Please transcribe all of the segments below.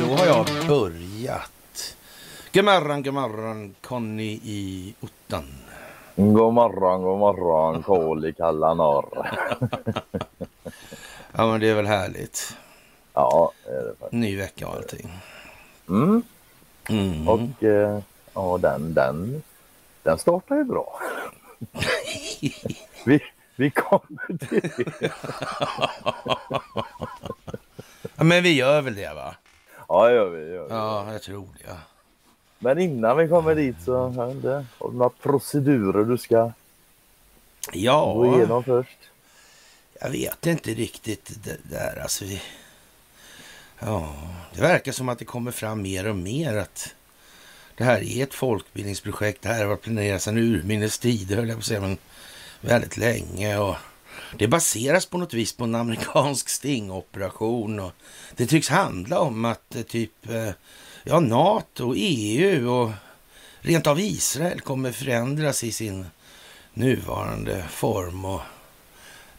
Då har jag börjat. Gemorron, gemorron, Conny i ottan. God morgon, god morgon, kol i kalla norr. Ja, men det är väl härligt. Ja, det är det faktiskt. Ny vecka och allting. Mm. Mm. Och eh, ja, den, den, den startar ju bra. vi, vi kommer till det. Ja, men vi gör väl det, va? Ja, gör vi. Gör vi. Ja, jag tror det. Ja. Men innan vi kommer dit så har du några procedurer du ska gå Ja, igenom först. jag vet inte riktigt det där. Alltså, vi... Ja, det verkar som att det kommer fram mer och mer att det här är ett folkbildningsprojekt. Det här har planerats sedan urminnes tider, höll jag på att säga, men väldigt länge. Och det baseras på något vis på en amerikansk stingoperation. Och det tycks handla om att eh, typ eh, ja, NATO, EU och rent av Israel kommer förändras i sin nuvarande form och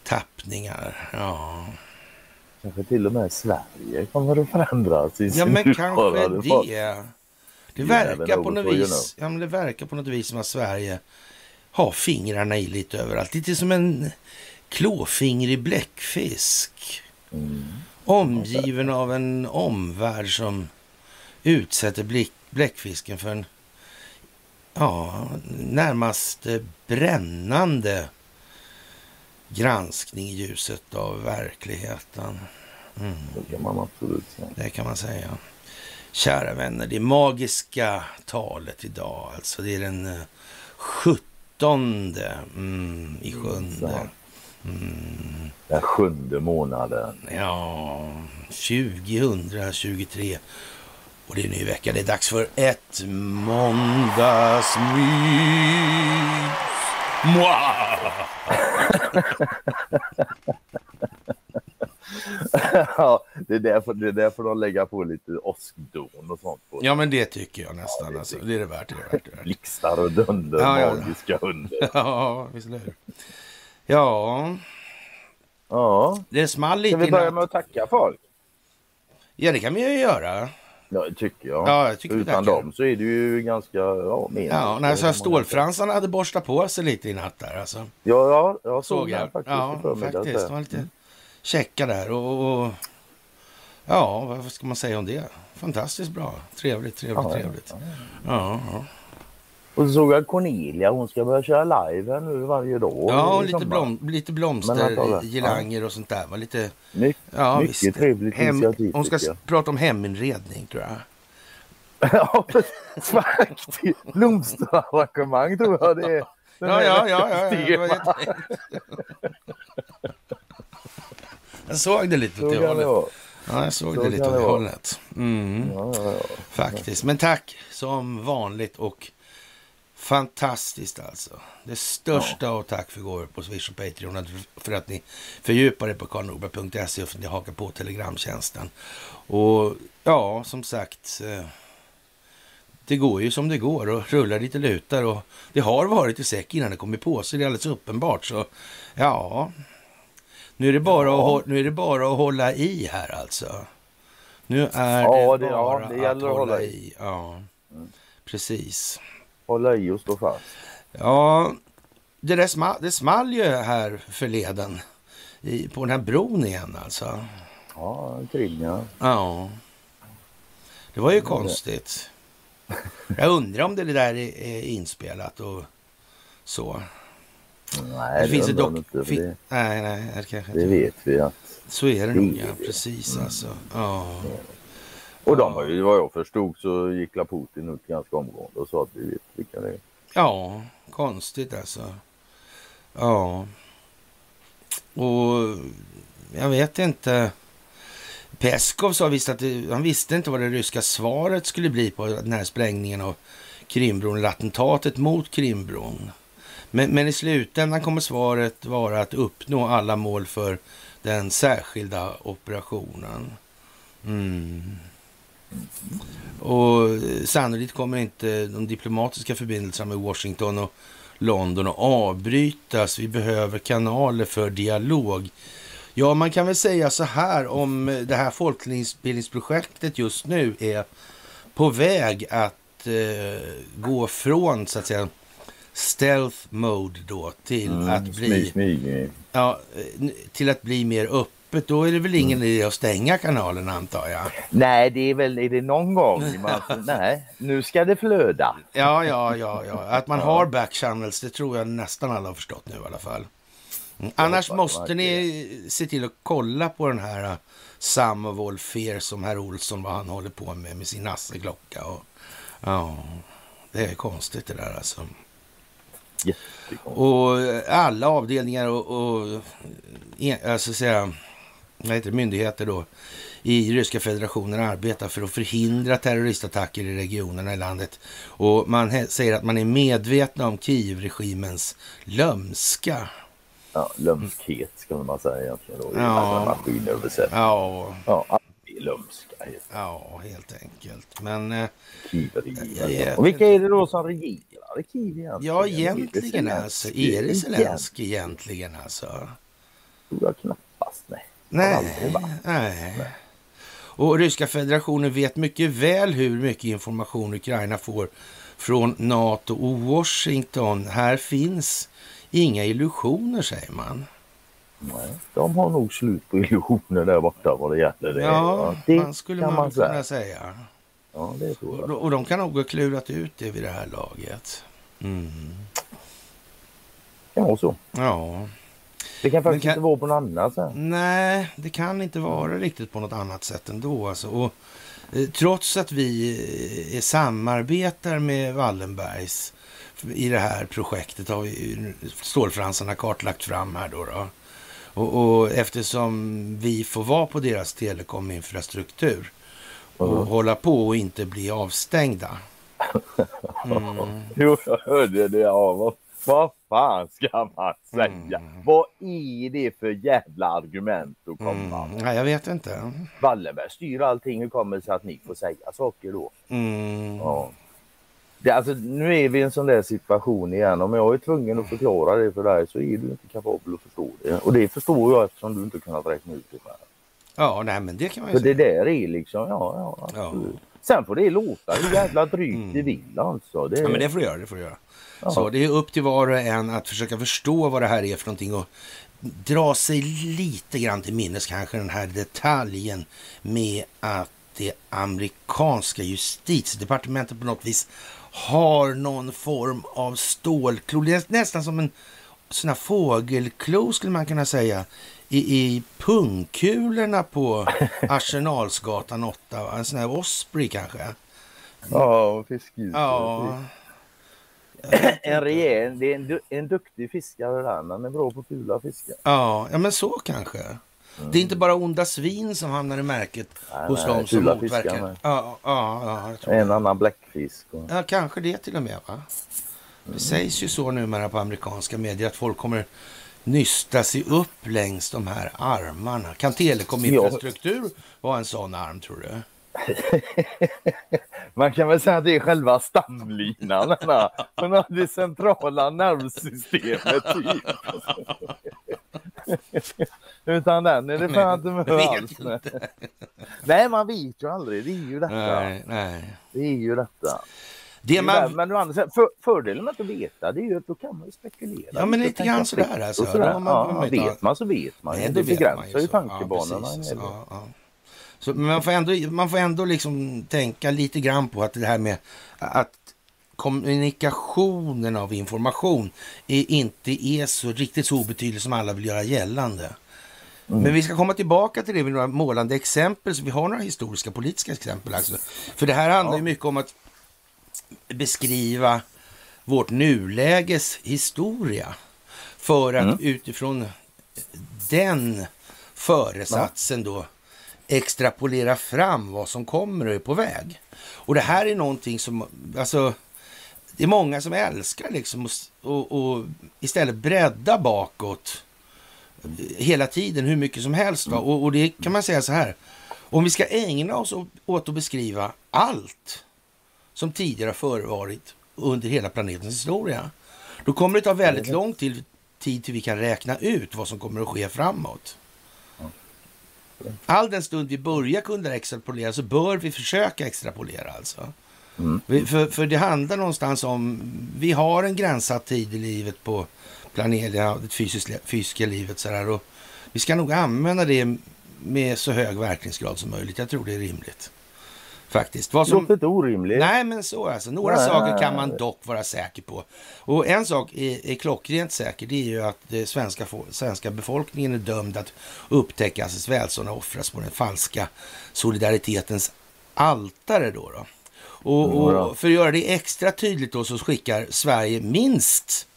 tappningar. Ja, Kanske till och med Sverige kommer att förändras. I ja sin men kanske nuvarande form. det. Det You verkar, på något vis, ja, men det verkar på något vis som att Sverige ha fingrarna i lite överallt. Lite som en klåfingrig bläckfisk. Mm. Omgiven av en omvärld som utsätter bläckfisken för en ja, närmast brännande granskning i ljuset av verkligheten. Mm. Det kan man absolut säga. Det kan man säga. Kära vänner, det magiska talet idag, alltså det är den eh, 17 åttonde mm, i sjunde. Mm. Den sjunde månaden. Ja, 2023. Och det är ny vecka. Det är dags för ett måndagsmys. Mwah! ja, det är, därför, det är därför de lägger på lite åskdon och sånt. På. Ja, men det tycker jag nästan. Alltså. Det är det värt. Det är värt, det är värt. Blixtar och dunder, Ja, ja. magiska under. Ja, visst är det. Ja, Ja, det small ska lite vi börja med att tacka folk? Ja, det kan vi ju göra. Ja, det tycker jag. Ja, jag tycker Utan dem så är det ju ganska ja, meningslöst. Ja, när så stålfransarna hade borstat på sig lite i natt där alltså. Ja, ja, jag såg Såg jag. faktiskt Ja, faktiskt. De var lite checka där och, och ja, vad ska man säga om det? Fantastiskt bra. Trevligt, trevligt, Ja, trevligt. Ja, ja. Och så såg jag Cornelia, hon ska börja köra live här nu varje dag. ja lite, blom, lite Men vänta, blomster, va? girlanger och sånt där. Var lite, My, ja, mycket visst. trevligt Hem, initiativ hon ska prata om heminredning tror jag. ja, faktiskt. Blomsterarrangemang tror jag det är. Ja, ja, ja. ja, ja. jag såg det lite åt det hållet. Ja, jag såg Så det lite åt det hållet. Mm. Ja, ja, ja. Faktiskt. Men tack som vanligt och fantastiskt alltså. Det största av tack för gåvor på Swish och Patreon för att ni fördjupar er på karlnorberg.se och för att ni hakar på Telegramtjänsten. Och ja, som sagt. eh, Det går ju som det går och rullar lite lutar och det har varit i säck innan det kommer på sig. Det är alldeles uppenbart. Så ja, nu är det bara, Ja. att, nu är det bara att hålla i här alltså. Nu är Ja, det det- ja, bara det att gäller att hålla hålla i. Ja, precis. Hålla i och stå fast. Ja, det, där small, det small ju här förleden i, på den här bron igen alltså. Ja, kring ja. Ja, det var ju konstigt. Jag undrar om det där är, är inspelat och så. Nej, det finns det dock. inte, Fin, det, nej, nej, det kanske det inte. vet vi att. Så är det det nog, ja. det. Precis alltså. Ja. Och de har ju, vad jag förstod så gick la Putin ut ganska omgående och sa att vi vet vilka det är. Ja, konstigt alltså. Ja. Och jag vet inte. Peskov sa visst att det, han visste inte vad det ryska svaret skulle bli på den här sprängningen av Krimbron, eller attentatet mot Krimbron. Men, men i slutändan kommer svaret vara att uppnå alla mål för den särskilda operationen. Mm. Och eh, sannolikt kommer inte de diplomatiska förbindelserna med Washington och London att avbrytas. Vi behöver kanaler för dialog. Ja, man kan väl säga så här om eh, det här folkbildningsprojektet just nu är på väg att eh, gå från så att säga stealth mode då till Mm, att bli smyg, smyg. ja, till att bli mer öppet. Då är det väl ingen idé att stänga kanalen antar jag. Nej, det är väl, är det någon gång man, nej, nu ska det flöda. Ja, ja, ja, ja. Att man har backchannels, det tror jag nästan alla har förstått nu i alla fall. Mm. Annars måste ni se till att kolla på den här uh, Sum of all fear som herr Olsson, vad han håller på med med sin nasseklocka. Och, ja, det är konstigt det där alltså. Och eh, alla avdelningar och, och alltså säga, vad heter det, myndigheter då i Ryska federationen arbetar för att förhindra terroristattacker i regionerna i landet. Och man säger att man är medvetna om Kiev-regimens lömska. Ja, lömskhet skulle man säga egentligen då. Ja. Maskinöversättning. Ja, Ja, lömska. helt ja, helt enkelt. Men eh. Ja, Och vilka är det då som regerar Kiev egentligen? ja, Är det egentligen alltså. Är det? Zelenskyj egentligen alltså? jag knappast. Nej. Nej, nej. Och Ryska federationen vet mycket väl hur mycket information Ukraina får från NATO och Washington. Här finns inga illusioner, säger man. Nej. De har nog slut på illusioner där borta vad det gäller det. Ja, det man skulle kan man, man kunna säga. säga. Ja, det tror jag. Och, och de kan nog ha klurat ut det vid det här laget. Mm. Kan vara så. Ja, Det kan faktiskt kan- inte vara på något annat sätt. nej, det kan inte vara riktigt på något annat sätt ändå. Alltså. Och, eh, trots att vi eh, samarbetar med Wallenbergs i det här projektet har vi stålfransarna kartlagt fram här då. då. Och, och eftersom vi får vara på deras telekominfrastruktur och Mm. hålla på och inte bli avstängda. Mm. Jo, jag hörde det. Ja, vad, vad fan ska man säga? Mm. Vad är det för jävla argument att komma Mm. Nej, jag vet inte. Wallenberg styr allting. Hur kommer det sig att ni får säga saker då? Mm. Ja. Det, alltså, nu är vi i en sån där situation igen. Om jag är tvungen att förklara det för dig så är du inte kapabel att förstå det. Och det förstår jag eftersom du inte kunnat räkna ut det själv. Ja, nej, men det kan man ju För det säga. där är liksom, ja, ja, Ja. Sen får det låta hur jävla drygt Mm. det vill alltså. Det, Ja, men det får du göra. Det får du göra. Så det är upp till var och en att försöka förstå vad det här är för någonting och dra sig lite grann till minnes kanske den här detaljen med att det amerikanska justitiedepartementet på något vis har någon form av stålklo. Det är nästan som en sån här fågelklo skulle man kunna säga i, i pungkulorna på Arsenalsgatan 8. va? En sån här Osprey kanske. Ja, fiskljus. Ja, En rejäl, det är en, du, en duktig fiskare där. men är bra på fula fiskar. Ja, ja men så kanske. Det är inte bara onda svin som hamnar i märket Nej, hos nej, de som fiskar motverkar. med. Ja, ja, ja, jag tror En det. annan bläckfisk. Och... ja, kanske det till och med. va? Det sägs ju så numera på amerikanska medier att folk kommer nysta sig upp längs de här armarna. Kan telekominfrastruktur vara en sån arm tror du? Man kan väl säga att det är själva stamlinan. har det centrala nervsystemet. Typ. Utan den är det fan inte med alls. Nej, man vet ju aldrig. Det är ju detta. Nej, nej. Det är ju detta. Det Man... man, Men andra för, fördelen med att veta det är ju att då kan man ju spekulera. Ja, men lite grann sådär, alltså. sådär. Man- ja, man inte ha- vet man så vet man. Nej, det vet man begränsar ju tankebanorna. Ja, ja, ja. Så, men man får, ändå, man får ändå liksom tänka lite grann på att det här med att kommunikationen av information är, inte är så riktigt så obetydlig som alla vill göra gällande. Mm. Men vi ska komma tillbaka till det med några målande exempel. Så vi har några historiska politiska exempel. Alltså. För det här handlar ju mycket om att beskriva vårt nuläges historia. För att Mm. utifrån den föresatsen då extrapolera fram vad som kommer och är på väg. Och det här är någonting som, alltså, det är många som älskar liksom och, och istället bredda bakåt hela tiden hur mycket som helst. Va? Och, och det kan man säga så här, om vi ska ägna oss åt att beskriva allt som tidigare har förevarit under hela planetens historia, Då kommer det ta väldigt lång tid, tid till vi kan räkna ut vad som kommer att ske framåt. All den stund vi börjar kunna extrapolera så bör vi försöka extrapolera alltså. Mm. För, för det handlar någonstans om, vi har en gränssatt tid i livet på planeten, det fysiska, fysiska livet sådär. Och vi ska nog använda det med så hög verkningsgrad som möjligt. Jag tror det är rimligt. Faktiskt. Vad som... Låter inte orimligt. Nej, men så alltså. Några nej, saker kan man dock vara säker på. Och en sak är, är klockrent säker. Det är ju att det svenska, svenska befolkningen är dömd att upptäckas välstånd och offras på den falska solidaritetens altare då. då. Och, och, för att göra det extra tydligt då så skickar Sverige minst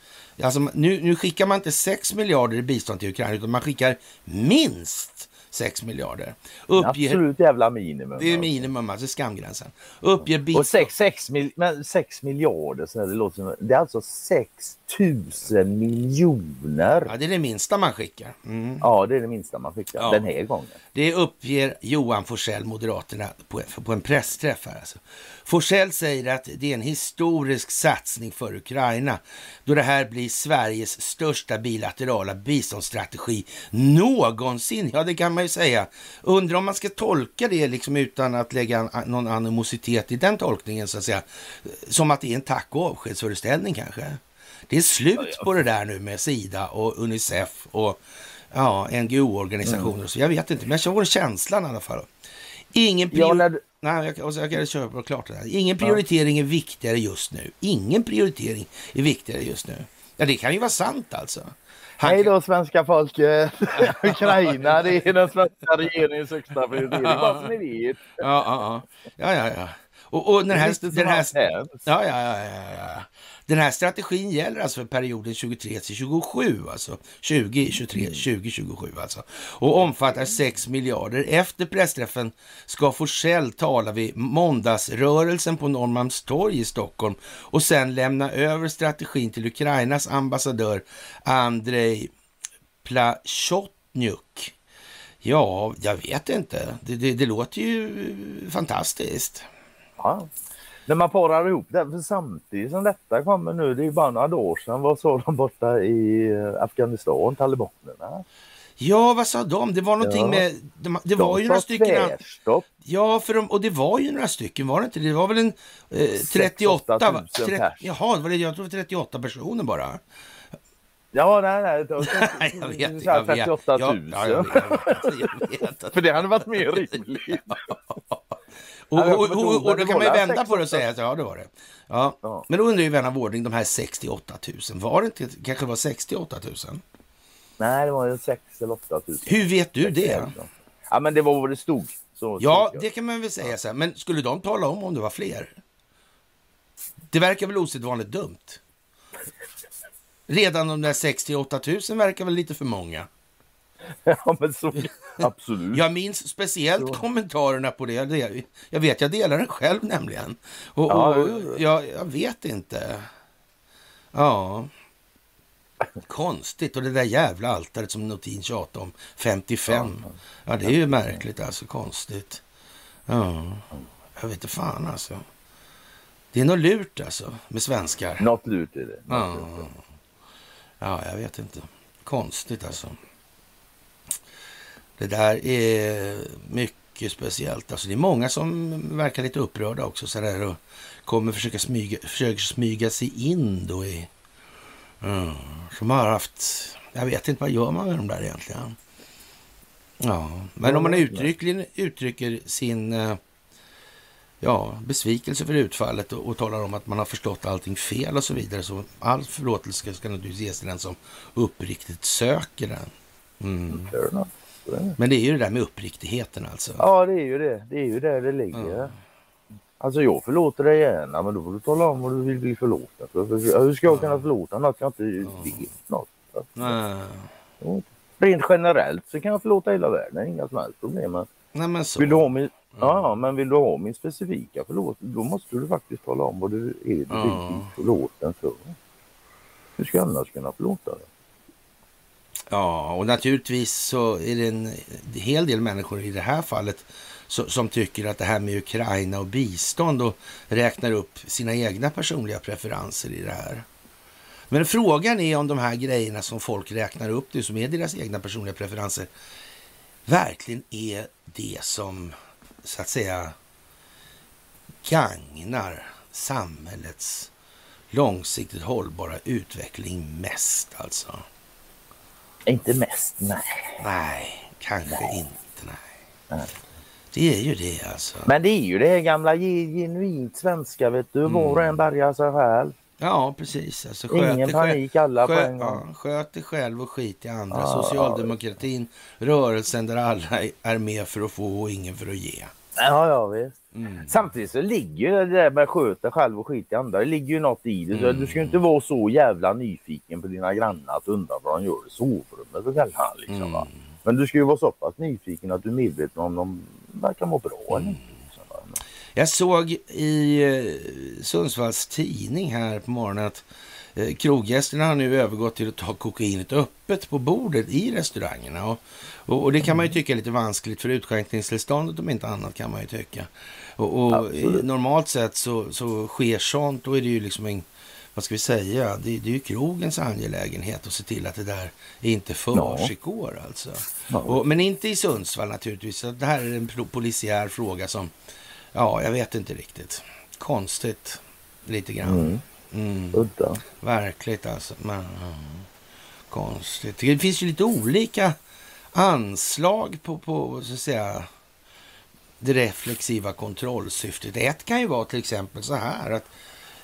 Alltså, nu, nu skickar man inte 6 miljarder i bistånd till Ukraina utan man skickar minst 6 miljarder. Uppger, Absolut jävla minimum. Det är alltså. minimum, alltså skamgränsen. Uppger bistånd... Och 6, 6, mil, men 6 miljarder, så det, låter som, det är alltså 6 000 miljoner. Ja, det är det minsta man skickar. Mm. Ja, det är det minsta man skickar ja. den här gången. Det uppger Johan Forsell, Moderaterna, på, på en pressträff här. Alltså. Forsell säger att det är en historisk satsning för Ukraina då det här blir Sveriges största bilaterala biståndsstrategi någonsin. Ja, det kan man ju säga. Undrar om man ska tolka det liksom utan att lägga någon animositet i den tolkningen så att säga. Som att det är en tack och avskedsföreställning kanske. Det är slut på det där nu med Sida och Unicef och ja, NGO-organisationer. Mm. Så jag vet inte, men jag får känslan i alla fall. Ingen prior... ja, du... Nej, jag, jag kan köra på klart det här. Ingen prioritering ja. är viktigare just nu. Ingen prioritering är viktigare just nu. Ja, det kan ju vara sant alltså. Han... Hej då svenska folket! Ukraina, det är den svenska regeringens högsta prioritering, bara så ni vet. Ja, ja, ja. ja, ja. Och, och den här... Den här ja, ja, ja, ja. Den här strategin gäller alltså för perioden 23 till 27, alltså 2023, 2027 alltså. Och omfattar 6 miljarder. Efter pressträffen ska Forsell tala vid måndagsrörelsen på Norrmalmstorg i Stockholm och sen lämna över strategin till Ukrainas ambassadör Andrei Plachotnyuk. Ja, jag vet inte. Det, det, det låter ju fantastiskt. Ja när man parar ihop det, för samtidigt som detta kommer nu, det är ju bara några år sedan, vad sa de borta i eh, Afghanistan, talibanerna? Ja, vad sa de? Det var någonting ja. med... De, det de var ju några stycken... Tvärstopp. Ja, för de, och det var ju några stycken, var det inte? Det var väl en eh, 38... 000 30, jaha, det var det, jag tror det var 38 personer bara. Ja, nej, nej. Det var, jag vet, jag 38 000. Ja, jag vet, jag vet. för det hade varit mer rimligt. Och, och, och, och, då kan man ju vända på det och säga att ja, det var det. Ja. ja. Men då undrar ju vän av ordning, de här 68 000, var det inte kanske var 68 000? Nej, det var ju 6 eller 8 000. Hur vet du det? Ja, men det var vad det stod. Så ja, det kan man väl säga så här. Men skulle de tala om om det var fler? Det verkar väl osedvanligt dumt? Redan de där 68 000 verkar väl lite för många? Ja, men så, absolut. Jag minns speciellt så. kommentarerna på det. Jag vet, jag delar den själv nämligen. Och, ja, och jag, jag, vet inte. Ja. Konstigt. Och det där jävla altaret som Notin tjatade om. 55. Ja, det är ju märkligt alltså. Konstigt. Ja. Jag vet inte fan alltså. Det är något lurt alltså med svenskar. Något lurt är det. Ja. ja, jag vet inte. Konstigt alltså. Det där är mycket speciellt. Alltså det är många som verkar lite upprörda också så där och kommer försöka smyga, försöker smyga sig in då i... Mm, som har haft... Jag vet inte, vad gör man med de där egentligen? Ja, men om man uttryckligen uttrycker sin eh, ja, besvikelse för utfallet och, och talar om att man har förstått allting fel och så vidare. Så all förlåtelse ska naturligtvis ges till den som uppriktigt söker den. Mm. Men det är ju det där med uppriktigheten alltså. Ja, det är ju det. Det är ju där det ligger. Ja. Alltså jag förlåter dig gärna, men då får du tala om vad du vill bli förlåten för. Hur ska jag ja. kunna förlåta något jag inte vet något? Nej. Rent generellt så kan jag förlåta hela världen, inga som helst problem. Men Nej, men så. Vill du ha min, ja, men vill du ha min specifika förlåtelse, då måste du faktiskt tala om vad du är du vill bli förlåten för. Hur ska jag annars kunna förlåta dig? Ja, och naturligtvis så är det en hel del människor i det här fallet som tycker att det här med Ukraina och bistånd och räknar upp sina egna personliga preferenser i det här. Men frågan är om de här grejerna som folk räknar upp, det som är deras egna personliga preferenser, verkligen är det som så att säga gagnar samhällets långsiktigt hållbara utveckling mest alltså. Inte mest, nej. Nej, kanske nej. inte, nej. nej. Det är ju det alltså. Men det är ju det gamla genuint svenska vet du. Var och en mm. bärgar sig själv. Ja, precis. Alltså, sköt Ingen panik, alla sköt, på en gång. Ja, sköt dig själv och skit i andra. Ja, Socialdemokratin, ja. rörelsen där alla är med för att få och ingen för att ge. Ja, ja visst. Mm. Samtidigt så ligger ju det där med sköt dig själv och skit i andra. Det ligger ju något i det. Mm. Du ska inte vara så jävla nyfiken på dina grannar att undra vad de gör i sovrummet och kvällarna. Liksom, mm. Men du ska ju vara så pass nyfiken att du är medveten om de verkar må bra. Mm. Jag såg i eh, Sundsvalls tidning här på morgonen att kroggästerna har nu övergått till att ta kokainet öppet på bordet i restaurangerna. Och, och, och det kan man ju tycka är lite vanskligt för utskänkningstillståndet om inte annat kan man ju tycka. Och, och normalt sett så, så sker sånt, då är det ju liksom en, vad ska vi säga, det, det är ju krogens angelägenhet att se till att det där inte försiggår ja. alltså. Ja. Och, men inte i Sundsvall naturligtvis. Det här är en polisiär fråga som Ja, jag vet inte riktigt. Konstigt lite grann. Mm. Mm. Udda. Verkligt alltså. Men, ja. Konstigt. Det finns ju lite olika anslag på, på så att säga, det reflexiva kontrollsyftet. Ett kan ju vara till exempel så här att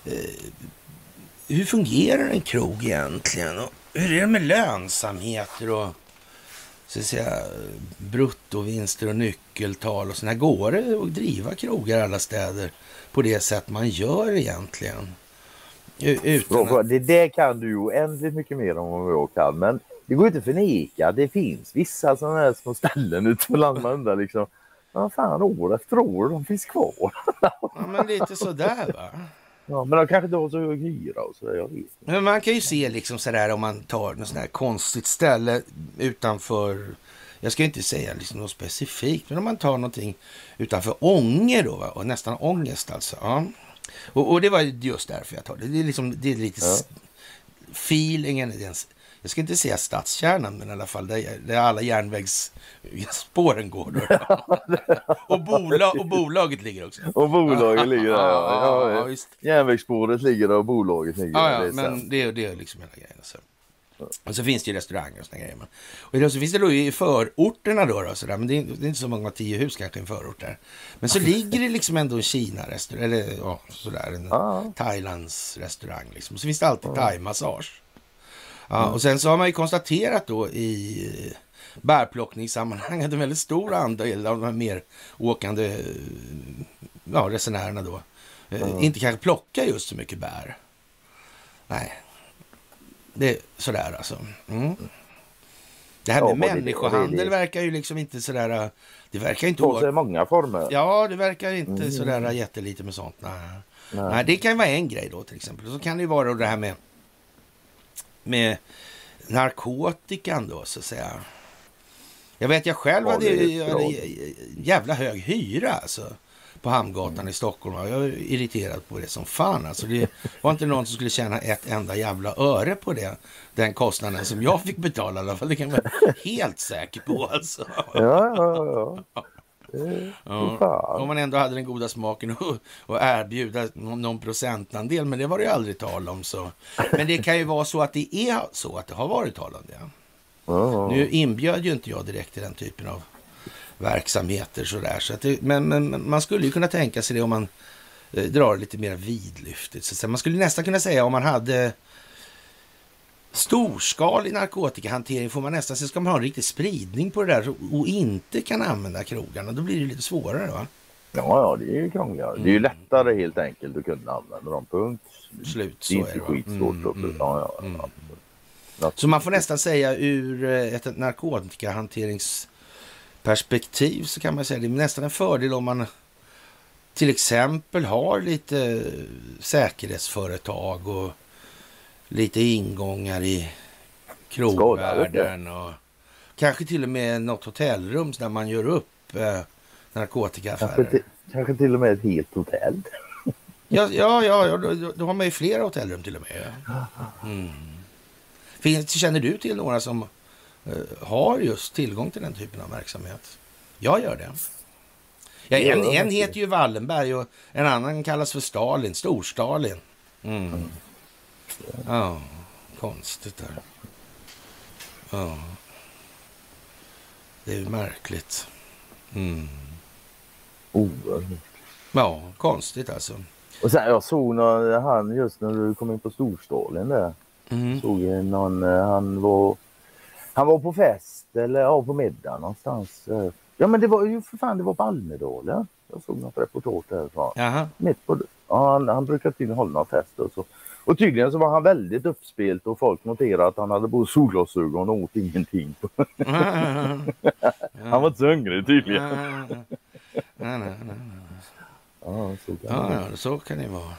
eh, hur fungerar en krog egentligen? Och hur är det med lönsamheter och så att säga, bruttovinster och nyckeltal och sådär. Går det att driva krogar i alla städer på det sätt man gör egentligen? Utan att... Det där kan du ju oändligt mycket mer om vad jag kan. Men det går inte att förneka. Det finns vissa sådana här små ställen ute på landet. Man undrar liksom, vad fan år efter år de finns kvar. ja, men lite sådär va. Ja, men de kanske inte har så hög hyra och sådär. Jag vet Men man kan ju se liksom sådär om man tar något sådär konstigt ställe utanför jag ska inte säga liksom något specifikt, men om man tar någonting utanför Ånge då, va? och nästan ångest alltså. Ja. Och, och, det var just därför jag tar det. Det är, liksom, det är lite ja. feelingen, jag ska inte säga stadskärnan, men i alla fall där, där alla järnvägsspåren går. och, bolag, och bolaget ligger också. Och bolaget ligger där, ja. ja, ja Järnvägsspåret ligger där och bolaget ligger där. Ja, ja, men det, det är liksom hela grejen. Så. Och så finns det ju restauranger och sådana grejer. Och så finns det då i förorterna då, då sådär. men det är, det är, inte så många tio hus kanske i en förort där. Men så ligger det liksom ändå en Kina-restaurang, eller ja, sådär, en ah. Thailands restaurang liksom. Och så finns det alltid ah. thai-massage. Ja, och sen så har man ju konstaterat då i bärplockningssammanhang att en väldigt stor andel av de här mer åkande ja, resenärerna då mm. inte kanske plockar just så mycket bär. Nej, det är sådär alltså. Mm. Det här med ja, människohandel det, det, verkar ju liksom inte sådär... Det verkar inte... Sig många former. Ja, det verkar inte mm. sådär jättelite med sånt. Nej. Nej. Nej. det kan ju vara en grej då till exempel. Så kan det ju vara det här med med narkotikan då så att säga. Jag vet jag själv hade, hade jävla hög hyra alltså på Hamngatan i Stockholm. Jag var irriterad på det som fan. Alltså, det var inte någon som skulle tjäna ett enda jävla öre på det. Den kostnaden som jag fick betala i alla fall. Det kan man vara helt säker på alltså. Ja, ja, ja. Ja, om man ändå hade den goda smaken att, erbjuda någon procentandel, men det var det ju aldrig tal om. Så. Men det kan ju vara så att det är så att det har varit tal om det. Nu inbjöd ju inte jag direkt till den typen av verksamheter sådär. Så att det, men, men man skulle ju kunna tänka sig det om man eh, drar lite mer vidlyftigt. Så man skulle nästan kunna säga om man hade storskalig narkotikahantering får man nästan, sen ska man ha en riktig spridning på det där och inte kan använda krogarna. Då blir det lite svårare va? Ja, ja, det är ju krångligare. Mm. Det är ju lättare helt enkelt att kunna använda dem. Punkt. Slut, så det är inte skitsvårt. Mm, mm, ja, ja, mm. Så man får nästan säga ur eh, ett narkotikahanteringsperspektiv så kan man säga det är nästan en fördel om man till exempel har lite säkerhetsföretag och lite ingångar i krogvärlden och kanske till och med något hotellrum där man gör upp eh, narkotikaaffärer. Kanske, till, kanske till och med ett helt hotell. Ja, ja, ja då, då har man ju flera hotellrum till och med. Mm. Finns, känner du till några som har just tillgång till den typen av verksamhet? Jag gör det. Ja, en, en heter ju Wallenberg och en annan kallas för Stalin, Stor-Stalin. Mm. Mm. Ja, konstigt där. Ja. Det är märkligt. Mm. Oerhört. Ja, konstigt alltså. Och sen jag såg när han just när du kom in på Storstålen där. Mm. Såg någon, eh, han var, han var på fest eller ja, på middag någonstans. Ja men det var ju för fan det var på Almedalen. Jag såg något reportage därifrån. Jaha. Mitt på, ja, han, han brukar tydligen hålla någon fest och så. Och tydligen så var han väldigt uppspelt och folk noterade att han hade både solglasögon och åt ingenting. han var inte så hungrig tydligen. nej, nej, nej. Ja, så kan, ja, ja, så kan det vara.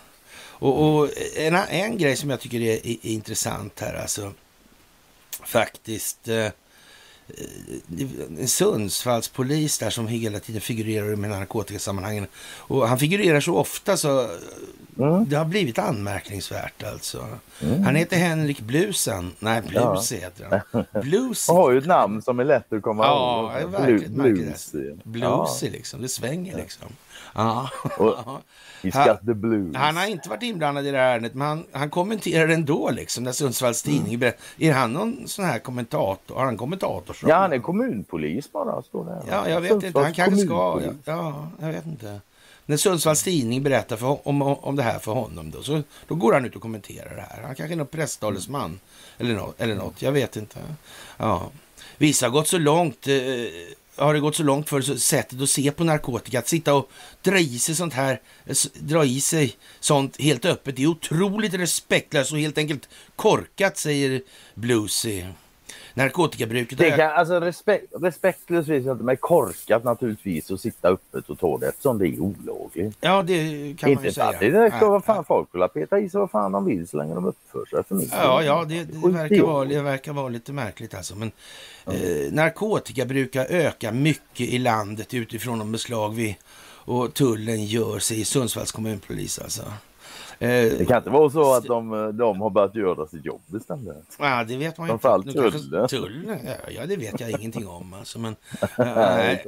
Och, och en, en grej som jag tycker är, är, är intressant här, alltså faktiskt. Eh, eh, en Sundsvallspolis där som hela tiden figurerar med narkotikasammanhangen. Och han figurerar så ofta så eh, mm. det har blivit anmärkningsvärt alltså. Mm. Han heter Henrik Blusen. Nej, Blus ja. heter han. Blues. Han har ju ett namn som är lätt att komma ihåg. Ja, verkligen. Bluesy. Bluesy ja. liksom. Det svänger liksom. Ja. Blues. Han har inte varit inblandad i det här ärendet, men han, han kommenterar ändå liksom. När Sundsvalls Tidning mm. Är han någon sån här kommentator? Har han kommentator? Ja, han är kommunpolis bara, står det. Ja, jag vet Sundsvalls inte. Han kanske ska... Ja, ja, jag vet inte. När Sundsvalls Tidning berättar för, om, om det här för honom då, så då går han ut och kommenterar det här. Han kanske är någon presstalesman mm. eller, no, eller något. Jag vet inte. Ja. Vissa har gått så långt. Eh, har det gått så långt för sättet att se på narkotika. Att sitta och dra i sig sånt här, dra i sig sånt helt öppet. Det är otroligt respektlöst och helt enkelt korkat, säger Bluesy. Narkotikabruket... Det kan, alltså respekt, respektlöst jag inte, men korkat naturligtvis att sitta öppet och ta det eftersom det är olagligt. Ja, det kan inte man ju säga. Det, det ska vara fan folk vill peta i sig vad fan de vill så länge de uppför sig för mig. Ja, ja, det, det, verkar, vara, det verkar vara lite märkligt alltså. Men Eh, narkotika brukar öka mycket i landet utifrån de beslag vi och tullen gör, sig i Sundsvalls kommunpolis alltså. Eh, det kan inte vara så att de, de har börjat göra sitt jobb istället? Ja, det vet man ju inte. tullen. tullen ja, det vet jag ingenting om. Alltså, men, nej,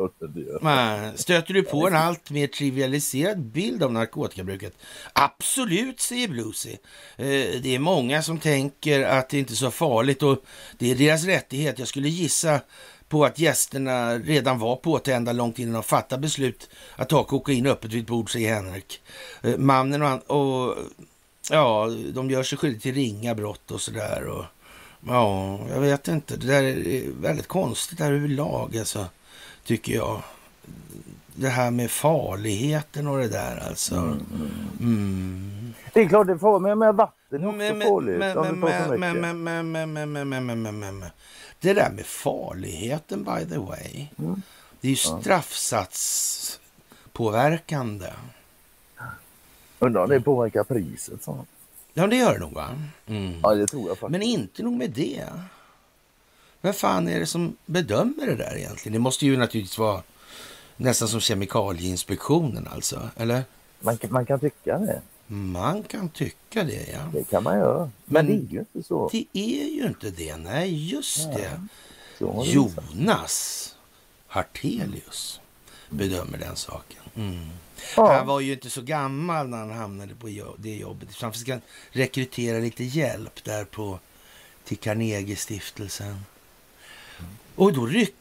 nej, stöter du på en allt mer trivialiserad bild av narkotikabruket? Absolut, säger Bluesy. Eh, det är många som tänker att det inte är så farligt och det är deras rättighet. Jag skulle gissa på att gästerna redan var påtända långt innan de fattade beslut att ta kokain öppet vid ett bord, säger Henrik. Eh, mannen och, och ja, de gör sig skyldiga till ringa brott och sådär. Och, ja, jag vet inte. Det där är väldigt konstigt där överlag, alltså, tycker jag. Det här med farligheten och det där alltså. Mm. Mm. Det är klart det är farligt, men vatten är också men, farligt. Men, men, men, men, men, men, men, men, men, men, men, det där med farligheten by the way. Mm. Det är ju straffsatspåverkande. Undrar om det påverkar priset. Så. Ja, det gör det nog? Mm. Ja, det tror jag faktiskt. Men inte nog med det. Vem fan är det som bedömer det där egentligen? Det måste ju naturligtvis vara nästan som Kemikalieinspektionen alltså, eller? Man, man kan tycka det. Man kan tycka det, ja. Det kan man göra. Men, Men det är ju inte så. Det är ju inte det. Nej, just ja. det. Jonas Hartelius bedömer den saken. Mm. Ja. Han var ju inte så gammal när han hamnade på det jobbet. Så han ska rekrytera lite hjälp där på till Carnegie-stiftelsen. Mm. Och då ryk,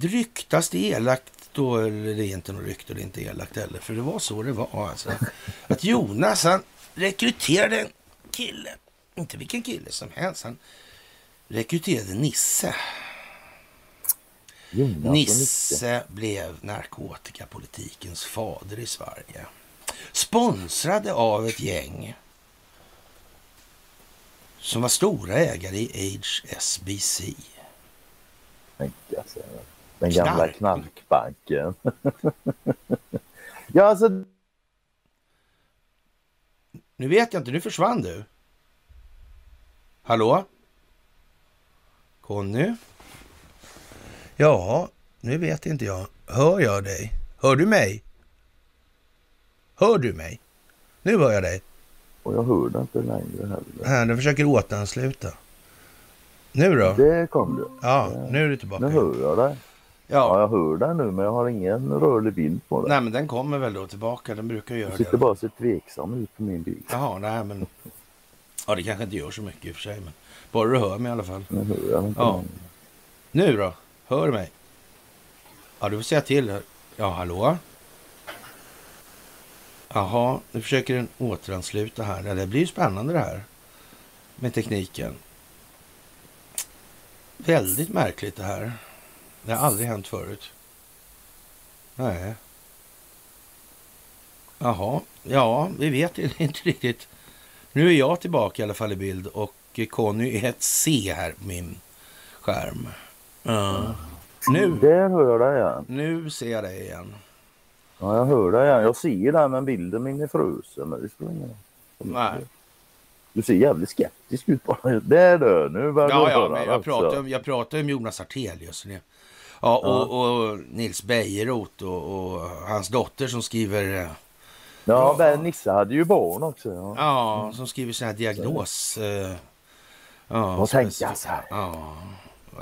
ryktas det elakt då, eller det är inte något rykte och det är inte elakt heller, för det var så det var alltså. Att Jonas han rekryterade en kille, inte vilken kille som helst, han rekryterade Nisse. Jonas Nisse blev narkotikapolitikens fader i Sverige. Sponsrade av ett gäng som var stora ägare i HSBC. Den gamla knarkbanken. ja, alltså. Nu vet jag inte, nu försvann du. Hallå? Conny? Ja, nu vet inte jag. Hör jag dig? Hör du mig? Hör du mig? Nu hör jag dig. Och jag hör det inte längre heller. Här, du försöker återansluta. Nu då? Det kom du. Ja, nu är du tillbaka. Nu hör jag dig. Ja, Ja, jag hör dig nu men jag har ingen rörlig bild på det. nej men den kommer väl då tillbaka. Den brukar göra Jag sitter det. bara så tveksam ut på min bild. Jaha, nej men. Ja, det kanske inte gör så mycket i och för sig. Men bara du hör mig i alla fall. Nu hör jag inte Ja. Nu då? Hör du mig? Ja, du får säga till. Ja, hallå? Jaha, nu försöker den återansluta här. Ja, det blir ju spännande det här. Med tekniken. Väldigt märkligt det här. Det har aldrig hänt förut. Nej. Jaha, ja, vi vet inte riktigt. Nu är jag tillbaka i alla fall i bild och Conny är ett C här på min skärm. Ja. Nu, Där hör jag dig igen. nu ser jag dig igen. Ja, jag hör dig igen. Jag ser dig men bilden min är frusen. Men det spelar ingen roll. Nej. Du ser jävligt skeptisk ut bara. Där du, nu börjar Ja, du ja, höra men jag alltså. pratar om, jag pratar om Jonas Artelius. Ja, och, och Nils Bejerot och, och hans dotter som skriver, eh, Ja, men Nisse hade ju barn också. Ja. ja, som skriver sån här diagnos. eh, Ja, Vad så här? Ja,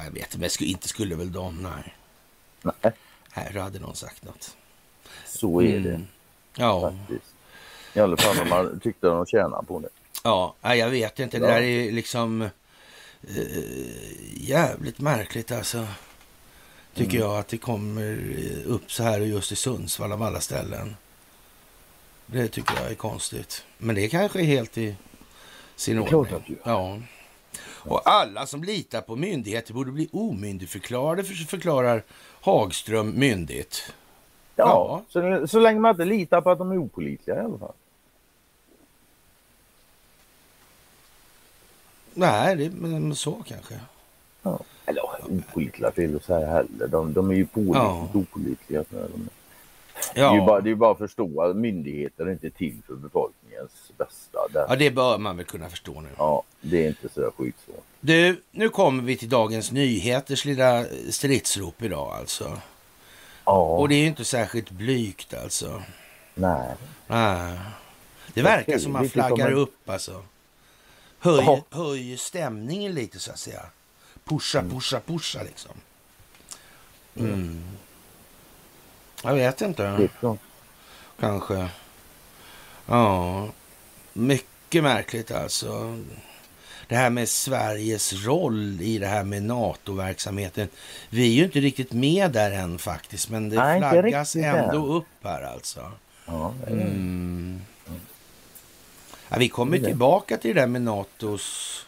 jag vet men inte skulle väl de, nej. Nej, Här hade någon sagt något. så är det Mm. Ja, faktiskt. I alla fall om man tyckte de tjänade på det. ja, jag vet inte. Det Ja. där är liksom eh, jävligt märkligt alltså. Tycker jag att det kommer upp så här just i Sundsvall av alla ställen. Det tycker jag är konstigt. Men det kanske är helt i sin ordning. Ja. Och alla som litar på myndigheter borde bli omyndigförklarade, för- förklarar Hagström myndigt. Ja, Ja. Så, så länge man inte litar på att de är opolitliga i alla fall. Nej, det, men så kanske. Ja. Eller ja, opolitliga fel att säga heller. De, de är ju pålitligt Ja. opålitliga. De är. Det, Ja. är ju bara, det är bara att förstå att myndigheter är inte till för befolkningens bästa. Där. ja, det bör man väl kunna förstå nu. Ja, det är inte så där skitsvårt. Du, nu kommer vi till Dagens Nyheters lilla stridsrop idag alltså. Ja, Och det är ju inte särskilt blygt alltså. nej. Nej. Det verkar som man flaggar upp alltså. Höjer, Ja. höjer stämningen lite så att säga. Pusha, Mm. pusha, pusha liksom. Mm. Jag vet inte. Kanske. Ja. Mycket märkligt alltså. Det här med Sveriges roll i det här med NATO-verksamheten. Vi är ju inte riktigt med där än faktiskt, men det Nej, flaggas ändå än. upp här alltså. Ja, det. Mm. Ja, vi kommer tillbaka till det där med NATOs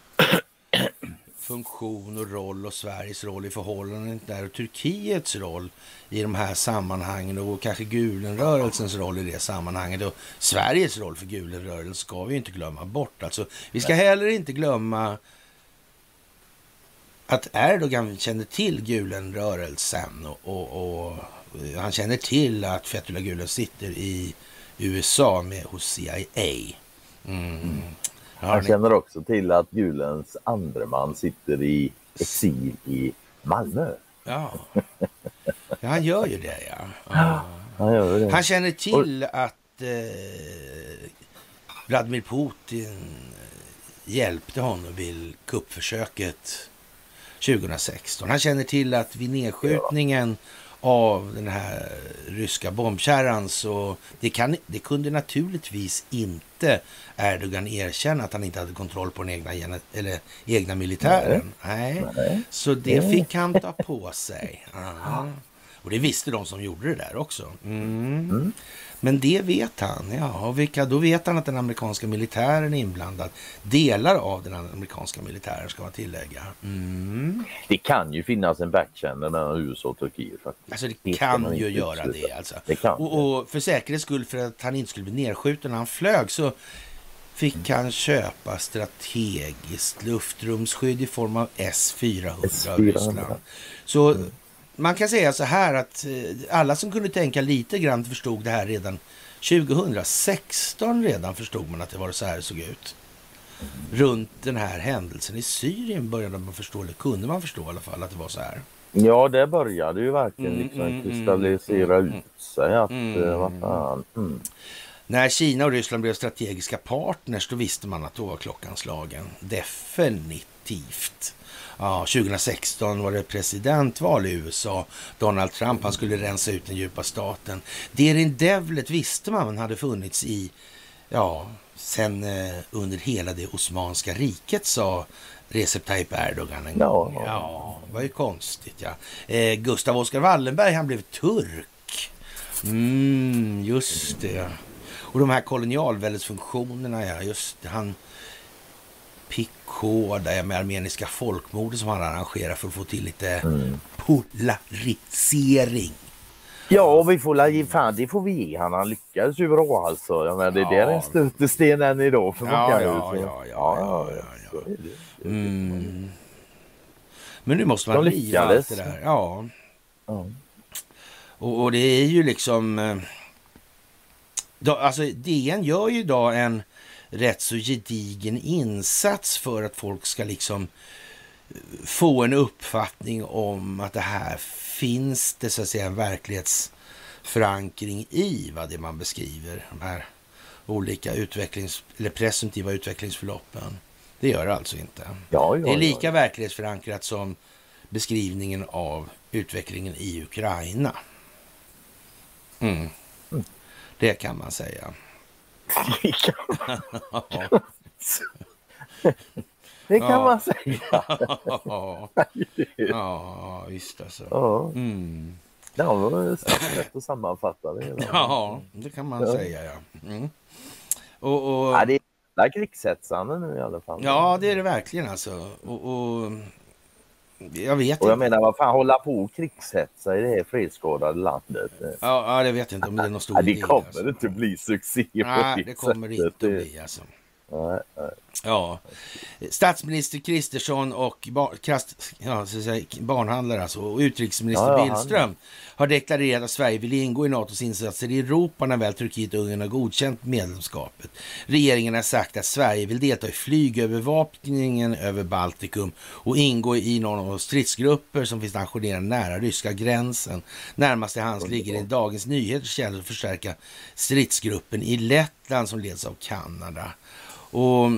funktion och roll och Sveriges roll i förhållande där och Turkiets roll i de här sammanhangen och kanske Gulenrörelsens roll i det sammanhanget och Sveriges roll för Gulenrörelsen ska vi inte glömma bort. Alltså, vi ska heller inte glömma att Erdogan känner till Gulenrörelsen och, och, och han känner till att Fethullah Gulen sitter i USA med hos CIA. Mm. Ja, Han känner också till att Gulens andre man sitter i exil i Malmö. ja. ja, han gör ju det ja. ja. Han gör det. Han känner till att eh, Vladimir Putin hjälpte honom vid kuppförsöket 2016. Han känner till att vid nedskjutningen av den här ryska bombkärran så det, kan, det kunde naturligtvis inte Erdogan erkänna att han inte hade kontroll på den egna, eller egna militären. Nej. Nej. Så det fick han ta på sig. Ja. Och det visste de som gjorde det där också. Mm. Men det vet han, ja. Och vilka, då vet han att den amerikanska militären är inblandad. Delar av den amerikanska militären ska man tillägga. Mm. Det kan ju finnas en backchannel mellan USA och Turkiet faktiskt. Alltså det Det ska man kan ju göra utesluta. det alltså. Det kan och, och för säkerhets skull, för att han inte skulle bli nedskjuten när han flög så fick han köpa strategiskt luftrumsskydd i form av S-400 av S-400. Ryssland. Så man kan säga så här att eh, alla som kunde tänka lite grann förstod det här redan 2016 redan förstod man att det var så här det såg ut. Runt den här händelsen i Syrien började man förstå, eller kunde man förstå i alla fall, att det var så här. Ja, det började ju verkligen Mm, liksom mm, kristallisera mm, ut sig att mm. eh, vad fan. Mm. När Kina och Ryssland blev strategiska partners, då visste man att då var klockan slagen. Definitivt. Ja, 2016 var det presidentval i USA. Donald Trump, han skulle rensa ut den djupa staten. Derin Devlet visste man hade funnits i, ja, sen eh, under hela det Osmanska riket, sa Recep Tayyip Erdogan en gång. Ja, ja var ju konstigt ja. Eh, Gustav Oskar Wallenberg, han blev turk. Mm, just det. Och de här kolonialväldesfunktionerna, ja, just det. Han Pikoda med armeniska folkmordet som han arrangerar för att få till lite mm. polarisering. Ja, vi får la, fan, det får vi ge han. Han lyckades ju bra alltså. Jag menar, det ja. där är en stötesten än idag för ja, ja, ja, ja, ja, ja. Mm. Men nu måste man riva allt det där. Ja. ja. Och, och, det är ju liksom... Eh, då, alltså DN gör ju idag en rätt så gedigen insats för att folk ska liksom eh, få en uppfattning om att det här finns det så att säga en verklighetsförankring i vad det man beskriver. De här olika utvecklings, eller presumtiva utvecklingsförloppen. Det gör det alltså inte. Ja, ja, det är lika ja. verklighetsförankrat som beskrivningen av utvecklingen i Ukraina. Mm. Mm. Det kan man säga. Det kan ja. man säga. ja, visst alltså. Ja. Mm. Det var lätt att sammanfatta det hela. Ja, det kan man ja. säga ja. Mm. Och, och... ja det är krigshetsande nu i alla fall. Ja, det är det verkligen alltså. Och, och... Jag vet och jag inte. menar, vad fan hålla på och krigshetsa i det här fredsskadade landet? Ja, ja, det vet jag inte om det är någon stor ja, Det kommer alltså. inte bli succé Nej, det kommer det inte att bli alltså. Nej, nej. Ja, statsminister Kristersson och bar, krast, ja, säga, barnhandlare alltså, och utrikesminister ja, ja, Billström har deklarerat att Sverige vill ingå i Natos insatser i Europa när väl Turkiet och Ungern har godkänt medlemskapet. Regeringen har sagt att Sverige vill delta i flygövervakningen över Baltikum och ingå i någon av stridsgrupper som finns stationerade nära ryska gränsen. Närmast till hands ligger i Dagens Nyheters källor att förstärka stridsgruppen i Lettland som leds av Kanada. Och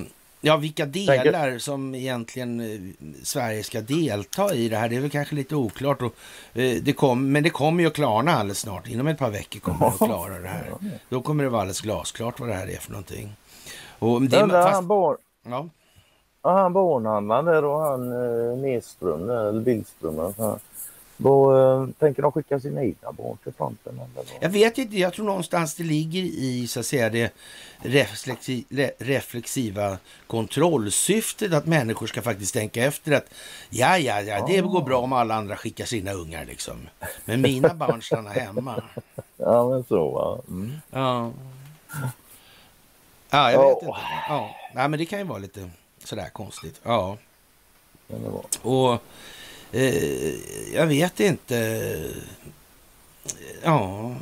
ja, vilka delar som egentligen eh, Sverige ska delta i det här, det är väl kanske lite oklart. Och, eh, det kom, men det kommer ju att klarna alldeles snart. Inom ett par veckor kommer det att klara det här. Då kommer det vara alldeles glasklart vad det här är för någonting. Och det, fast... han bor... Ja. Ja, han barnhandlaren där och han eh, Nedström, eller Billström. Alltså. Vad, eh, tänker de skicka sina egna barn till fronten? Jag vet inte, jag tror någonstans det ligger i så att säga det reflexi, reflexiva kontrollsyftet att människor ska faktiskt tänka efter att ja, ja, ja, det ah. går bra om alla andra skickar sina ungar liksom. Men mina barn stannar hemma. Ja, men så va. Mm. Ja. Ja, jag vet oh. inte. Ja. Nej, men det kan ju vara lite sådär konstigt. Ja. Och jag vet inte. Ja,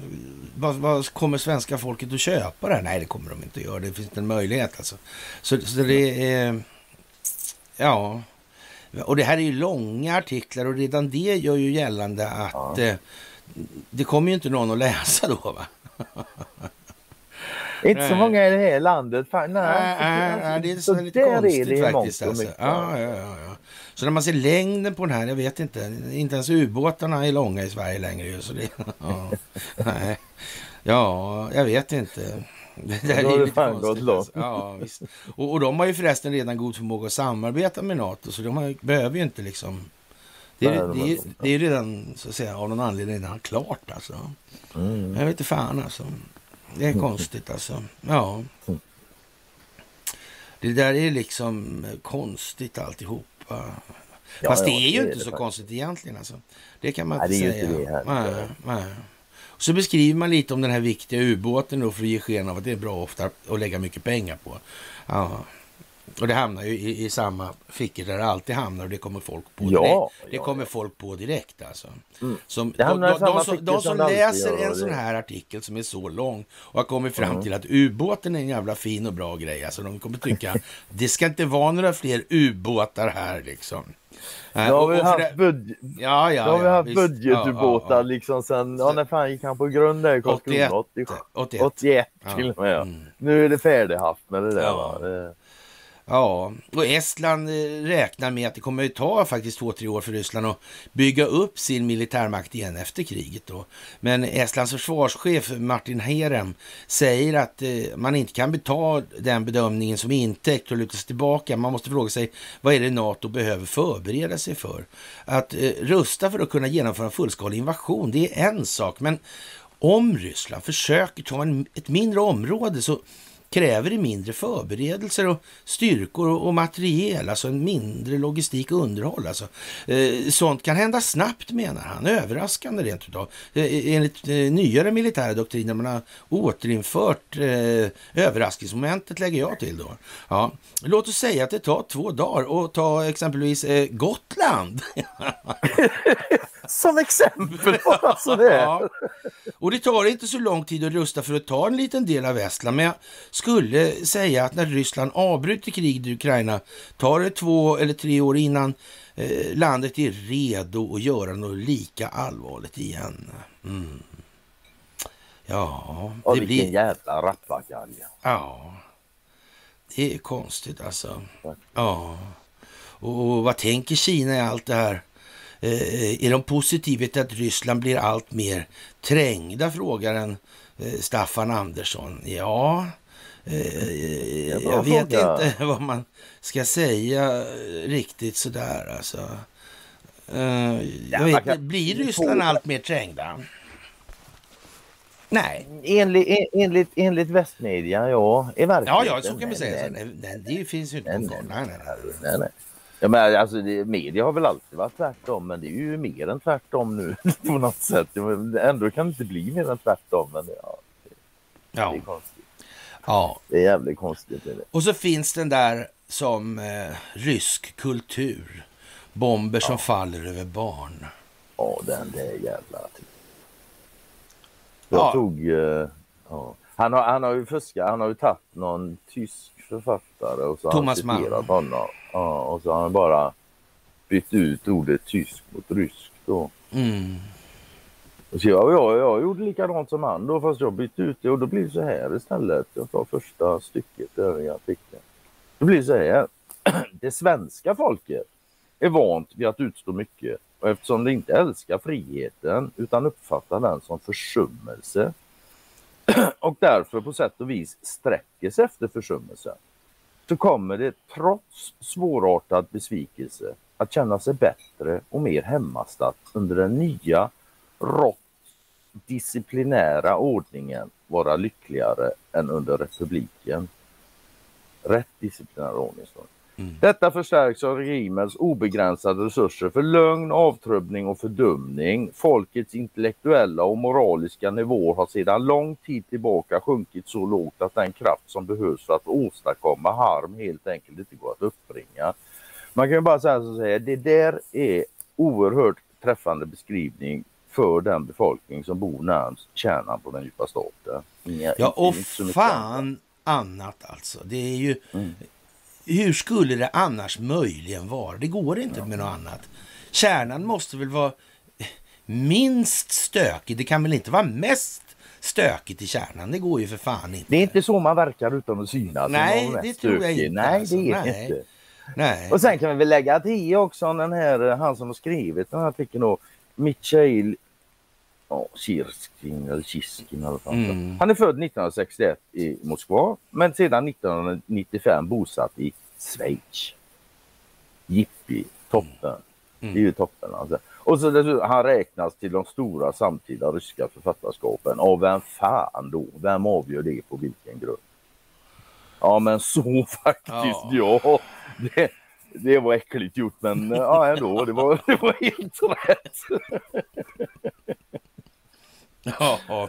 vad, vad, kommer svenska folket att köpa det här? Nej, det kommer de inte att göra. Det finns inte en möjlighet alltså. Så, så det är... Ja. Och det här är ju långa artiklar och redan det gör ju gällande att ja. eh, det kommer ju inte någon att läsa då va? Inte så många i det här landet. Fan, nej, nej, nej, det är så, så lite konstigt är det faktiskt. Alltså. Ja, ja, ja, ja. Så när man ser längden på den här, jag vet inte, inte ens ubåtarna är långa i Sverige längre. Så det, ja, nej. ja, jag vet inte. Det här är lite konstigt. Alltså. Ja, visst. Och, och de har ju förresten redan god förmåga att samarbeta med NATO, så de har, behöver ju inte liksom... Det är, Nej, det, är, det är redan, så att säga, av någon anledning redan klart alltså. Mm. Jag vet inte fan alltså. Det är konstigt alltså. Ja. Mm. Det där är liksom konstigt alltihop. Ja, Fast det är ju det inte är så konstigt egentligen. Alltså. Det kan man nej, inte säga. Inte det nej, nej. Så beskriver man lite om den här viktiga ubåten då för att ge sken av att det är bra ofta att lägga mycket pengar på. Ja. Och det hamnar ju i, i samma fickor där det alltid hamnar och det kommer folk på direkt. Ja, det ja, kommer ja. folk på direkt alltså. Mm. Som, de, de, de, som, de som läser en sån här artikel som är så lång och har kommit fram mm. till att ubåten är en jävla fin och bra grej. Alltså de kommer tycka det ska inte vara några fler ubåtar här liksom. Nu har vi haft, budget, ja, ja, nu har vi ja, haft budgetubåtar Ja, ja, liksom sen, ja när fan gick han på grund där i Karlskrona? 81. 81. 81 Ja. till och med. Mm. Nu är det färdighaft med det där Ja. va. Ja, och Estland eh, räknar med att det kommer att ta faktiskt två, tre år för Ryssland att bygga upp sin militärmakt igen efter kriget. Då. Men Estlands försvarschef Martin Herem säger att eh, man inte kan ta den bedömningen som intäkt och luta sig tillbaka. Man måste fråga sig vad är det NATO behöver förbereda sig för? Att eh, rusta för att kunna genomföra en fullskalig invasion, det är en sak. Men om Ryssland försöker ta en, ett mindre område så kräver det mindre förberedelser och styrkor och, och materiel, alltså en mindre logistik och underhåll. Alltså. Eh, sånt kan hända snabbt menar han, överraskande rent utav. Eh, eh enligt eh, nyare militära doktriner man har återinfört eh, överraskningsmomentet lägger jag till då. Ja. Låt oss säga att det tar två dagar och ta exempelvis eh, Gotland. som exempel bara sådär. Ja. Och det tar inte så lång tid att rusta för att ta en liten del av Estland. Men jag skulle säga att när Ryssland avbryter kriget i Ukraina tar det två eller tre år innan eh, landet är redo att göra något lika allvarligt igen. Mm. Ja, Och det vilken blir... jävla rappakalja. Ja, det är konstigt alltså. Ja, och vad tänker Kina i allt det här? Eh, är de positiva till att Ryssland blir allt mer trängda, frågar en eh, Staffan Andersson. Ja, eh, jag vet inte vad man ska säga riktigt sådär alltså. Jag Ja, vet, kan- blir Ryssland allt mer trängda? Nej. Enligt, en- enligt, enligt västmedia, ja. I Ja, verkligheten. ja, så kan vi säga. Nej, Nej, nej, det finns ju inte nej, nej. nej, nej. Ja, men alltså, det, media har väl alltid varit tvärtom, men det är ju mer än tvärtom nu på något sätt. Ändå kan det inte bli mer än tvärtom. Men det, ja, det Ja, är konstigt. ja. Det är jävligt konstigt. Är det. Och så finns den där som eh, rysk kultur. Bomber som faller över barn. Ja, den där jävla... Jag Ja. tog... eh, ja. Han, har, han har ju fuskat. Han har ju tagit någon tysk författare och så har Thomas han Mann. citerat honom. Ja, och så har han bara bytt ut ordet tysk mot rysk då. Mm. Och så jag, jag, jag gjorde likadant som han då fast jag bytte ut det och då blir det så här istället. Jag tar första stycket där i artikeln. Det blir så här. Det svenska folket är vant vid att utstå mycket och eftersom det inte älskar friheten utan uppfattar den som försummelse och därför på sätt och vis sträcker sig efter försummelsen så kommer det trots svårartad besvikelse att känna sig bättre och mer hemmastatt under den nya rått disciplinära ordningen vara lyckligare än under republiken. Rätt disciplinär ordning står det. Mm. Detta förstärks av regimens obegränsade resurser för lögn, avtrubbning och fördumning. Folkets intellektuella och moraliska nivåer har sedan lång tid tillbaka sjunkit så lågt att den kraft som behövs för att åstadkomma harm helt enkelt inte går att uppbringa. Man kan ju bara säga så här, det där är oerhört träffande beskrivning för den befolkning som bor närmast kärnan på den djupa staten. Inga- Ja, och fan annat alltså. Det är ju... Mm. Hur skulle det annars möjligen vara? Det går inte med något annat. Kärnan måste väl vara minst stökig. Det kan väl inte vara mest stökigt i kärnan? Det går ju för fan inte. Det är inte så man verkar utan att synas. Nej, det tror jag inte, Nej, alltså. det är Nej. inte. Nej. Och sen kan vi väl lägga till också den här, han som har skrivit den här artikeln då, Michail ja, Kirskin eller Kiskin eller vad. Mm. Han är född 1961 i Moskva men sedan 1995 bosatt i Schweiz. Jippi, toppen. Mm. Det är ju toppen alltså. Och så dessutom, han räknas till de stora samtida ryska författarskapen. Och vem fan då? Vem avgör det på vilken grund? Ja men så faktiskt Ja. ja. Det, det var äckligt gjort men ja ändå. Det var, det var helt rätt. Ja, Ja,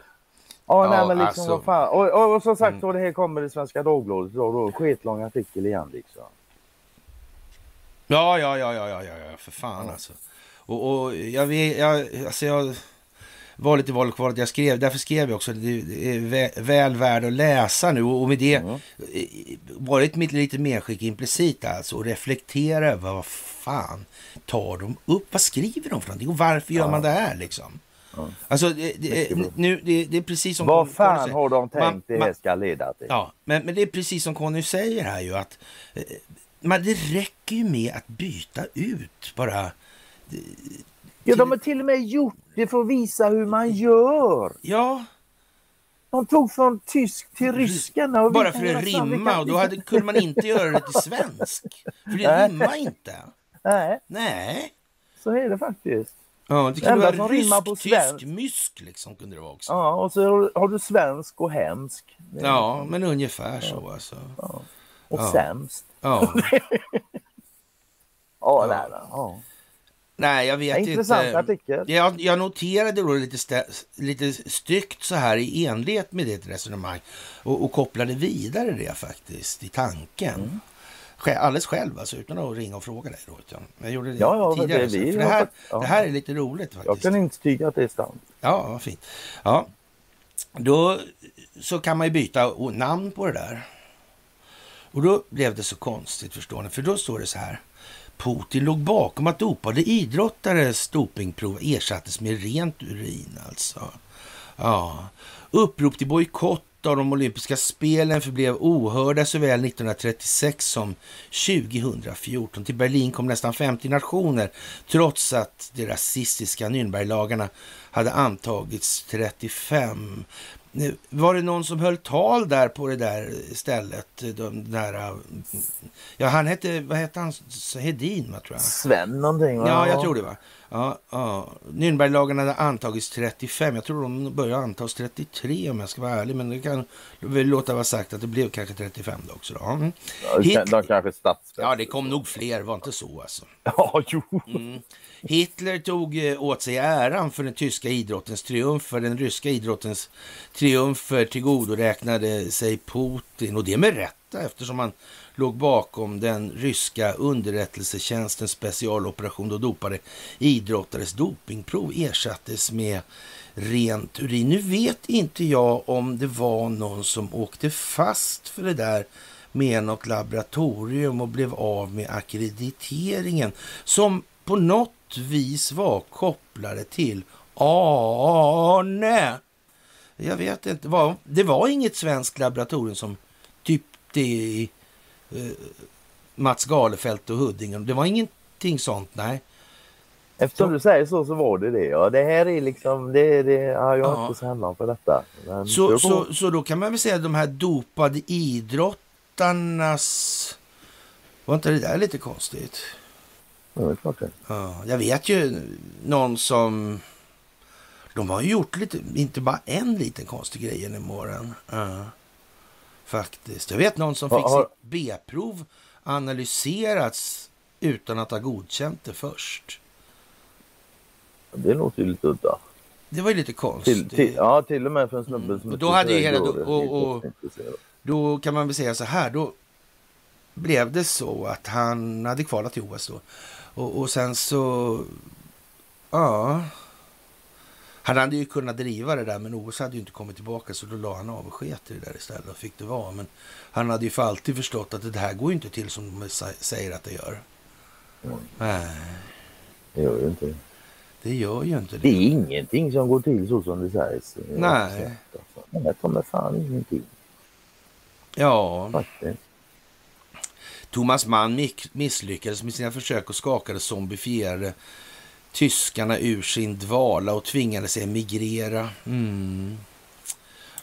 Ja, nej, men liksom alltså. vad fan. Och, och, och som sagt Mm. så det här kommer i Svenska Dagbladet idag då. Skitlång artikel igen liksom. ja, ja, ja, ja, ja, ja, för fan alltså. Och, och jag vet, jag, alltså jag... valet i valet kvalet jag skrev, därför skrev jag också, det är väl värd att läsa nu och med det mm. varit mitt lite medskick implicit alltså och reflektera över vad fan tar de upp, vad skriver de för någonting och varför gör ja. man det här liksom? Ja. Alltså, det, det, nu, det, det, är precis som... Vad fan har de tänkt man, det här ska leda till? Ja, men, men det är precis som Conny säger här ju att eh, man, det räcker ju med att byta ut bara... Eh, ja, de har till och med gjort det för att visa hur man gör. Ja. De tog från tysk till ryska. Bara för att rimma och då hade, kunde man inte göra det till svensk. För det rimmar inte. Nej. Nej. Så är det faktiskt. Ja, det kunde vara rysk, på tysk, mysk liksom kunde det vara också. Ja, och så har du svensk och hemsk. Ja, men ungefär så alltså. Ja. Och ja. sämst. Ja. ja, nej, ja. Nej, jag vet Intressant inte. artikel. Jag, jag noterade då lite, stä, lite styggt så här i enlighet med ditt resonemang och, och kopplade vidare det faktiskt i tanken. Mm alldeles själv, alltså, utan att ringa och fråga dig. Då, utan jag gjorde det ja, ja, tidigare. Det, det, det, här, ja. det här är lite roligt faktiskt. Jag kan inte tycka att det är sant. Ja, vad fint. Ja, då så kan man ju byta namn på det där. Och då blev det så konstigt, förstår ni? För då står det så här. Putin låg bakom att dopade idrottares dopingprov ersattes med rent urin alltså. Ja. Upprop till bojkott av de olympiska spelen förblev ohörda såväl 1936 som 2014. Till Berlin kom nästan 50 nationer trots att de rasistiska Nürnberglagarna hade antagits 35. Var det någon som höll tal där på det där stället? De där, ja, han hette, vad hette han? Hedin, va, tror jag. Sven någonting, va? Ja, jag tror det. va. Ja, ja. Nürnberglagen hade antagits 35. Jag tror de började antas 33 om jag ska vara ärlig. Men det kan väl låta vara sagt att det blev kanske 35 då också. Då. Mm. Ja, Hit... De kanske. Ja, det kom nog fler. Var inte så alltså. Ja, jo. Mm. Hitler tog eh, åt sig äran för den tyska idrottens triumf. För den ryska idrottens triumfer tillgodoräknade sig Putin. Och det med rätta eftersom han låg bakom den ryska underrättelsetjänstens specialoperation då dopade idrottares dopingprov ersattes med rent urin. Nu vet inte jag om det var någon som åkte fast för det där med något laboratorium och blev av med akkrediteringen som på något vis var kopplade till Arne. Jag vet inte. Det var inget svenskt laboratorium som typ det Mats Galefelt och Huddinge. Det var ingenting sånt, nej. Eftersom du säger så så var det det. Ja, det här är liksom, det, det, ja, jag är inte så hemma för detta. Men så, så, så då kan man väl säga att de här dopade idrottarnas... Var inte det där lite konstigt? Ja, det är klart det. Ja, jag vet ju någon som... De har ju gjort lite, inte bara en liten konstig grej genom åren. Ja. Faktiskt. Jag vet någon som fick har... sitt B-prov analyserats utan att ha godkänt det först. Det låter ju lite udda. Det var ju lite konstigt. Till, till, ja, till och med för en snubbe mm. som... Och då hade ju hela... Då, och, och, då kan man väl säga så här. Då blev det så att han hade kvalat till OS då. Och, och sen så... Ja, han hade ju kunnat driva det där, men OS hade ju inte kommit tillbaka så då la han av och sket i det där istället och fick det vara. Men han hade ju för alltid förstått att det här går ju inte till som de säger att det gör. Mm. Nej. Det gör ju inte det. Det gör ju inte det. Det är ingenting som går till så som det sägs. Nej. Men det kommer fan ingenting. Ja. Faktiskt. Thomas Mann misslyckades med sina försök att skaka det zombifierade tyskarna ur sin dvala och tvingades emigrera. Mm.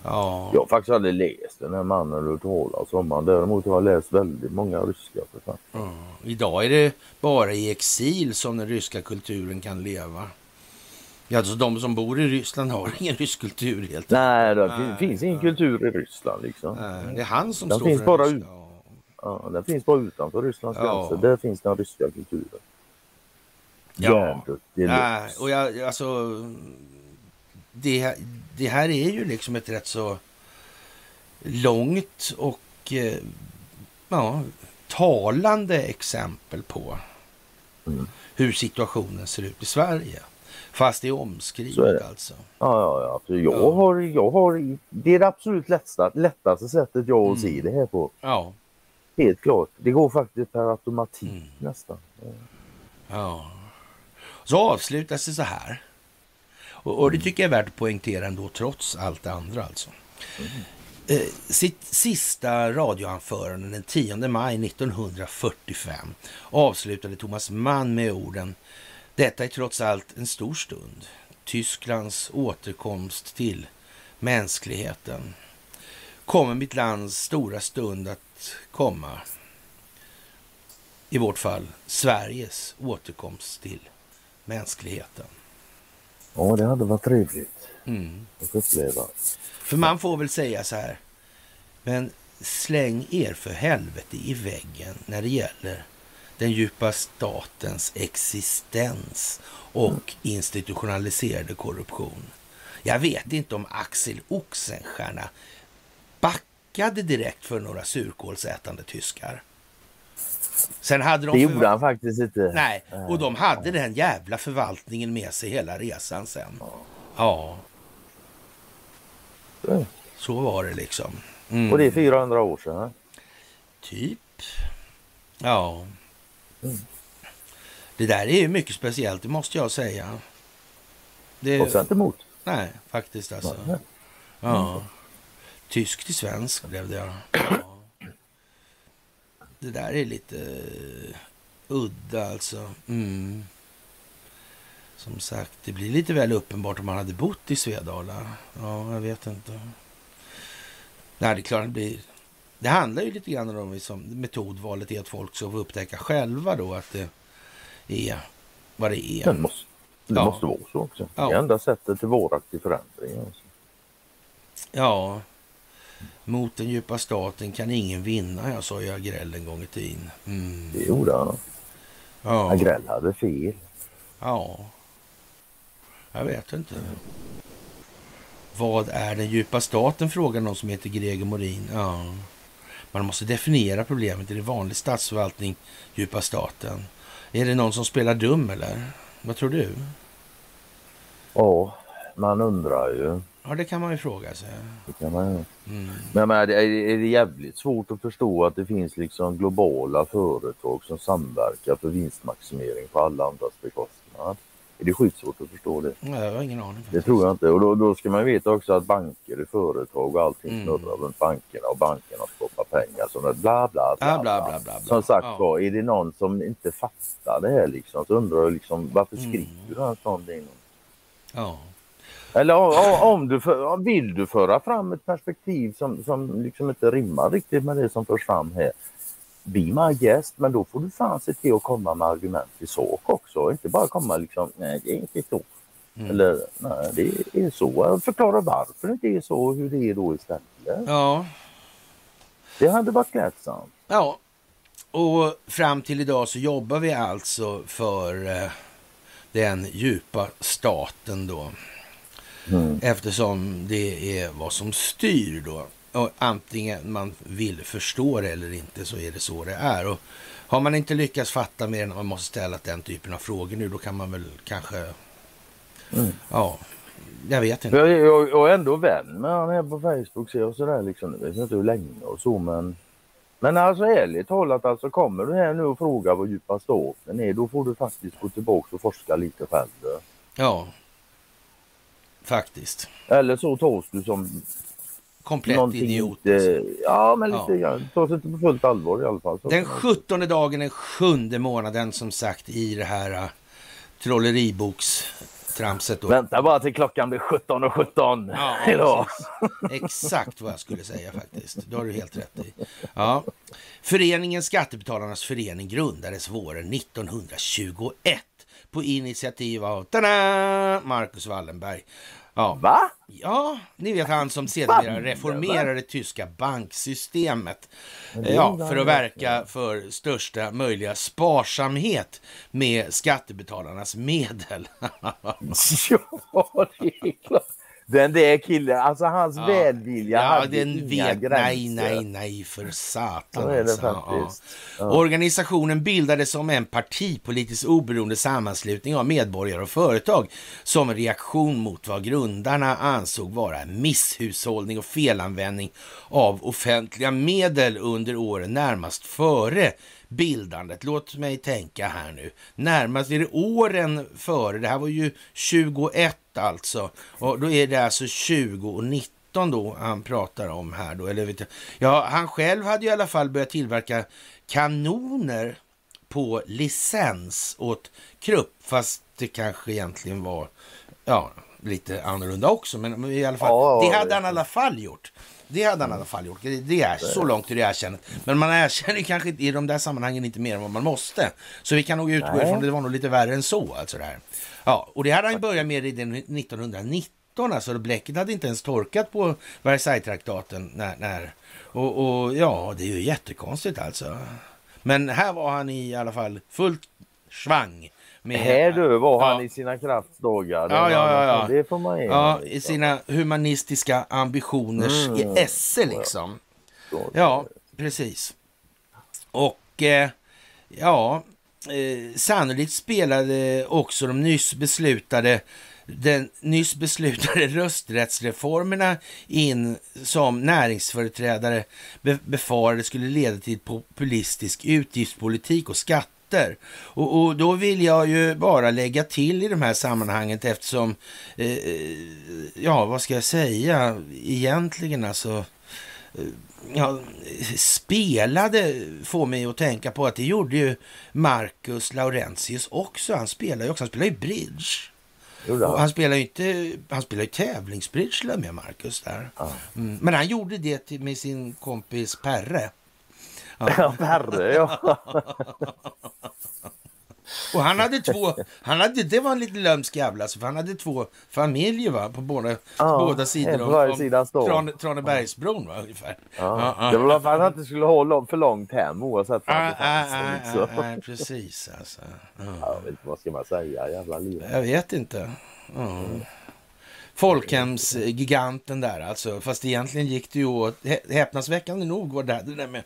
Ja. Jag har faktiskt aldrig läst den här mannen du talas om. Däremot har jag läst väldigt många ryska författare. Mm. Idag är det bara i exil som den ryska kulturen kan leva. Alltså de som bor i Ryssland har ingen rysk kultur helt Nej, det Nej, finns ingen kultur i Ryssland liksom. Nej, det är han som den står finns för bara den ryska. Ja, den finns bara utanför Rysslands ja. gränser. Där finns den ryska kulturen. Ja, Nej, och jag, alltså, det, det här är ju liksom ett rätt så långt och eh, ja, talande exempel på mm. hur situationen ser ut i Sverige. Fast det är omskrivet är det. alltså. Ja, ja, ja. Alltså, jag, ja. Har, jag har... Det är det absolut lättaste, lättaste sättet jag att mm. se det här på. Ja. Helt klart. Det går faktiskt per automatik mm. nästan. Ja. Så avslutas det så här. Och, och, det tycker jag är värt att poängtera ändå, trots allt det andra alltså. Mm. Eh, sitt sista radioanförande den 10 maj 1945 avslutade Thomas Mann med orden Detta är trots allt en stor stund. Tysklands återkomst till mänskligheten. Kommer mitt lands stora stund att komma? I vårt fall Sveriges återkomst till mänskligheten. Ja, det hade varit trevligt mm. att uppleva. För man får väl säga så här, men släng er för helvete i väggen när det gäller den djupa statens existens och institutionaliserade korruption. Jag vet inte om Axel Oxenstierna backade direkt för några surkålsätande tyskar. Sen hade de det gjorde han faktiskt inte. Nej, och de hade den jävla förvaltningen med sig hela resan sen. Ja. Så var det liksom. Mm. Och det är 400 år sedan? Typ. Ja. Mm. Det där är ju mycket speciellt, det måste jag säga. Det... Och inte emot? Nej, faktiskt alltså. Ja. Mm. Tysk till svensk blev det. Ja det där är lite uh, udda alltså. Mm. Som sagt, det blir lite väl uppenbart om man hade bott i Svedala. Ja, jag vet inte. Nej, det är klart det blir... Det handlar ju lite grann om liksom, metodvalet är att folk ska få upptäcka själva då att det är vad det är. Det måste, det ja. måste vara så också. Ja. Det är enda sättet till varaktig förändring. Alltså. Ja, mot den djupa staten kan ingen vinna, jag sa ju Agrell en gång i tiden. Mm. Det gjorde han. Ja. Agrell hade fel. Ja. Jag vet inte. Vad är den djupa staten? frågar någon som heter Greger Morin. Ja. Man måste definiera problemet. Är det vanlig statsförvaltning, djupa staten? Är det någon som spelar dum eller? Vad tror du? Ja, man undrar ju. Ja, det kan man ju fråga sig. Det kan man ju. Mm. Men, men är, det jävligt svårt att förstå att det finns liksom globala företag som samverkar för vinstmaximering på alla andras bekostnad? Är det skitsvårt att förstå det? Nej, jag har ingen aning. Faktiskt. Det tror jag inte. Och då, då ska man veta också att banker är företag och allting mm. snurrar runt bankerna och bankerna skapar pengar. Så bla bla bla. bla, bla, bla, bla Som sagt ja. var, är det någon som inte fattar det här liksom så undrar jag liksom varför mm. skriver du en sån ding? Ja. Eller om, du för, vill du föra fram ett perspektiv som, som liksom inte rimmar riktigt med det som förs fram här. Be my guest, men då får du fan se till att komma med argument i sak också. Inte bara komma liksom, nej det är inte så. Mm. Eller nej det är så. Förklara varför det inte är så och hur det är då istället. Ja. Det hade varit klädsamt. Ja, och fram till idag så jobbar vi alltså för eh, den djupa staten då. Mm. Eftersom det är vad som styr då. Och antingen man vill förstå det eller inte så är det så det är. Och har man inte lyckats fatta mer än att man måste ställa den typen av frågor nu, då kan man väl kanske... Mm. Ja, jag vet inte. Jag, jag, jag är ändå vän med han här på Facebook och sådär liksom. Jag vet inte hur länge och så men... Men alltså ärligt talat alltså kommer du här nu och frågar vad djupa staten är då får du faktiskt gå tillbaka och forska lite själv. Ja, Faktiskt. Eller så tas du som komplett idiot. Inte, ja, men lite ja. grann. Tas inte på fullt allvar i alla fall. Den sjuttonde dagen, den sjunde månaden som sagt i det här uh, trolleribokstramset. Vänta bara till klockan blir 17.17 och 17 ja, idag. Exakt vad jag skulle säga faktiskt. Det har du helt rätt i. Ja. Föreningen Skattebetalarnas förening grundades våren 1921 på initiativ av Marcus Wallenberg. Ja. Va? Ja, ni vet han som sedermera reformerade det tyska banksystemet. Ja, för att verka för största möjliga sparsamhet med skattebetalarnas medel. ja, det är klart. Den där killen, alltså hans Ja. välvilja Ja, hade den inga vet, gränser. nej, nej, nej, för satan. Det alltså. Ja. Organisationen bildades som en partipolitiskt oberoende sammanslutning av medborgare och företag som reaktion mot vad grundarna ansåg vara misshushållning och felanvändning av offentliga medel under åren närmast före bildandet. Låt mig tänka här nu. Närmast är det åren före. Det här var ju 21 alltså. Och då är det alltså 20 och 19 då han pratar om här då. Eller vet jag. Ja, han själv hade i alla fall börjat tillverka kanoner på licens åt Krupp. Fast det kanske egentligen var ja, lite annorlunda också. Men i alla fall, Ja, det hade han i alla fall gjort. Det hade han i alla fall gjort. Det- är så långt är det erkänt. Men man erkänner kanske i de där sammanhangen inte mer än vad man måste. Så vi kan nog utgå ifrån att det var nog lite värre än så. Alltså det här. Ja, och det hade han börjat med redan 1919. Alltså bläcket hade inte ens torkat på Versailles-traktaten. När, när, och, och ja, det är ju jättekonstigt alltså. Men här var han i alla fall fullt svang. Här du var han Ja. i sina kraftsdagar. Ja, ja, ja. Det får man Ja, i liksom. sina humanistiska ambitioners Mm. esse liksom. Ja, precis. Och eh, ja, eh, sannolikt spelade också de nyss beslutade den nyss beslutade rösträttsreformerna in som näringsföreträdare be- befarade skulle leda till populistisk utgiftspolitik och skatter. Och, och då vill jag ju bara lägga till i de här sammanhanget eftersom, eh, eh, ja vad ska jag säga, egentligen alltså, ja, spelade får mig att tänka på att det gjorde ju Marcus Laurentius också. Han spelar ju också, han spelar ju bridge. Och han? spelar ju inte, han spelar ju tävlingsbridge med Marcus där. Ja. Mm. Men han gjorde det med sin kompis Perre. Ja, Perre ja. Och han hade två, han hade, det var en lite lömsk jävla, alltså, för han hade två familjer va, på båda, Ja, båda sidor på varje sida. Trane, Tranebergsbron va, ungefär. Ja. ja. Det var för att han inte skulle ha lång- för långt hem oavsett var Ah, ah, ah, sig. ah, ah, precis alltså. Ja. Ja, jag vet inte, vad ska man säga? Jävla liv. Jag vet inte. Ja. Folkhemsgiganten där alltså. Fast egentligen gick det ju åt, hä- häpnadsväckande nog var det, det där med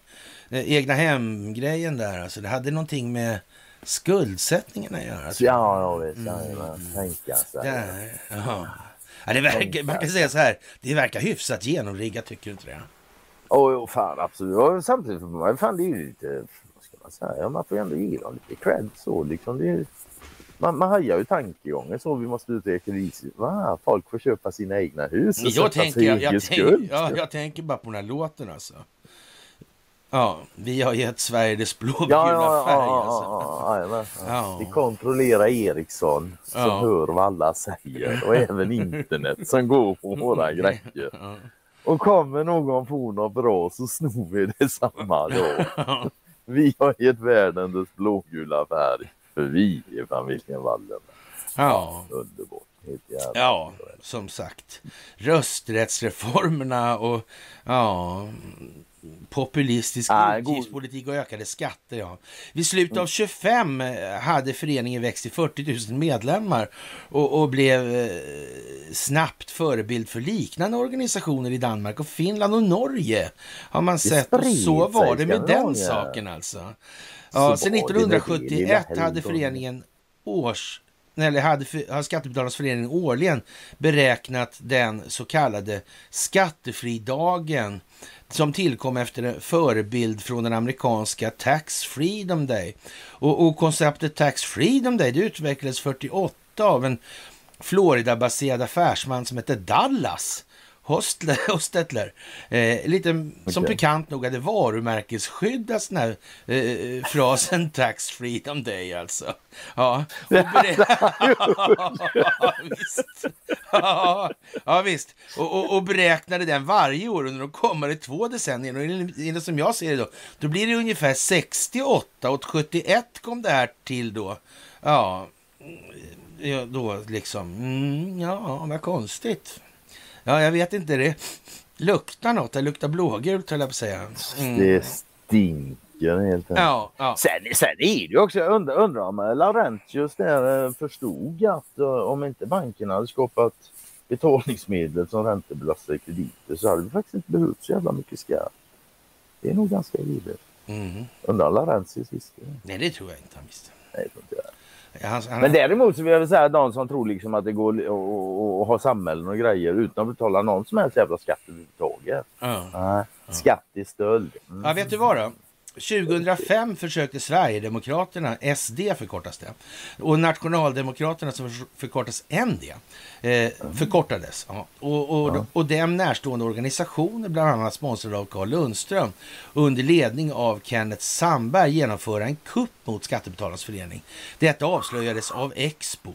eh, egna hemgrejen där. Alltså det hade någonting med skuldsättningen att göra. Så, ja, ja visst. Jajamän. Tänka sig. Där, jaha. Ja, det verkar, man kan säga så här, det verkar hyfsat genomriggat, tycker du inte det? Åh, jo, fan absolut. Och samtidigt, man- fan det är ju lite, vad ska man säga, man får ju ändå ge dem lite cred så liksom. Det är, man, man hajar ju tankegången så vi måste ut kris. Va? Folk får köpa sina egna hus och Jag tänker, jag, jag, tänker, ja, jag tänker bara på den här låten alltså. Ja, vi har gett Sverige dess blågula Ja, ja, färg ja, alltså. ja, ja. Ja. Vi kontrollerar Ericsson som hör vad alla säger och även internet som går på våra grejer. Och kommer någon på något bra så snor vi det samma då. Vi har gett världen dess blågula färg för vi är familjen Wallenberg. Ja. Underbart. Ja, som sagt. Rösträttsreformerna och ja, populistisk Ah, utgiftspolitik och ökade skatter. Ja. Vid slutet av 25 hade föreningen växt till 40 000 medlemmar och, och blev eh, snabbt förebild för liknande organisationer i Danmark och Finland och Norge. Har man sett. Och så var det med den saken alltså. Ja, sen var det med det 1971 lilla hade föreningen års eller hade, har Skattebetalarnas förening årligen beräknat den så kallade skattefridagen som tillkom efter en förebild från den amerikanska Tax Freedom Day. Och, och konceptet Tax Freedom Day det utvecklades 48 av en Florida-baserad affärsman som hette Dallas Hostler, Hostetler. Eh, lite som Okej. pikant nog hade varumärkesskyddat den här eh, frasen Tax Freedom Day alltså. Ja, och ja, visst. Ja, ja, visst. Och, och, och beräknade den varje år under de kommande två decennierna. Och enligt som jag ser det då, då blir det ungefär 68 och 71 kom det här till då. Ja, ja då liksom, mm, ja, vad konstigt. Ja, jag vet inte, det luktar något. Det luktar blågult höll jag på att säga. Mm. Det stinker helt enkelt. Ja, ja. Sen, sen är det ju också, jag undrar, undrar om eh, Laurentius där eh, förstod att eh, om inte bankerna hade skapat betalningsmedel som räntebelastade krediter så hade vi faktiskt inte behövt så jävla mycket skatt. Det är nog ganska givet. Mm. Undrar alla Rensis visste det? Nej, det tror jag inte han visste. Nej, jag inte Ja, han, han... Men däremot så vill jag säga de som tror liksom att det går att ha samhällen och grejer utan att betala någon som helst jävla skatt överhuvudtaget. Ja. Nej, skatt är stöld. Mm. Ja, vet du vad då? 2005 försökte Sverigedemokraterna, SD förkortas det, och Nationaldemokraterna som förkortas ND, eh, förkortades. Ja. Och, och, ja. och dem närstående organisationer, bland annat sponsrade av Carl Lundström, under ledning av Kenneth Sandberg genomföra en kupp mot Skattebetalarnas förening. Detta avslöjades av Expo.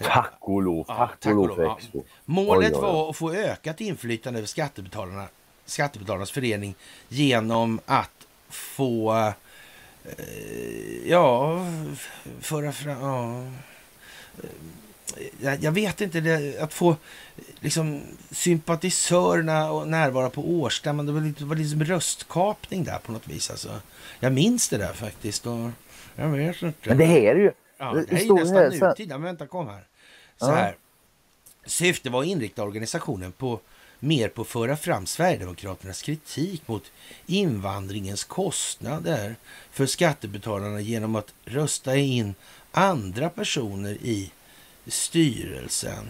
Tack och lov, tack, och lov Expo. Målet oj, oj, oj. var att få ökat inflytande över Skattebetalarna Skattebetalarnas förening genom att få, eh, ja, föra fram, ja, jag, jag vet inte, det, att få liksom sympatisörerna och närvara på årsstämman, det var, lite, var liksom röstkapning där på något vis. Alltså. Jag minns det där faktiskt. Och jag vet inte. Men det här är ju... Ja, det, det är nästan här, nutid. Men vänta, kom här. Så ja. här. Syftet var att inrikta organisationen på mer på att föra fram Sverigedemokraternas kritik mot invandringens kostnader för skattebetalarna genom att rösta in andra personer i styrelsen.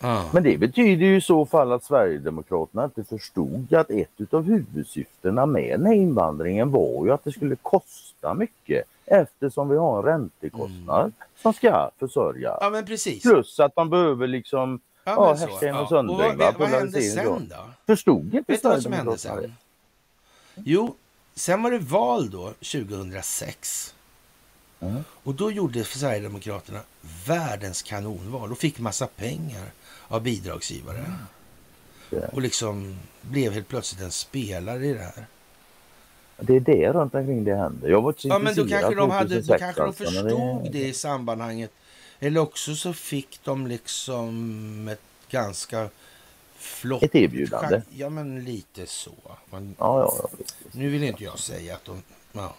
Ah. Men det betyder ju i så fall att Sverigedemokraterna inte förstod att ett av huvudsyftena med den här invandringen var ju att det skulle kosta mycket eftersom vi har en räntekostnad mm. som ska försörja. Ja, men precis. Plus att man behöver liksom Ja, Hästen och Sundling. Ja. vad, vad hände sen då? Förstod inte Vet du vad som hände sen? Jo, sen var det val då, 2006. Mm. Och då gjorde Sverigedemokraterna världens kanonval och fick massa pengar av bidragsgivare. Mm. Yeah. Och liksom blev helt plötsligt en spelare i det här. Det är det runt omkring det händer. Jag var ja, men då kanske de, hade, då kanske de förstod det... det i sammanhanget eller också så fick de liksom ett ganska flott... Ett erbjudande? Ja, men lite så. Man, ja, ja, ja, nu vill inte jag säga att de... Ja.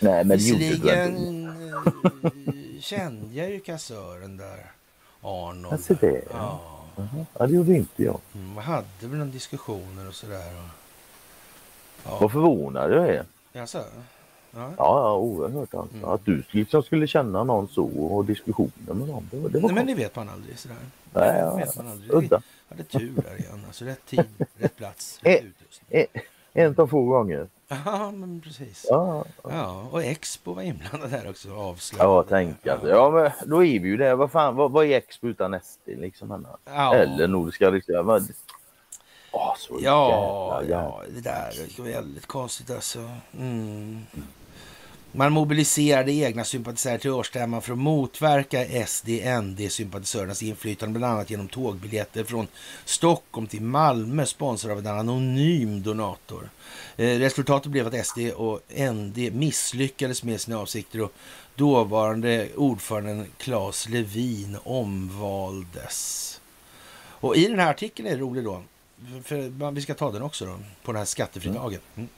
Nej, men Visserligen eh, kände jag ju kassören där, Arnold. Alltså det? Ja. Uh -huh. ja, det gjorde inte jag. Mm, man hade väl några diskussioner och sådär. Och, ja. Vad förvånad jag är. Jaså? Ja, ja oerhört alltså. Mm. Att du liksom skulle känna någon så och diskussioner med dem. Det, det var Nej, men det vet man aldrig sådär. Nej, ja, vet man aldrig. Udda. Jag hade tur där igen. Alltså rätt tid, rätt plats, rätt utrustning. En av få gånger. Ja, men precis. Ja, ja. ja, och Expo var inblandad här också. Avslöjade. Ja, tänk alltså. Ja, men då är vi ju där. Vad fan, vad, vad är Expo utan SD liksom? Ja. Eller Nordiska riksdagen? Så ja, jävla, ja, det där är väldigt konstigt alltså. Mm. Man mobiliserade egna sympatisörer till årsstämman för att motverka SD-ND-sympatisörernas inflytande, bland annat genom tågbiljetter från Stockholm till Malmö, sponsrad av en anonym donator. Eh, resultatet blev att SD och ND misslyckades med sina avsikter och dåvarande ordföranden Claes Levin omvaldes. Och i den här artikeln är det roligt då, för vi ska ta den också då, på den här skattefridagen. Mm.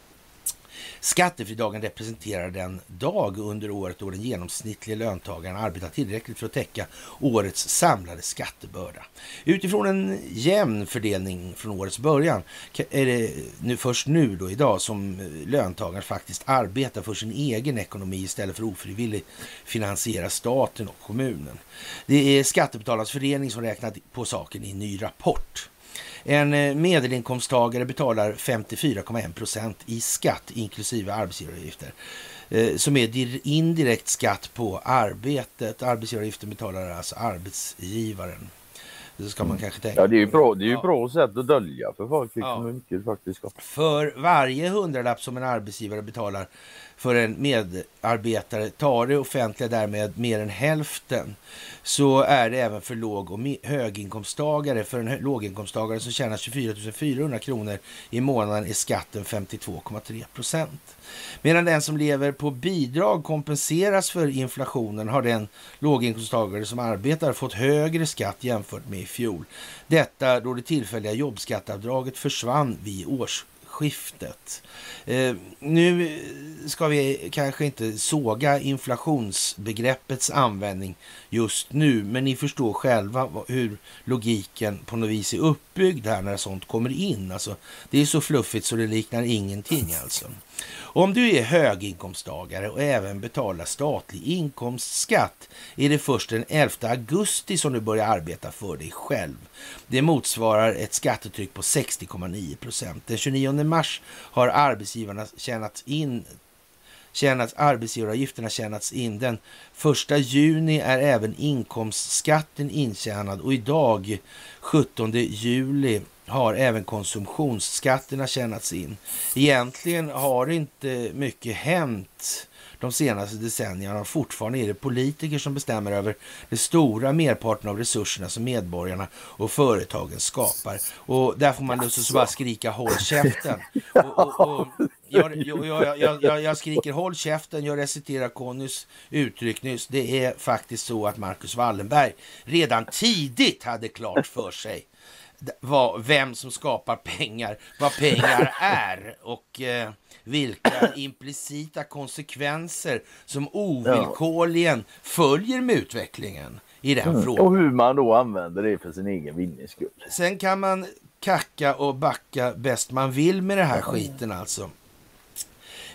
Skattefridagen representerar den dag under året då den genomsnittliga löntagaren arbetar tillräckligt för att täcka årets samlade skattebörda. Utifrån en jämn fördelning från årets början är det nu, först nu då idag som eh, löntagaren faktiskt arbetar för sin egen ekonomi istället för ofrivilligt finansiera staten och kommunen. Det är Skattebetalarnas förening som räknat på saken i en ny rapport. En eh, medelinkomsttagare betalar 54,1 procent i skatt inklusive arbetsgivaravgifter eh, som är indirekt skatt på arbetet. Arbetsgivaravgiften betalar alltså arbetsgivaren. Det ska man mm. kanske tänka Ja, det är ju bra, det är ju bra sätt att dölja för folk liksom hur mycket faktiskt För varje hundralapp som en arbetsgivare betalar för en medarbetare tar det offentliga därmed mer än hälften så är det även för låg och höginkomsttagare. För en låginkomsttagare som tjänar 24 400 kronor i månaden är skatten 52,3 procent. Medan den som lever på bidrag kompenseras för inflationen har den låginkomsttagare som arbetar fått högre skatt jämfört med i fjol. Detta då det tillfälliga jobbskatteavdraget försvann vid årsskiftet. Eh, nu ska vi kanske inte såga inflationsbegreppets användning just nu, men ni förstår själva hur logiken på något vis är uppbyggd här när sånt kommer in. Alltså, det är så fluffigt så det liknar ingenting alltså. Om du är höginkomsttagare och även betalar statlig inkomstskatt är det först den 11 augusti som du börjar arbeta för dig själv. Det motsvarar ett skattetryck på 60,9 procent. Den 29 mars har arbetsgivarna tjänat in tjänats, arbetsgivaravgifterna tjänats in. Den 1 juni är även inkomstskatten intjänad och idag 17 juli har även konsumtionsskatterna tjänats in. Egentligen har inte mycket hänt de senaste decennierna. Fortfarande är det politiker som bestämmer över den stora merparten av resurserna som medborgarna och företagen skapar. Och där får man lust att bara skrika håll käften. Och, och, och, jag, jag, jag, jag, skriker håll käften, jag reciterar Connys uttryck nyss. Det är faktiskt så att Marcus Wallenberg redan tidigt hade klart för sig vad, vem som skapar pengar, vad pengar är och eh, vilka implicita konsekvenser som ovillkorligen följer med utvecklingen i den mm. frågan. Och hur man då använder det för sin egen vinnings skull. Sen kan man kacka och backa bäst man vill med det här skiten alltså.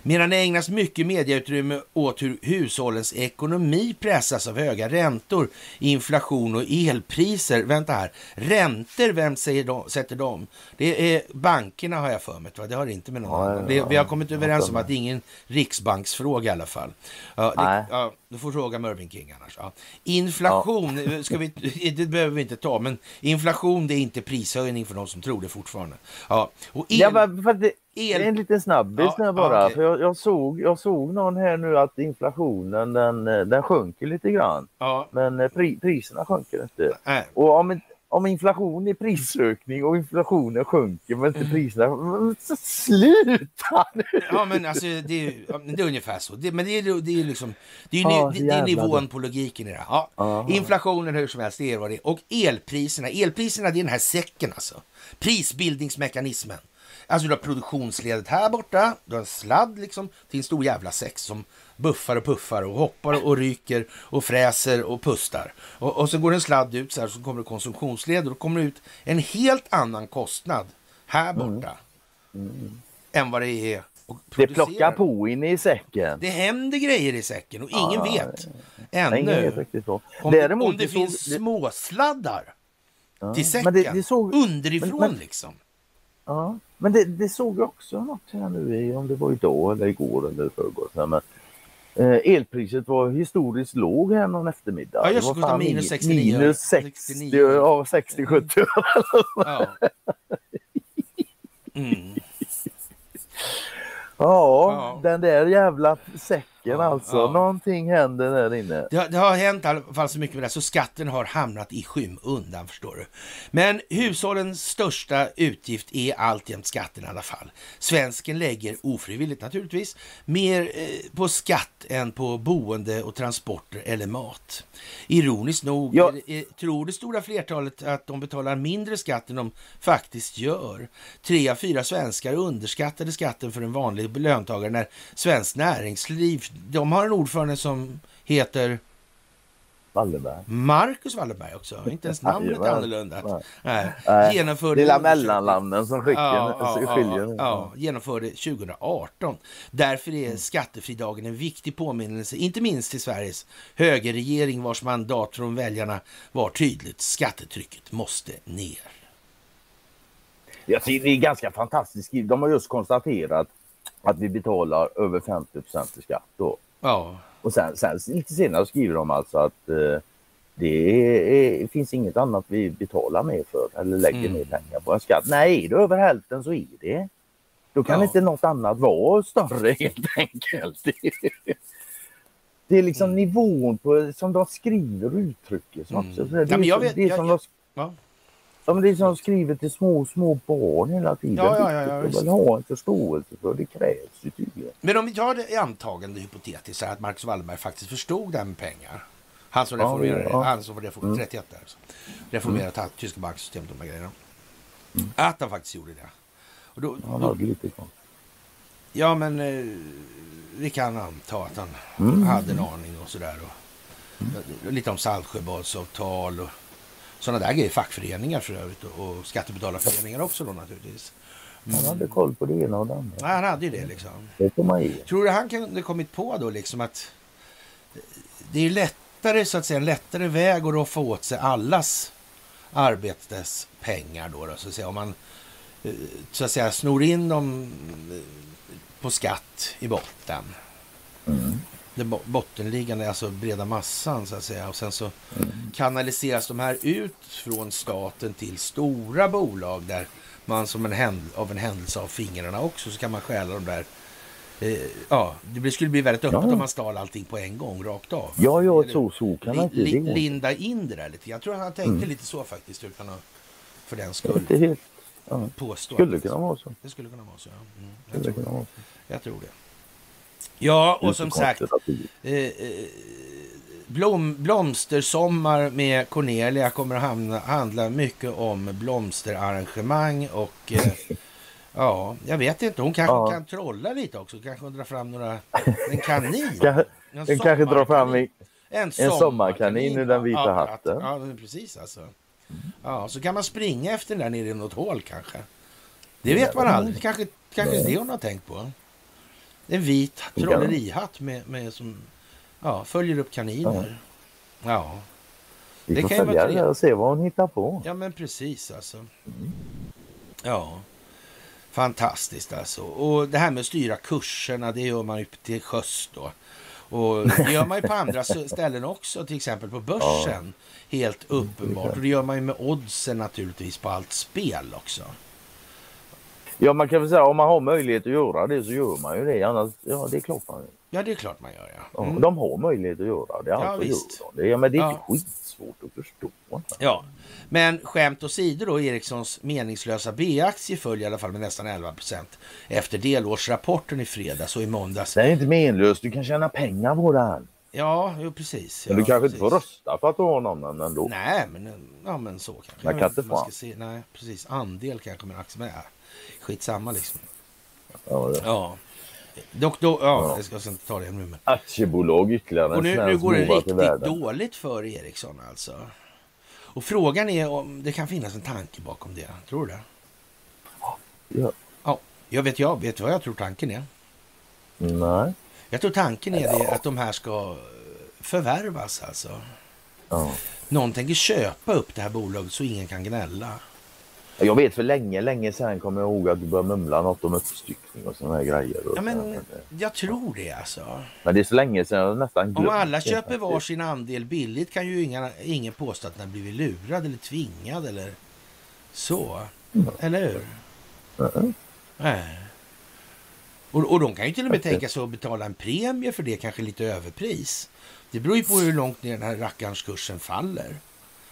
Medan det ägnas mycket medieutrymme åt hur hushållens ekonomi pressas av höga räntor, inflation och elpriser. Vänta här, räntor, vem säger de, sätter dem? Det är bankerna har jag för mig, va? det har inte med någon ja. Det, vi har kommit överens om att det är ingen riksbanksfråga i alla fall. Ja, det, ja, du får fråga Mervyn King annars. Ja. Inflation, ja. Ska vi, det behöver vi inte ta, men inflation det är inte prishöjning för de som tror det fortfarande. Ja, och el, ja, för det, el... en liten snabbis ja, bara. Okay. För jag, jag, såg, jag såg någon här nu att inflationen den, den sjunker lite grann. Ja. Men eh, pri, priserna sjunker inte. Äh. Och om, om inflation är prisökning och inflationen sjunker men inte mm. priserna. Sluta nu! Ja men alltså det är, det är ungefär så. Det, men det är, det är liksom det är, ah, det, det är nivån på logiken i det. Ja. Ah. Inflationen hur som helst, det är vad det är. Och elpriserna. Elpriserna det är den här säcken alltså. Prisbildningsmekanismen. Alltså du har produktionsledet här borta, du har en sladd liksom till en stor jävla säck som buffar och puffar och hoppar och ryker och fräser och pustar. Och, och så går en sladd ut så här så kommer det konsumtionsled och då kommer det ut en helt annan kostnad här mm. borta mm. Mm. än vad det är det plockar på in i säcken. Det händer grejer i säcken och ingen ja, vet ännu ingen vet om, Däremot, om det, det finns såg, småsladdar ja, till säcken det, det såg, underifrån men, men, liksom. Ja, men det, såg jag också något här nu i, om det var idag eller igår eller förrgår. Men, elpriset var historiskt låg här någon eftermiddag. Ja, just det. Var minus 69. Minus 60, 69. ja 60-70. Ja. Mm. Ja, ja, den där jävla säcken ja, alltså. Ja. Någonting händer där inne. Det har, det har hänt i alla fall så mycket med det, så skatten har hamnat i skymundan förstår du. Men hushållens största utgift är alltjämt skatten i alla fall. Svensken lägger ofrivilligt naturligtvis mer eh, på skatt än på boende och transporter eller mat. Ironiskt nog ja. tror det stora flertalet att de betalar mindre skatt än de faktiskt gör. Tre av fyra svenskar underskattade skatten för en vanlig löntagare när Svenskt Näringsliv de har en ordförande som heter Wallenberg. Marcus Wallenberg också. Inte ens namnet är annorlunda. Nej. Nej. Genomförde Lilla mellannamnen som skicken, ja, ja, skiljer. Ja, ja, genomförde 2018. Därför är skattefridagen en viktig påminnelse, inte minst till Sveriges högerregering vars mandat från väljarna var tydligt. Skattetrycket måste ner. Ja, det är ganska fantastiskt. De har just konstaterat att vi betalar över 50 procent i skatt då. Ja. Och sen, sen lite senare skriver de alltså att eh, det är, finns inget annat vi betalar mer för eller lägger mm. mer pengar på en skatt. Nej, är det över hälften så är det. Då kan ja. inte något annat vara större helt enkelt. Det är liksom mm. nivån på som de skriver och uttrycker. Som mm. det, är, ja, vet, det är som jag, de, Ja, men det är som skriver till små, små barn hela tiden. Ja, ja, ja, ja, det vill ha en förståelse för det krävs ju tydligen. Men om vi tar det antagande hypotetiskt att Marcus Wallenberg faktiskt förstod det här med pengar. Han som reformerade, ja, ja. han som reformerade, mm. 31 där, alltså. reformerade mm. tyska banksystemet och de här grejerna. Mm. Att han faktiskt gjorde det. Och då, Han då, hade lite kvar. ja, men eh, vi kan anta att han Mm. hade en aning och sådär. Och, Lite om Saltsjöbadsavtal och sådana där grejer. Fackföreningar för övrigt och, skattebetalarföreningar också då naturligtvis. Han hade koll på det ena och det andra. Ja, han hade ju det liksom. Det får man ge. Tror du han kunde kommit på då liksom att det är lättare så att säga en lättare väg att roffa åt sig allas arbetespengar då, då så att säga. Om man eh, så att säga snor in dem eh, på skatt i botten. Mm. Det bo- bottenliggande, alltså breda massan så att säga. Och sen så kanaliseras de här ut från staten till stora bolag där man som en händ- av en händelse av fingrarna också så kan man stjäla de där Eh, ja, det skulle bli väldigt öppet Ja. om man stal allting på en gång, rakt av. Ja, ja, Eller så, så kan man li, inte. Det inte. linda in det där lite. Jag tror han tänkte Mm. lite så faktiskt, utan att för den Det skull är helt... Ja. påstå. Skulle att- kunna vara så. Det skulle kunna vara så, ja. Mm, jag, tror, kunna vara så. jag tror det. Ja, och som sagt, eh, eh, blom, blomstersommar med Cornelia kommer att hamna, handla mycket om blomsterarrangemang och eh, ja, jag vet inte. Hon kanske Ja. kan trolla lite också. Kanske hon drar fram några, en kanin. En Den kanske drar fram en... En sommarkanin ur den vita ja, hatten. Ja, precis alltså. Ja, så kan man springa efter den där nere i något hål kanske. Det vet man aldrig. Kanske, kanske det hon har tänkt på. En vit trollerihatt med, med som ja, följer upp kaniner. Ja. Vi Det får kan följa det och se vad hon hittar på. ja, men precis alltså. Ja. Fantastiskt alltså. Och det här med att styra kurserna, det gör man ju till sjöss då. Och det gör man ju på andra ställen också, till exempel på börsen. Helt uppenbart. Och det gör man ju med oddsen naturligtvis på allt spel också. Ja, man kan väl säga om man har möjlighet att göra det så gör man ju det. Annars, ja, det är klart man gör. Ja, det är klart man gör ja. Ja, Mm. De har möjlighet att göra det. Alltså visst. gör de det. Ja, men det är Ja. skitsvårt att förstå. Ja, men skämt åsido då, Ericssons meningslösa B-aktie föll i alla fall med nästan 11 procent efter delårsrapporten i fredags och i måndags. Det är inte menlöst. Du kan tjäna pengar på här. Ja, jo, precis. Men ja, du kanske precis. inte får rösta för att du har någon men ändå. Nej, men, ja, men så kanske. Men Jag kan inte man få. ska se. Nej, precis. Andel kanske, men aktie. Men ja, skitsamma liksom. Ja, det. Ja. Dock då, ja, Ja. jag ska inte ta det nu. Men. Aktiebolag ytterligare Och nu, nu går det riktigt dåligt för Ericsson alltså. Och frågan är om det kan finnas en tanke bakom det. Tror du det? Ja. Ja, jag vet jag. Vet vad jag tror tanken är? Nej. Jag tror tanken är det att de här ska eh, förvärvas alltså. Ja. Någon tänker köpa upp det här bolaget så ingen kan gnälla. Jag vet för länge, länge sedan kommer jag ihåg att du började mumla något om uppstyckning och sådana här grejer. Ja, men jag tror det alltså. Men det är så länge sedan jag nästan Om glömt alla det köper faktiskt. varsin andel billigt kan ju ingen, ingen påstå att den har blivit lurad eller tvingad eller så. Eller hur? Mm. Nej. Och, och de kan ju till och med Faktiskt. tänka sig att betala en premie för det, kanske lite överpris. Det beror ju på hur långt ner den här rackarns kursen faller.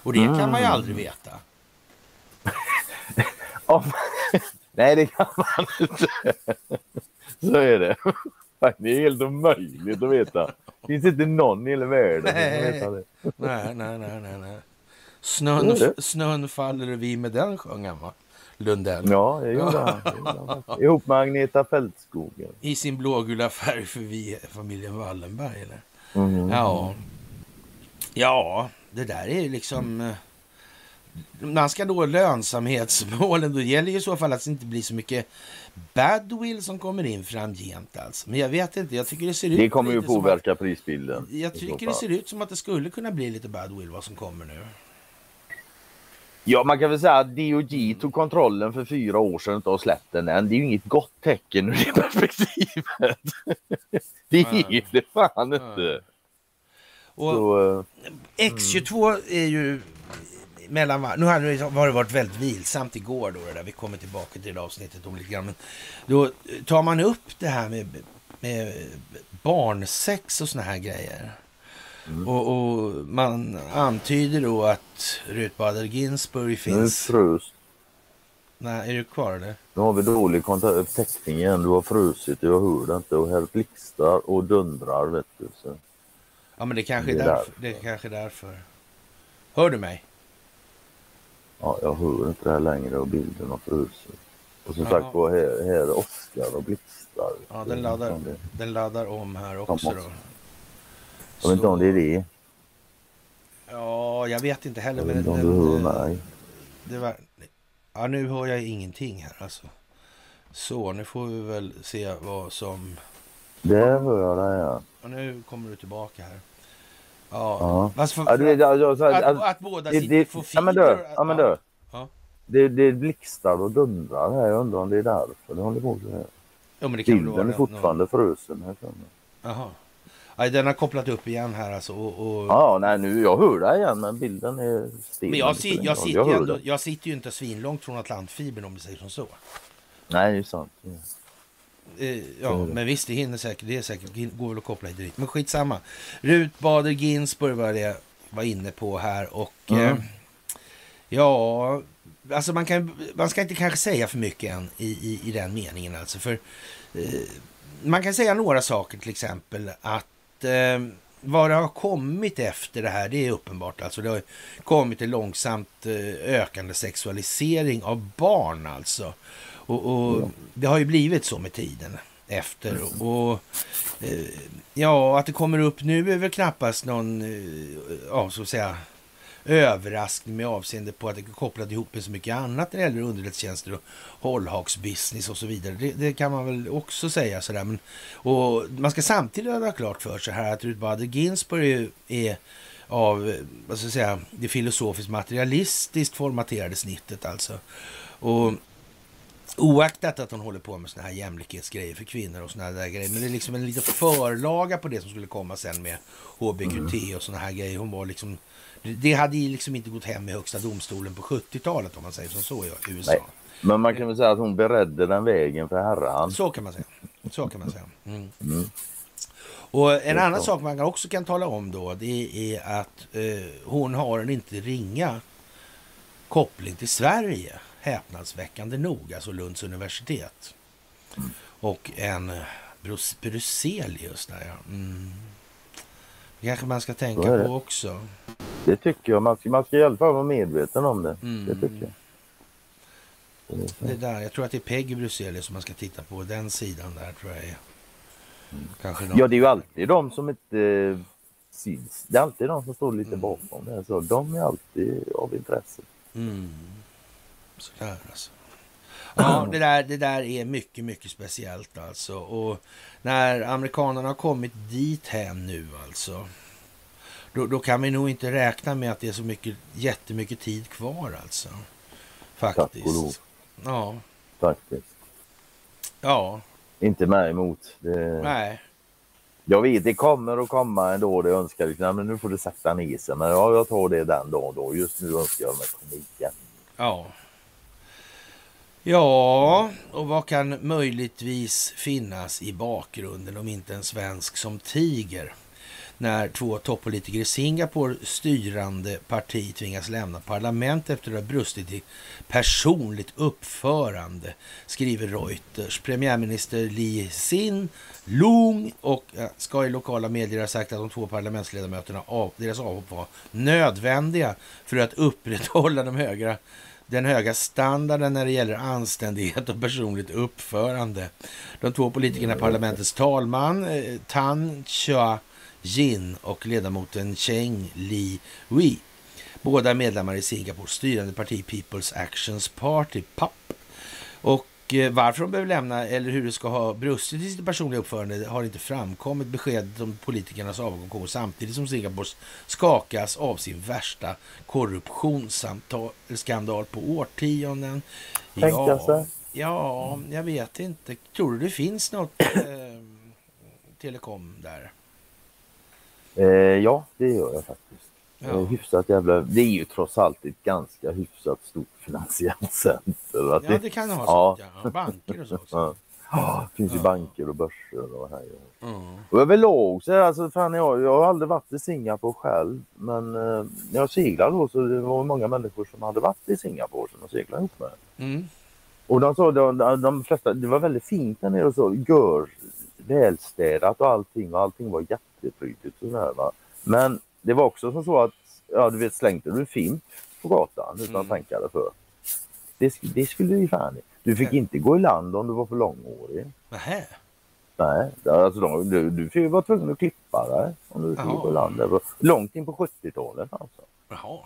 Och det kan man ju Mm. aldrig veta. Ja, Nej, det kan man inte. Så är det. Det är helt omöjligt att veta. Det finns inte någon i hela världen som kan veta det. Nej, nej, nej, nej. nej. Snön, snön faller och vi med den sjöng han va? Lundell. Ja, det gjorde han. Det gjorde han faktiskt. Ihop med Agneta Fältskogen. I sin blågula färg för vi är familjen Wallenberg eller? Mm. Ja. Ja, det där är ju liksom... eh, Man ska nå lönsamhetsmålen. Då gäller ju i så fall att det inte blir så mycket badwill som kommer in framgent alltså. Men jag vet inte, jag tycker det ser ut Det kommer ju påverka prisbilden. Att, jag i så tycker det ser ut som att det skulle kunna bli lite badwill vad som kommer nu. Ja, man kan väl säga att DOG tog kontrollen för fyra år sedan och släppt den än. Det är ju inget gott tecken ur det perspektivet. det är det fan inte. Och Så, eh, X22 är ju mellan Nu har det har det varit väldigt vilsamt igår då det där. Vi kommer tillbaka till det avsnittet om lite grann. Men då tar man upp det här med, med barnsex och såna här grejer. Och, och man antyder då att Ruth Bader Ginsburg nu finns... frös. Nej, är du kvar eller? Nu har vi dålig kontakt- täckning igen. Du har frusit jag hör inte. Och här blixtrar och dundrar vet du. Så. Ja, men det kanske är Det är därför. Det är kanske därför. Hör du mig? Ja, jag hör inte det här längre och bilden har frusit. Och som sagt var här, här är Oskar och blixtar. Ja, den laddar, den laddar om här också då. Jag vet inte om det är det. Ja, jag vet inte heller. Jag vet inte om du hör mig. Det var, ja, nu hör jag ingenting här alltså. Så, nu får vi väl se vad som... Där hör jag dig ja. Och nu kommer du tillbaka här. Ja. Alltså för, ja vet, alltså, att, att, att, båda det, sidor får. Ja men du, ja, men du. Ja. Det, det blixtrar och dundrar här. Jag undrar om det är därför det håller på så här. Ja, men det kan Bilden är fortfarande frusen här. Jaha. Ja, den har kopplat upp igen här alltså. Och, och... Ja, nej nu, jag hör dig igen men bilden är still. Men jag, si, jag, sitter jag, ändå, jag sitter ju inte svinlångt från Atlantfibern om vi säger som så. Nej, det är sant. Ja. Eh, ja, men visst, det hinner säkert. Det är säkert, går väl att koppla hit dit. Men skitsamma. Rut Bader Ginsburg var det jag var inne på här och mm. eh, ja, alltså man, kan, man ska inte kanske säga för mycket än i, i, i den meningen alltså. För eh, man kan säga några saker till exempel att eh, vad det har kommit efter det här, det är uppenbart. Alltså det har kommit en långsamt eh, ökande sexualisering av barn alltså. Och, och det har ju blivit så med tiden efter. Och, eh, ja, att det kommer upp nu är väl knappast någon, eh, ja, så att säga, överraskning med avseende på att det är kopplat ihop med så mycket annat när det gäller underrättelsetjänster och hållhaksbusiness och så vidare. Det, det, kan man väl också säga sådär. Men, och man ska samtidigt ha klart för sig här att Ruth Bader Ginsburg är, är av vad ska jag säga, det filosofiskt materialistiskt formaterade snittet alltså. Och Oaktat att hon håller på med såna här jämlikhetsgrejer för kvinnor och såna där grejer. Men det är liksom en liten förlaga på det som skulle komma sen med HBQT mm. och såna här grejer. Hon var liksom... Det hade ju liksom inte gått hem i högsta domstolen på 70-talet om man säger som så i USA. Nej. Men man kan väl säga att hon beredde den vägen för herran. Så kan man säga. Så kan man säga. Mm. Mm. Och en annan sak man också kan tala om då, det är att eh, hon har en inte ringa koppling till Sverige häpnadsväckande nog, alltså Lunds universitet. Och en Bruselius där, ja. Mm. Det kanske man ska tänka på också. Det tycker jag. Man ska, man ska i alla fall vara medveten om det. Mm. Det tycker jag. Det där, jag tror att det är Peggy Bruselius som man ska titta på. Den sidan där tror jag är. Kanske någon... Ja, det är ju alltid de som inte eh, syns. Det är alltid de som står lite mm. bakom det. Så de är alltid av intresse. Mm. Sådär alltså. Ja, det där, det där är mycket, mycket speciellt alltså. Och när amerikanerna har kommit dit hem nu alltså. Då, då, kan vi nog inte räkna med att det är så mycket, jättemycket tid kvar alltså. Faktiskt. Tack och lov. Ja. Faktiskt. Ja. Inte med emot. Det... Nej. Jag vet, det kommer att komma en dag det önskar. Liksom, men nu får du sakta ner sig. Men ja, jag tar det den dagen då. Just nu önskar jag mig komika. Ja. Ja, och vad kan möjligtvis finnas i bakgrunden om inte en svensk som tiger? När två toppolitiker i Singapore styrande parti tvingas lämna parlamentet efter att ha brustit i personligt uppförande, skriver Reuters. Premiärminister Lee Sin Lung och ska i lokala medier ha sagt att de två parlamentsledamöterna, av, deras avhopp var nödvändiga för att upprätthålla de högra den höga standarden när det gäller anständighet och personligt uppförande. De två politikerna, parlamentets talman eh, Tan Chua Jin och ledamoten Cheng Li Wei, båda medlemmar i Singapores styrande parti People's Actions Party, PAP. Och varför de behöver lämna eller hur det ska ha brustit i sitt personliga uppförande har inte framkommit. Beskedet om politikernas avgång kommer samtidigt som Singapore skakas av sin värsta korruptionsskandal på årtionden. Ja, ja, jag vet inte. Tror du det finns något eh, telekom där? Eh, ja, det gör jag faktiskt. Ja. Hyfsat jävla... Det är ju trots allt ett ganska hyfsat stort finansiellt center. Att ja, det kan det ha. Ja. ja. Banker och så också. Ja, det finns ju banker och börser och här. Mm. Och överlag så alltså, fan, jag, jag har aldrig varit i Singapore själv. Men eh, när jag seglade då så det var många människor som hade varit i Singapore som jag seglade ihop med. Mm. Och de sa de, de flesta, det var väldigt fint där nere och så. Gör, välstädat och allting och allting var jätteprydligt och sådär va. Men det var också som så att, ja du vet slängde du en fimp på gatan utan mm. att tänka dig för. Det, det skulle ju fan Du fick inte gå i land om du var för långhårig. Nähä. Nej, alltså de, du, du var tvungen att klippa dig om du skulle gå i land. Det långt in på 70-talet alltså. Jaha.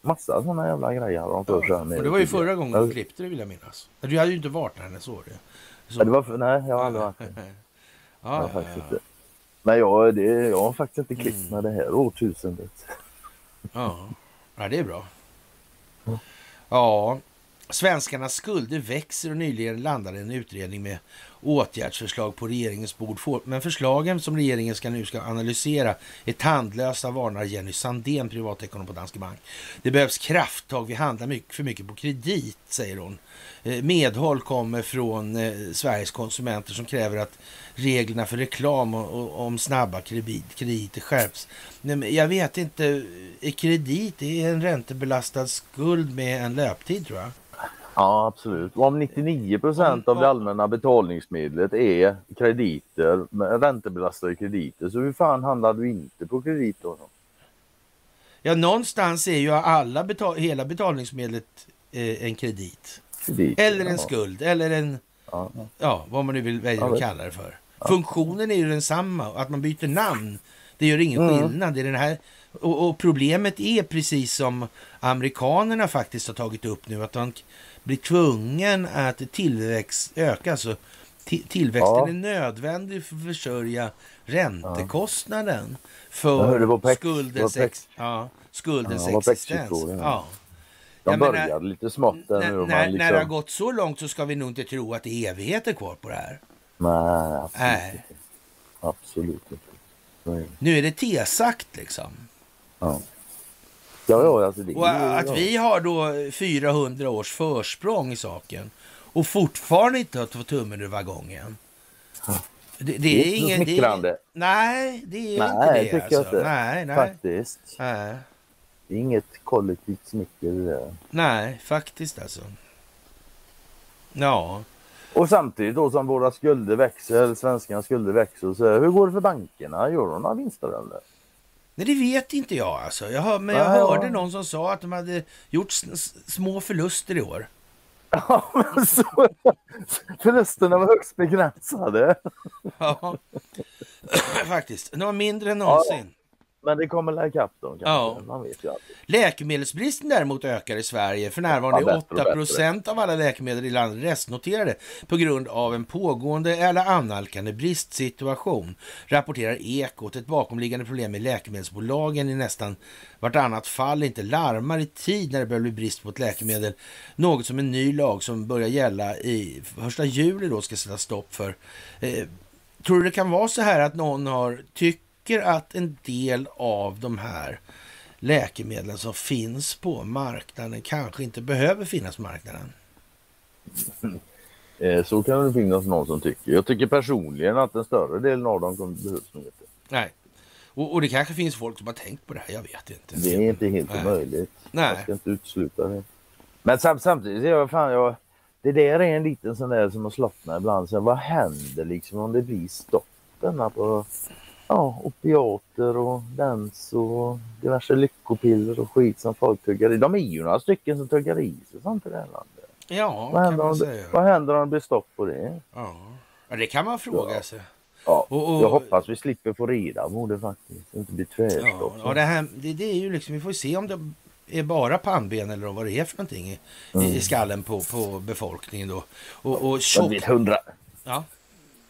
Massa sådana jävla grejer har de för sig. Ja, det var ju förra gången du klippte det vill jag minnas. Du hade ju inte varit där hennes år. Så. Ja, det var för, nej, jag har aldrig varit där. ja, ja, faktiskt inte. Men jag, det, jag har faktiskt inte klippt med det här årtusendet. Ja, ja det är bra. Ja, svenskarnas skulder växer och nyligen landade en utredning med åtgärdsförslag på regeringens bord. Men förslagen som regeringen ska nu ska analysera är tandlösa, varnar Jenny Sandén, privatekonom på Danske Bank. Det behövs krafttag, vi handlar mycket, för mycket på kredit, säger hon. Eh, medhåll kommer från eh, Sveriges konsumenter som kräver att reglerna för reklam och, och, om snabba kredit, krediter skärps. Jag vet inte, kredit är en räntebelastad skuld med en löptid tror jag? Ja, absolut. Om 99 procent av det allmänna betalningsmedlet är krediter, räntebelastade krediter, så hur fan handlar du inte på kredit då? Ja, någonstans är ju alla betal hela betalningsmedlet eh, en kredit. kredit. Eller en ja. skuld, eller en, ja. ja. vad man nu vill välja att kalla det för. Ja. Funktionen är ju densamma, att man byter namn, det gör ingen mm. skillnad. Det är den här och, och, problemet är precis som amerikanerna faktiskt har tagit upp nu, att man blir tvungen att tillväxt öka. Alltså, tillväxten ja. är nödvändig för att försörja räntekostnaden för skuldens, ex, ja, skuldens ja, existens. Ja. De började menar, lite smått. När, när, liksom... när det har gått så långt så ska vi nog inte tro att det är evigheter kvar på det här. Nej, absolut Nej. inte. Absolut inte. Nej. Nu är det tesagt liksom. Ja. Ja, ja, alltså det, och att ja. vi har då 400 års försprång i saken och fortfarande inte har fått tummen ur vaggongen. Det, det, det är, är ingen... Smickrande. Det, nej, det är nej, inte det. Tycker alltså. jag inte. Nej, nej. Faktiskt. Nej. Det är inget kollektivt smicker det där. Nej, faktiskt alltså. Ja. Och samtidigt då som våra skulder växer, svenskarnas skulder växer, så hur går det för bankerna? Gör de några vinster eller? Nej, det vet inte jag alltså. Jag hör, men jag Nej, hörde ja. någon som sa att de hade gjort små förluster i år. Ja, men så, förlusterna var högst begränsade. Ja, faktiskt. De var mindre än någonsin. Men det kommer lägga ikapp dem kanske. Ja. Man vet ju. Läkemedelsbristen däremot ökar i Sverige. För närvarande är 8 procent av alla läkemedel i landet restnoterade på grund av en pågående eller annalkande bristsituation, rapporterar Ekot. Ett bakomliggande problem med läkemedelsbolagen i nästan vartannat fall inte larmar i tid när det börjar bli brist på ett läkemedel. Något som en ny lag som börjar gälla i första juli då ska sätta stopp för. Eh, tror du det kan vara så här att någon har tyckt tycker att en del av de här läkemedlen som finns på marknaden kanske inte behöver finnas på marknaden. Eh, så kan det finnas någon som tycker. Jag tycker personligen att den större delen av dem behövs nog inte. Nej, och, och, det kanske finns folk som har tänkt på det här. Jag vet inte. Det är inte helt omöjligt. Nej. Jag ska inte utesluta det. Men samtidigt, jag, fan, jag, det där är en liten sån där som har mig ibland. Så vad händer liksom om det blir stopp på ja, opiater och dans och diverse lyckopiller och skit som folk tuggar i. De är ju några stycken som tuggar i sig sånt i det här landet. Ja, vad händer, om, säga. vad händer om det blir stopp på det? Ja, ja det kan man fråga ja. sig. Ja, och, och, jag hoppas vi slipper få reda på det faktiskt. inte blir tvärstopp. Ja, det, här, det, det, är ju liksom, vi får se om det är bara pannben eller vad det är för någonting i, mm. i skallen på, på befolkningen då. Och, och tjock... ja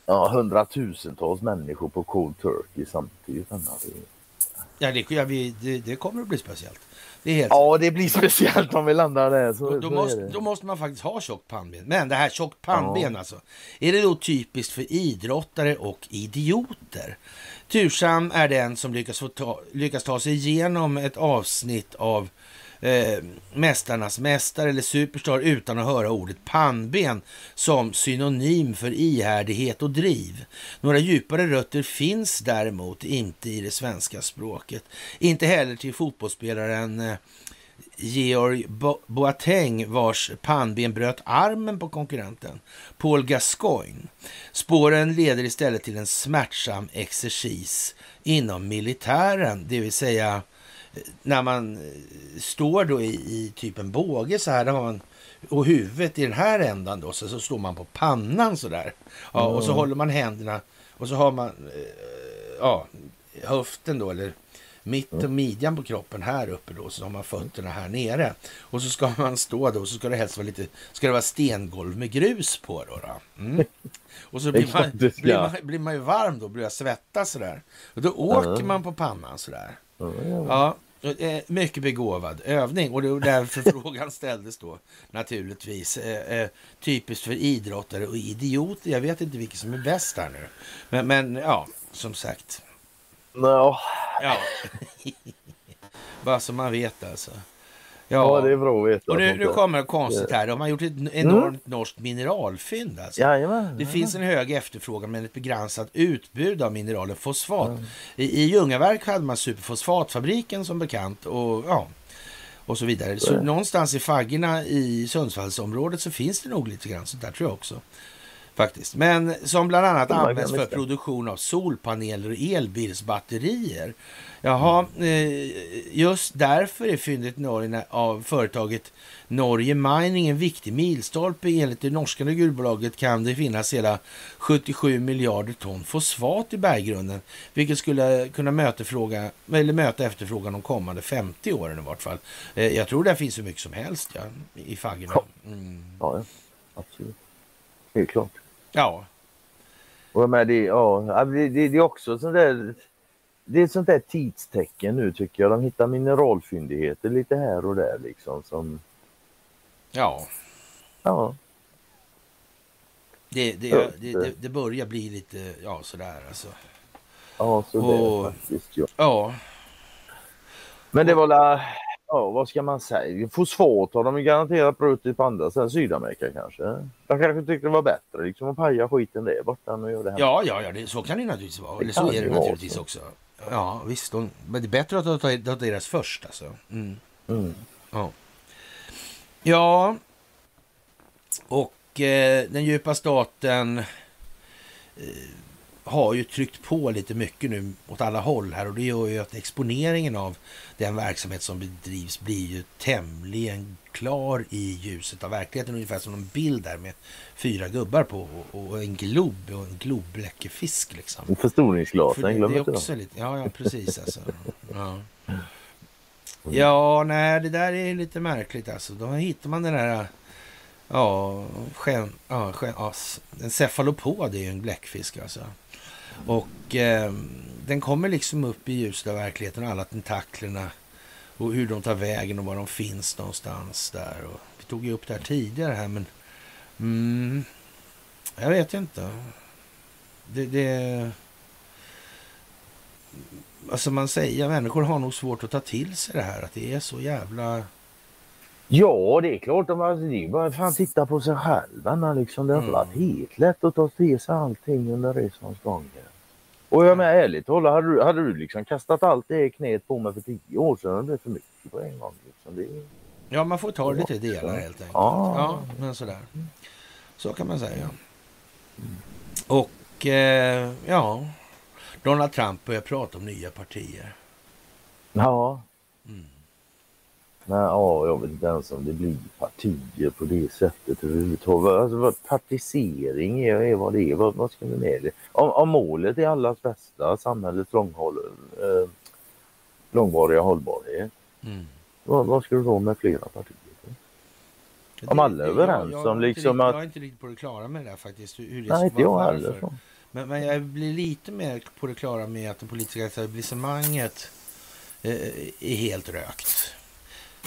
ja, hundratusentals människor på cold turkey samtidigt. Ja, det, ja vi, det, det, kommer att bli speciellt. Det är helt ja, det blir speciellt om vi landar där. Så, då, då, måste, då måste man faktiskt ha tjockt pannben. Men det här tjockt pannben ja. alltså. Är det då typiskt för idrottare och idioter? Tursam är den som lyckas, ta, lyckas ta sig igenom ett avsnitt av eh, Mästarnas mästare eller superstar utan att höra ordet pannben som synonym för ihärdighet och driv. Några djupare rötter finns däremot inte i det svenska språket. Inte heller till fotbollsspelaren eh, Georg Boateng vars pannben bröt armen på konkurrenten Paul Gascoigne. Spåren leder istället till en smärtsam exercis inom militären, det vill säga när man eh, står då i, i typ en båge så här, där har man och huvudet i den här ändan då, så, så står man på pannan sådär. Ja, mm. Och så håller man händerna och så har man eh, ja, höften då, eller mitten mm. midjan på kroppen här uppe då, så har man fötterna här nere. Och så ska man stå då, och så ska det helst vara lite, ska det vara stengolv med grus på då. då. Mm. Och så blir man, blir, man, blir man ju varm då, börjar svettas sådär. Och då åker mm. man på pannan sådär. Ja, Eh, mycket begåvad övning och det var därför frågan ställdes då naturligtvis. Eh, eh, typiskt för idrottare och idioter. Jag vet inte vilket som är bäst här nu. Men, men ja, som sagt. No. Ja. Bara så man vet alltså. Ja, det är bra att veta. Och nu, nu kommer det konstigt här. De har gjort ett enormt mm. norskt mineralfynd. Alltså. Jajamän, det finns en hög efterfrågan men ett begränsat utbud av mineralen fosfat. Mm. I, I Ljungaverk hade man superfosfatfabriken som bekant. Och, ja, och så vidare. Så någonstans i faggorna i Sundsvallsområdet så finns det nog lite grann sånt där tror jag också. Faktiskt. Men som bland annat används för produktion av solpaneler och elbilsbatterier. Jaha, eh, just därför är fyndet Norge av företaget Norge Mining en viktig milstolpe. Enligt det norska gruvbolaget kan det finnas hela 77 miljarder ton fosfat i berggrunden, vilket skulle kunna möta, fråga, eller möta efterfrågan de kommande 50 åren i vart fall. Eh, jag tror det finns hur mycket som helst ja, i faggorna. Mm. Ja, absolut. Helt klart. Ja. Och med det, ja, det, det, det är också sånt där det är ett sånt där tidstecken nu tycker jag. De hittar mineralfyndigheter lite här och där liksom som... Ja. Ja. Det, det, det, det, börjar bli lite, ja sådär alltså. Ja, så och, det faktiskt. Ja. ja. Men det var la, ja vad ska man säga, fosfat har de ju garanterat brutit på andra sidan Sydamerika kanske. De kanske tyckte det var bättre liksom att paja skiten där borta och göra det här. Ja, ja, ja, det, så kan det naturligtvis vara. Eller så är det naturligtvis så. också. Ja, visst. De, men det är bättre att ta deras först alltså. Mm. Mm. Ja. ja, och eh, den djupa staten eh, har ju tryckt på lite mycket nu åt alla håll här och det gör ju att exponeringen av den verksamhet som bedrivs blir ju tämligen klar i ljuset av verkligheten. Ungefär som en bild där med fyra gubbar på och, en glob och en globbläckefisk. Liksom. Förstoringsglasen, För glöm inte också lite, Ja, ja precis alltså. Ja. ja, nej, det där är lite märkligt alltså. Då hittar man den där Ja, sken, ja, sken, ja, en cefalopod är ju en bläckfisk alltså. Och eh, den kommer liksom upp i ljuset av verkligheten, alla tentaklerna och hur de tar vägen och var de finns någonstans där. Och vi tog ju upp det här tidigare här, men mm, jag vet inte. Det, det... Alltså man säger, människor har nog svårt att ta till sig det här, att det är så jävla... Ja, det är klart. De, det är bara fan titta på sig själva. Liksom. Det har mm. varit helt lätt att ta till sig allting under resans gång. Och jag menar ärligt talat, hade du, hade du liksom kastat allt det i knät på mig för tio år sedan, det för mycket på en gång. Liksom. Det... Ja, man får ta det lite i delar helt enkelt. Ja. ja, men sådär. Så kan man säga. Och eh, ja, Donald Trump börjar prata om nya partier. Ja. Men ja, jag vet inte ens om det blir partier på det sättet överhuvudtaget. Alltså, partisering är, är vad det är. Vad, vad ska vi med det? Om, om målet är allas bästa, samhällets långhåll, eh, långvariga hållbarhet. Mm. Vad, vad ska du då med flera partier? Det, om alla är överens jag, jag om liksom att... Jag är inte riktigt på det klara med det där faktiskt. Hur det Nej, inte jag heller. Men, men jag blir lite mer på det klara med att det politiska etablissemanget eh, är helt rökt.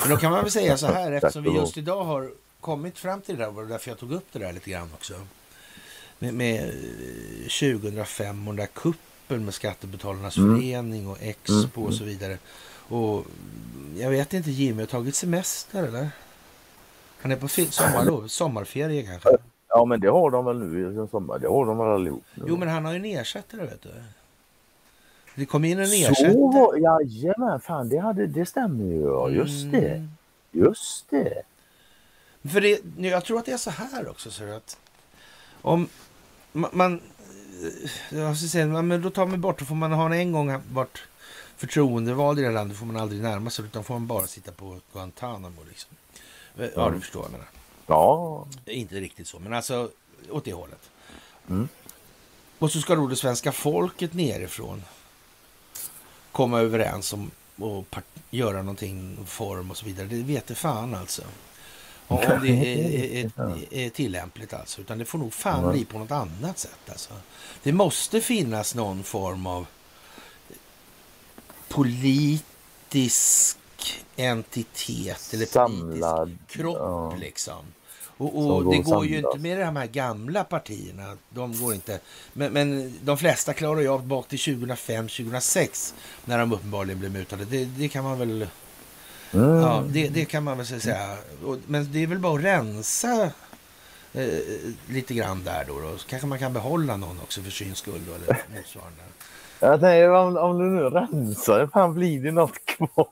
Men då kan man väl säga så här, eftersom vi just idag har kommit fram till det där, var det därför jag tog upp det där lite grann också. Med, med 2500 eh, kuppen med Skattebetalarnas mm. förening och Expo mm. och så vidare. Och jag vet inte, Jimmy har tagit semester eller? Han är på sommarlov, sommarferie kanske? Ja men det har de väl nu i sommar, det har de väl allihop. Nu. Jo men han har ju en ersättare vet du. Det kom in en ersättare. Så, jajamän, fan det, hade, det stämmer ju. Ja, just mm. det. Just det. För det, jag tror att det är så här också. Så att om man, man jag ska säga, men då tar man bort, då får man ha en gång varit förtroendevald i det här landet får man aldrig närma sig utan får man bara sitta på Guantanamo. Liksom. Ja, mm. du förstår vad jag menar. Ja. Inte riktigt så, men alltså åt det hållet. Mm. Och så ska då det svenska folket nerifrån komma överens om att göra någonting, form och så vidare. Det vet det fan alltså. Om det är, är, är, tillämpligt alltså. Utan det får nog fan bli på något annat sätt alltså. Det måste finnas någon form av politisk entitet eller Samlad, politisk kropp ja. liksom. Och, och det går ju inte med de här gamla partierna. De går inte. Men, men de flesta klarar ju av bak till 2005-2006 när de uppenbarligen blev mutade. Det, det kan man väl... Mm. Ja, det, det, kan man väl säga. Men det är väl bara att rensa eh, lite grann där då, då. Så kanske man kan behålla någon också för syns skull då, eller motsvarande. Jag tänker om, om du nu rensar, fan blir det något kvar?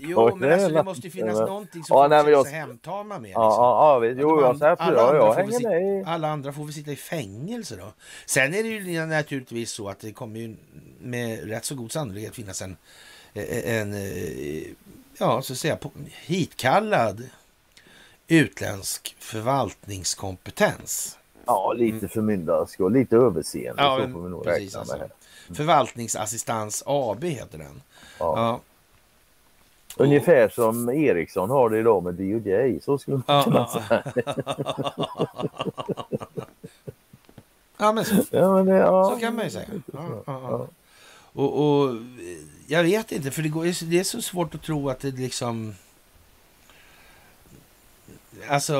Jo, men alltså, det måste ju finnas någonting som ja, folk nej, jag... hemtama med. Liksom. Ja, ja, ja, jo, jag alla, jag hänger med. alla andra får väl sitta i fängelse då. Sen är det ju naturligtvis så att det kommer ju med rätt så god sannolikhet finnas en, en, ja, så att säga, hitkallad utländsk förvaltningskompetens. Ja, lite mm. förmyndarskap, lite överseende. Ja, så får vi nog precis, räkna med. Alltså. Förvaltningsassistans AB heter den. Ja. ja. Ungefär som Ericsson har det idag med DOJ, så skulle man kunna säga. ja, men så, ja, men det, ja. så kan man ju säga. Ja, och, och, jag vet inte, för det, går, det är så svårt att tro att det liksom... Alltså...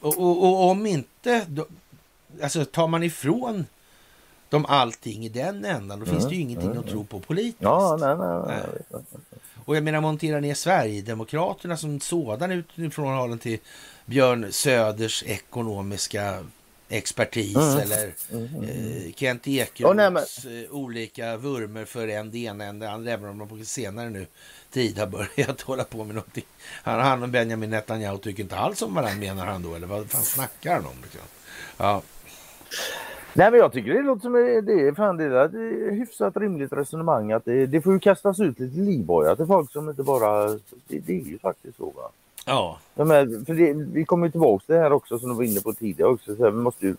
Och, och, och om inte... Då, alltså tar man ifrån dem allting i den ändan, då finns det ju ingenting mm. att tro på politiskt. Ja, nej, nej, nej. Och jag menar montera ner Sverigedemokraterna som sådan utifrån halen till Björn Söders ekonomiska expertis mm. eller mm. Eh, Kent Ekeroths oh, eh, olika vurmer för en det ena än det andra, även om de på senare nu tid har börjat hålla på med någonting. Han, han och Benjamin Netanyahu tycker inte alls om varandra menar han då, eller vad fan snackar han om? Liksom? Ja. Nej men jag tycker det låter som det är, fan, det är ett hyfsat rimligt resonemang att det, det får ju kastas ut lite livbojar till folk som inte bara, det, det är ju faktiskt så va. Ja. Men, för det, vi kommer tillbaka till det här också som du var inne på tidigare också. Så här, vi måste ju,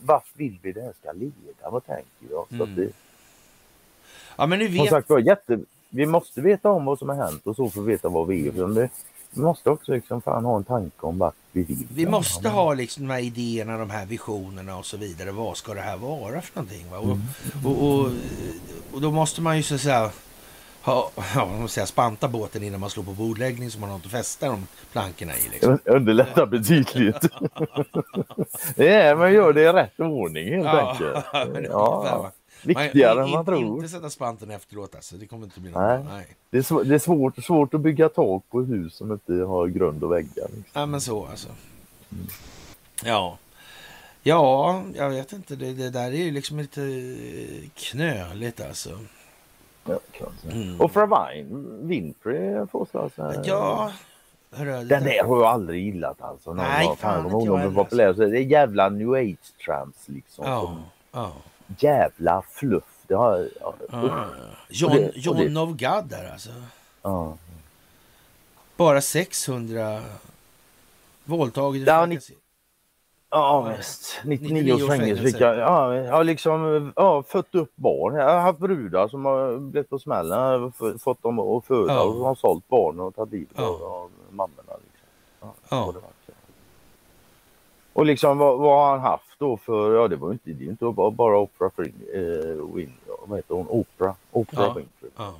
vart vill vi det här ska leda? Vad tänker jag? Så mm. det, ja men nu vet... Som sagt var, jätte, vi måste veta om vad som har hänt och så för att veta vad vi är. Det, vi måste också liksom fan ha en tanke om vart vi vill. Vi måste ha liksom de här idéerna, de här visionerna och så vidare. Vad ska det här vara för någonting? Va? Och, mm. och, och, och, då måste man ju så att säga ha, ja, man säga, spanta båten innan man slår på bordläggning så man har något att fästa de plankorna i. Liksom. Underlättar betydligt. ja, man gör det i rätt ordning helt ja, enkelt. Ja. Viktigare man, än man tror. Inte sätta spanten efteråt alltså. Det kommer inte bli något. Nej. Nej. Det, är svår, det är svårt, svårt att bygga tak på hus som inte har grund och väggar. Liksom. Ja men så alltså. Mm. Ja. Ja, jag vet inte. Det, det där är ju liksom lite knöligt alltså. Ja, mm. Och Fravine, Winfrey påstås. Ja. Hörru, den där har jag aldrig gillat alltså. Nej, fan, fan inte jag heller. Det är jävla new age trams liksom. Ja, som, ja jävla fluff. Det har, ja, ah, John, det, John of God där alltså. Ja. Bara 600 våldtaget. Ja, ni, ja, visst. 99, 99 års fängelse fick jag. Ja, jag har liksom ja, fött upp barn. Jag har haft brudar som har blivit på smällen. Fått dem att föda ja. och har sålt barn och tagit livet ja. av mammorna. Liksom. Ja, ja. Och liksom vad, vad har han haft då för, ja det var inte, det är inte bara Oprah Fring, eh, Win, vad heter hon, Oprah, Oprah ja. Winfrey. Ja.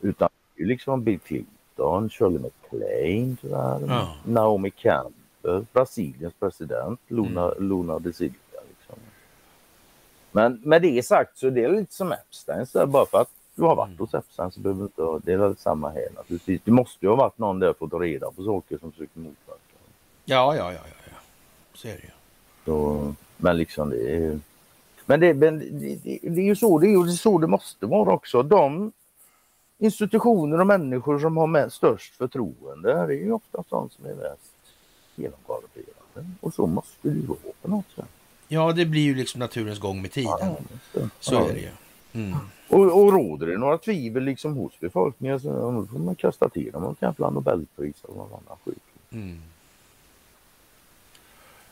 Utan liksom Bill Clinton, Shirley MacLaine, ja. Naomi Campbell, Brasiliens president, Luna, mm. Luna de Silva. Liksom. Men med det sagt så är det lite som Epstein, så bara för att du har varit mm. hos Epstein så behöver du inte ha, det är samma här naturligtvis. Det måste ju ha varit någon där för att ta reda på saker som försöker motverka. Ja, ja, ja, ja. Så är det ju. Så, men liksom det är Men, det, men det, det, det, är ju så det är, är så det måste vara också. De institutioner och människor som har mest, störst förtroende det är ju ofta de som är mest genomgarderade. Och så måste det ju vara på något sätt. Ja, det blir ju liksom naturens gång med tiden. Ja, så ja. är det ju. Mm. Och, och råder det några tvivel liksom hos befolkningen så får man kasta till dem kan få Nobelpris eller någon annan skit. Mm.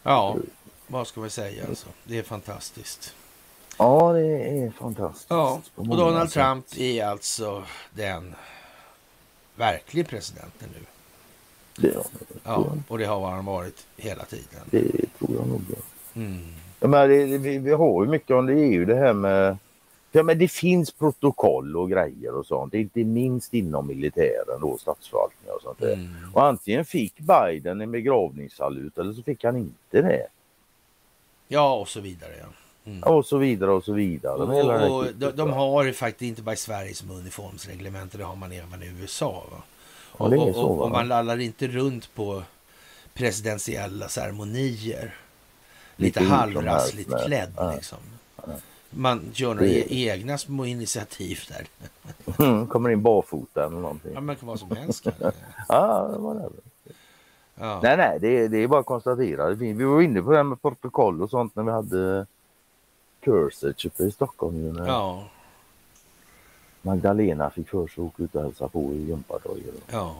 Ja, vad ska vi säga alltså. Det är fantastiskt. Ja, det är fantastiskt. Ja, och Donald Trump är alltså den verkliga presidenten nu. Det, ja, och det har han varit hela tiden. Det tror jag nog. Mm. Ja, men det, vi, vi har ju mycket om det är ju det här med Ja, men det finns protokoll och grejer och sånt, inte minst inom militären och statsförvaltningen och sånt där. Mm. Och antingen fick Biden en begravningssalut eller så fick han inte det. Ja, och så vidare. Ja. Mm. Och så vidare och så vidare. Och, och de, de, har faktiskt inte bara i Sverige som uniformsreglemente, det har man även i USA. Va? Ja, och, och, så, va? och, man lallar inte runt på presidentiella ceremonier. Lite, lite halvrassligt klädd ja. liksom. Man gör några det... Egna små initiativ där. Mm, kommer in barfota eller någonting. Ja, men det kan vara som helst. ja, det var det. Ja. Nej, nej, det, det är bara att konstatera. Vi var inne på det här med protokoll och sånt när vi hade Cursage uppe i Stockholm. Ja. Magdalena fick för sig att åka ut och hälsa på i gympadojor. Ja.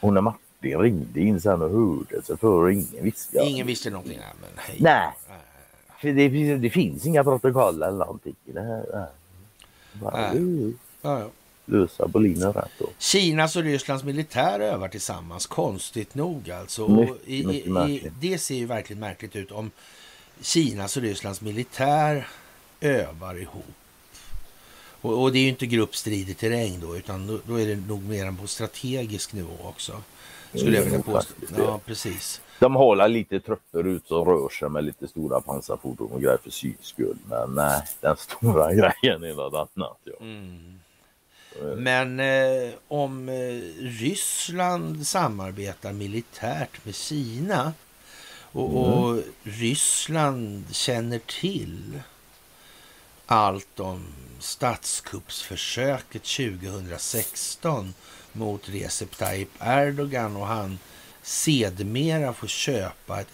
Och när Martin ringde in sen och hörde sig för och ingen visste. Ingen visste någonting. Nej. Men hej. nej. För det, finns, det finns inga protokoll eller någonting det här. Bara, nej. Ja, ja. Lösa bolinen rätt då. Kinas och Rysslands militär övar tillsammans, konstigt nog alltså. Mycket, i, i, det ser ju verkligen märkligt ut om Kinas och Rysslands militär övar ihop. Och, och det är ju inte gruppstridig terräng då, utan då, då, är det nog mer på strategisk nivå också. Skulle jag vilja påstå. Ja, precis. De håller lite trupper ut som rör sig med lite stora pansarfordon och grejer för syns skull. Men nej, den stora grejen är något annat. Ja. Mm. Men eh, om eh, Ryssland samarbetar militärt med Kina och, mm. och, Ryssland känner till allt om statskuppsförsöket 2016 mot Recep Tayyip Erdogan och han sedermera får köpa, ett,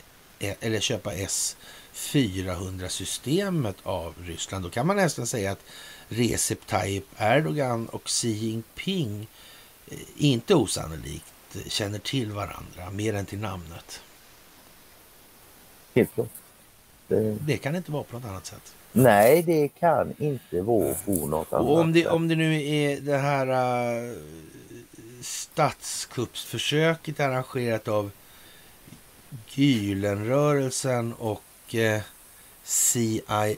eller köpa S-400-systemet av Ryssland. Då kan man nästan säga att Recep Tayyip Erdogan och Xi Jinping eh, inte osannolikt känner till varandra, mer än till namnet. Helt klart. Det... det kan inte vara på något annat sätt. Nej, det kan inte vara på något annat och om det, sätt. Om det nu är det här uh, statskuppsförsöket arrangerat av Gülenrörelsen och uh, CIA.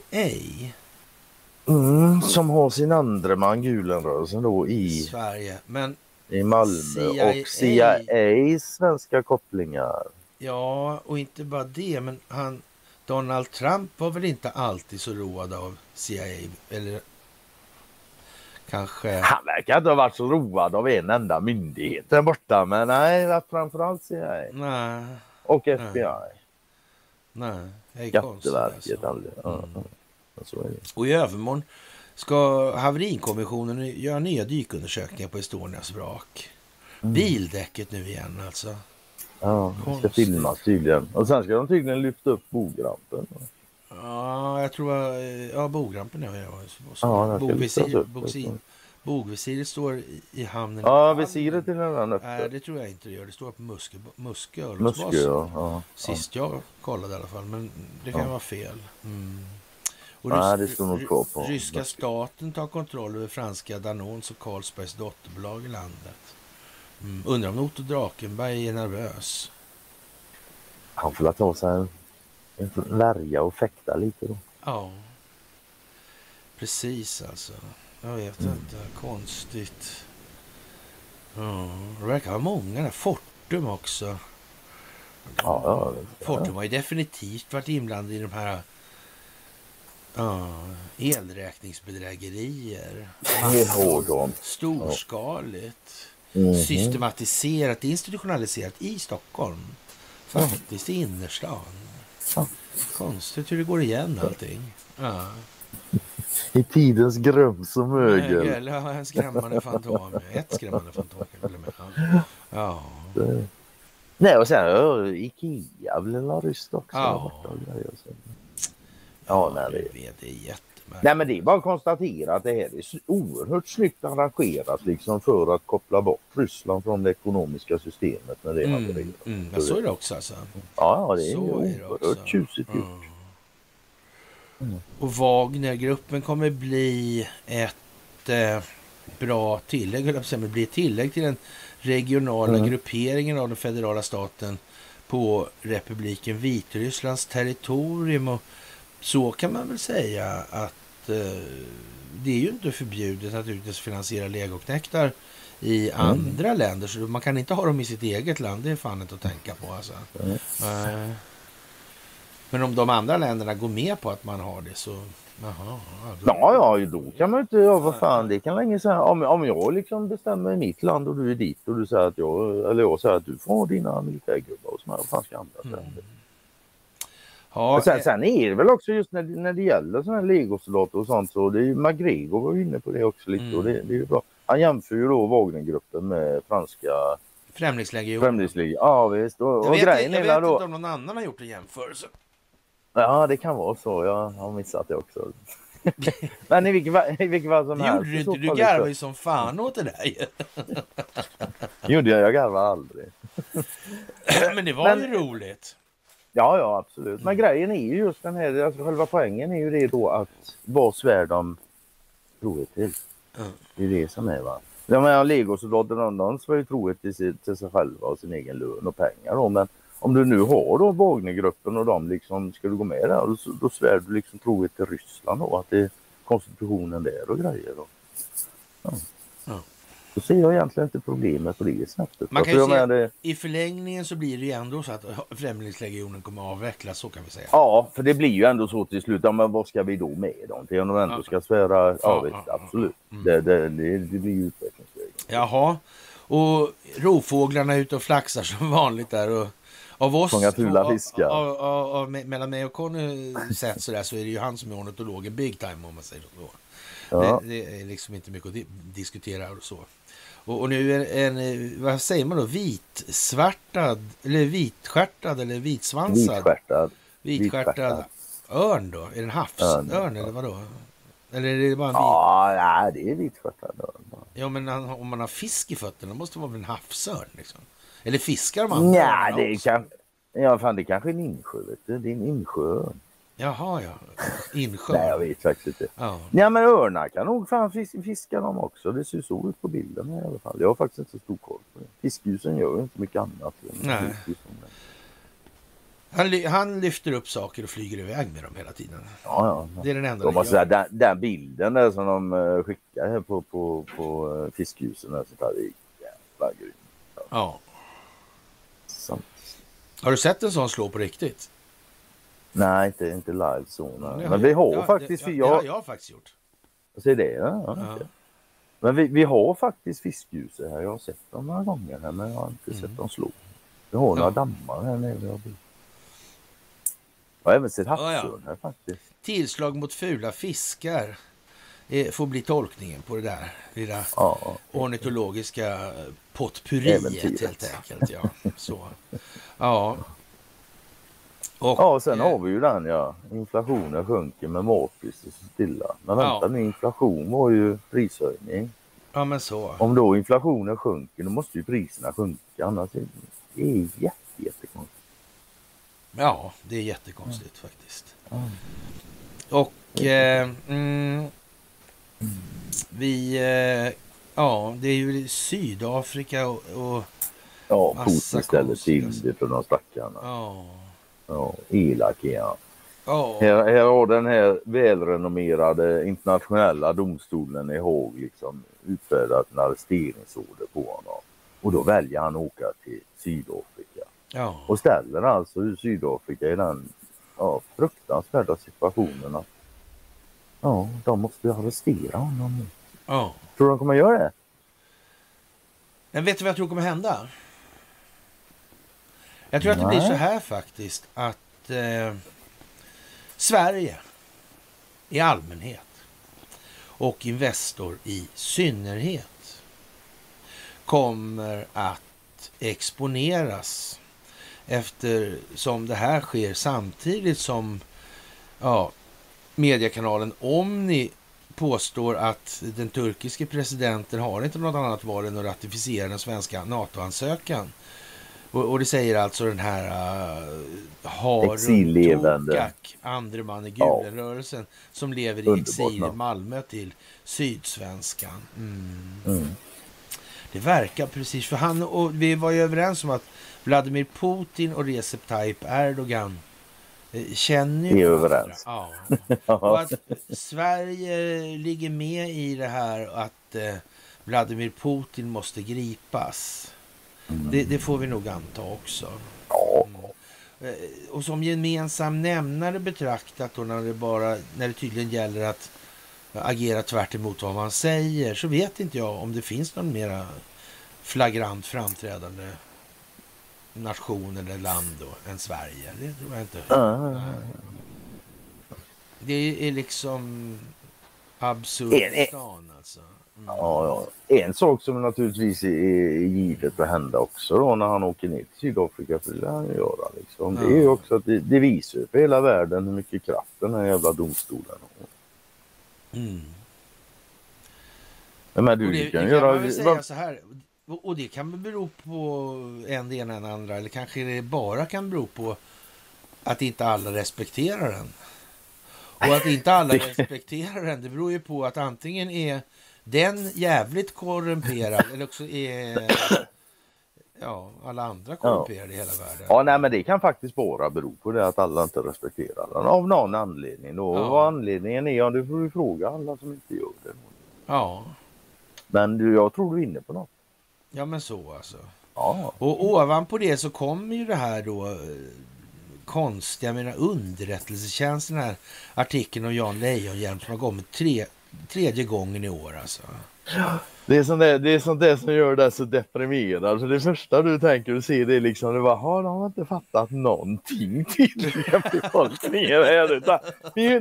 Mm, som har sin andra man Gülenrörelsen då i Sverige. Men i Malmö CIA... och CIAs svenska kopplingar. Ja, och inte bara det, men han Donald Trump var väl inte alltid så road av CIA, eller kanske... Han verkar inte ha varit så road av en enda myndighet där borta, men nej, framförallt CIA. Nej. Och FBI. Nej, det är Skatteverket. Alltså. Mm. Är. Och i övermorgon ska haverikommissionen göra nya dykundersökningar på Estonias vrak. Mm. Bildäcket nu igen alltså. Ja, det ska filmas tydligen. Och sen ska de tydligen lyfta upp bogrampen. Ja, jag tror... Ja, bogrampen ja. ja. Bogvisir, bogsir, bogvisiret står i hamnen. Ja, visiret är den öppen. Nej, det tror jag inte det gör. Det står på Muskö, Muskö Muskö, ja, ja. Sist jag kollade i alla fall, men det kan ja. vara fel. Mm. Och Nej, det står nog kvar på. Ryska staten tar kontroll över franska Danons och Carlsbergs dotterbolag i landet. Mm. Undrar om Otto Drakenberg är nervös. Han får ta sig en, en värja och fäkta lite då. Ja. Precis alltså. Jag vet mm. inte. Konstigt. Ja, det verkar vara många där. Fortum också. Ja, ja, Fortum har ju definitivt varit inblandad i de här ja, elräkningsbedrägerier. Storskaligt mm. systematiserat, institutionaliserat i Stockholm. Faktiskt i innerstan. Konstigt hur det går igen allting. Ja. I tidens grums och mögel. mögel ja, en skrämmande fantom. Ett skrämmande fantom. Ja. Nej, och sen Ikea blev väl ryskt också. Ja. Ja, nej, det... Vet, det är jätte... utmärkt. Nej men det är bara att konstatera att det här är oerhört snyggt arrangerat liksom för att koppla bort Ryssland från det ekonomiska systemet när det Mm, havererar. mm, ja, så är det också alltså. Ja, ja, det är Så är det också. oerhört tjusigt gjort. Mm. Och Wagnergruppen kommer bli ett eh, bra tillägg, höll jag på att säga, men bli ett tillägg till den regionala Mm. grupperingen av den federala staten på republiken Vitrysslands territorium. Och så kan man väl säga att eh, det är ju inte förbjudet att finansiera legoknektar i Mm. andra länder. Så man kan inte ha dem i sitt eget land. Det är fan inte att tänka på alltså. Mm. Nej. Men om de andra länderna går med på att man har det så... Jaha, ja, då- Ja, ja, då kan man ju inte, ja vad fan, det kan länge säga. Om, om jag liksom bestämmer i mitt land och du är dit och du säger att jag, eller jag säger att du får dina militärgubbar och sådär, vad fan ska andra säga? Mm. Ja, sen, eh, sen är det väl också just när, det- när det gäller sådana här legosoldater och sånt så det är ju McGregor var inne på det också lite Mm. och det, det är ju bra. Han jämför ju då Wagnergruppen med franska Främlingslegion. Främlingsligan. Ja visst och, Jag och vet, grejen jag vet då. inte om någon annan har gjort en jämförelse. Ja det kan vara så, jag har missat det också. Men i vilket, i vilket fall som Det helst. gjorde du inte. Du garvade ju som fan åt det där. Gjorde jag, jag garvar aldrig. Men det var Men- ju roligt. Ja, ja absolut. Men grejen är ju just den här, alltså själva poängen är ju det då att vad svär de trohet till. Mm. Det är det som är va. Jag menar legosoldaterna de, svär ju trohet till, sig, till sig själva och sin egen lön och pengar då. Men om du nu har då Wagnergruppen och de liksom, ska du gå med där, då, då svär du liksom trohet till Ryssland då, att det är konstitutionen där och grejer då. Ja. Ja. Då ser jag egentligen inte problemet på det sättet. Man kan jag se- menar det, I förlängningen så blir det ju ändå så att Främlingslegionen kommer att avvecklas, så kan vi säga. Ja, för det blir ju ändå så till slut. Ja, men vad ska vi då med dem till? Om de ändå Ja. ska svära? Ja, visst, ja, absolut. Mm. Det, det, det, det blir ju utvecklingsvägen. Jaha. Och rovfåglarna är ute och flaxar som vanligt där. Och av oss, Fångar fula fiskar. Av, av, av, me- mellan mig och Conny sett sådär så är det ju han som är ornitologen big time om man säger så. Ja. Det, det är liksom inte mycket att di diskutera och så. Och, och nu är en, eh, vad säger man då, vitsvartad, eller vitstjärtad eller vitsvansad? Vitstjärtad. Vitstjärtad örn då? Är det en havsörn Örn, eller vadå? Eller är det bara en vit? Ja, nej, det är vitstjärtad. Ja, men om man har fisk i fötterna måste det vara en havsörn liksom? Eller fiskar andra Nej, det kan... Ja, fan det kanske är en insjö, vet du. Det är en insjö. Jaha, ja. Insjö. Nej, jag vet faktiskt inte. Ja. Ja, men örnar kan nog fan fis- fiska dem också. Det ser så ut på bilden i alla fall. Jag har faktiskt inte så stor koll på det. Fiskljusen gör ju inte mycket annat. Nej. Han, ly- han lyfter upp saker och flyger iväg med dem hela tiden. Ja, ja. ja. Det är den enda gör. säga, den, den bilden där som de eh, skickar här på, på, på uh, fiskljusen, där, så där, det är jävla grymt. Ja. Så- Har du sett en sån slå på riktigt? Nej, inte, inte live så. Nej. Det Men vi har det, faktiskt... Det, vi det har jag faktiskt gjort. Se det? Ja, ja, Ja. Men vi, vi har faktiskt fiskljus här. Jag har sett dem några gånger här, men jag har inte sett dem slå. Vi har några Ja. dammar här nere. Jag har även sett Ja, ja. havsörn här faktiskt. Tillslag mot fula fiskar eh, får bli tolkningen på det där lilla Ja, ornitologiska potpurriet helt enkelt. Ja, så. ja. Och, ja, och sen eh, har vi ju den ja. Inflationen sjunker men matpriset står stilla. Men vänta Ja. nu, inflation var ju prishöjning. Ja, men så. Om då inflationen sjunker då måste ju priserna sjunka. Annars är det är jätte, jättekonstigt. Ja, det är jättekonstigt faktiskt. Ja. Och eh, mm, vi... Eh, ja, det är ju Sydafrika och... och Ja, Putin ställer till det för de stackarna. ja, Ja, elak är han. ja, Här, här har den här välrenommerade internationella domstolen i Haag liksom utfärdat en arresteringsorder på honom. Och då väljer han att åka till Sydafrika. ja. Och ställer alltså Sydafrika i den ja, fruktansvärda situationen att ja, de måste arrestera honom ja. Tror du de kommer göra det? Men vet du vad jag tror kommer hända? Jag tror att det blir så här faktiskt att eh, Sverige i allmänhet och Investor i synnerhet kommer att exponeras eftersom det här sker samtidigt som ja, mediekanalen Omni påstår att den turkiske presidenten har inte något annat val än att ratificera den svenska NATO-ansökan. Och, och, det säger alltså den här uh, Harun Tokak, andre man i Gulenrörelsen, ja. som lever i Underbart, exil i Malmö till Sydsvenskan. Mm. Mm. Det verkar precis, för han och vi var ju överens om att Vladimir Putin och Recep Tayyip Erdogan eh, känner ju Vi är överens. Ja. Och att Sverige ligger med i det här att eh, Vladimir Putin måste gripas. Mm. Det, det, får vi nog anta också. Mm. Eh, och som gemensam nämnare betraktat då när det, bara, när det tydligen gäller att agera tvärt emot vad man säger så vet inte jag om det finns någon mera flagrant framträdande nation eller land då, än Sverige. Det tror jag inte. Det är liksom absurdistan alltså. Mm. Ja. En sak som naturligtvis är givet att hända också då när han åker ner till Sydafrika, för det han göra liksom. Det är ju också att det, det visar för hela världen hur mycket kraft den här jävla domstolen har. Mm. Men du, det, kan, det kan göra... väl säga så här. Och det kan bero på en det ena än andra. Eller kanske det bara kan bero på att inte alla respekterar den. Och att inte alla respekterar den, det beror ju på att antingen är den jävligt korrumperad eller också är ja, alla andra korrumperade ja. i hela världen. Ja, nej, men det kan faktiskt bara bero på det att alla inte respekterar den av någon anledning. Och ja. vad anledningen är, ja, det får du fråga alla som inte gör det. Ja. Men du, jag tror du är inne på något. Ja, men så alltså. Ja. Och ovanpå det så kommer ju det här då eh, konstiga, jag menar underrättelsetjänsten, här artikeln om Jan Lejonhjelm som har kommit tre, tredje gången i år alltså. Det är, sånt där, det är sånt där som gör dig så deprimerad. Så det första du tänker och ser det är liksom, det bara, har de inte fattat någonting till befolkningen här. Utan,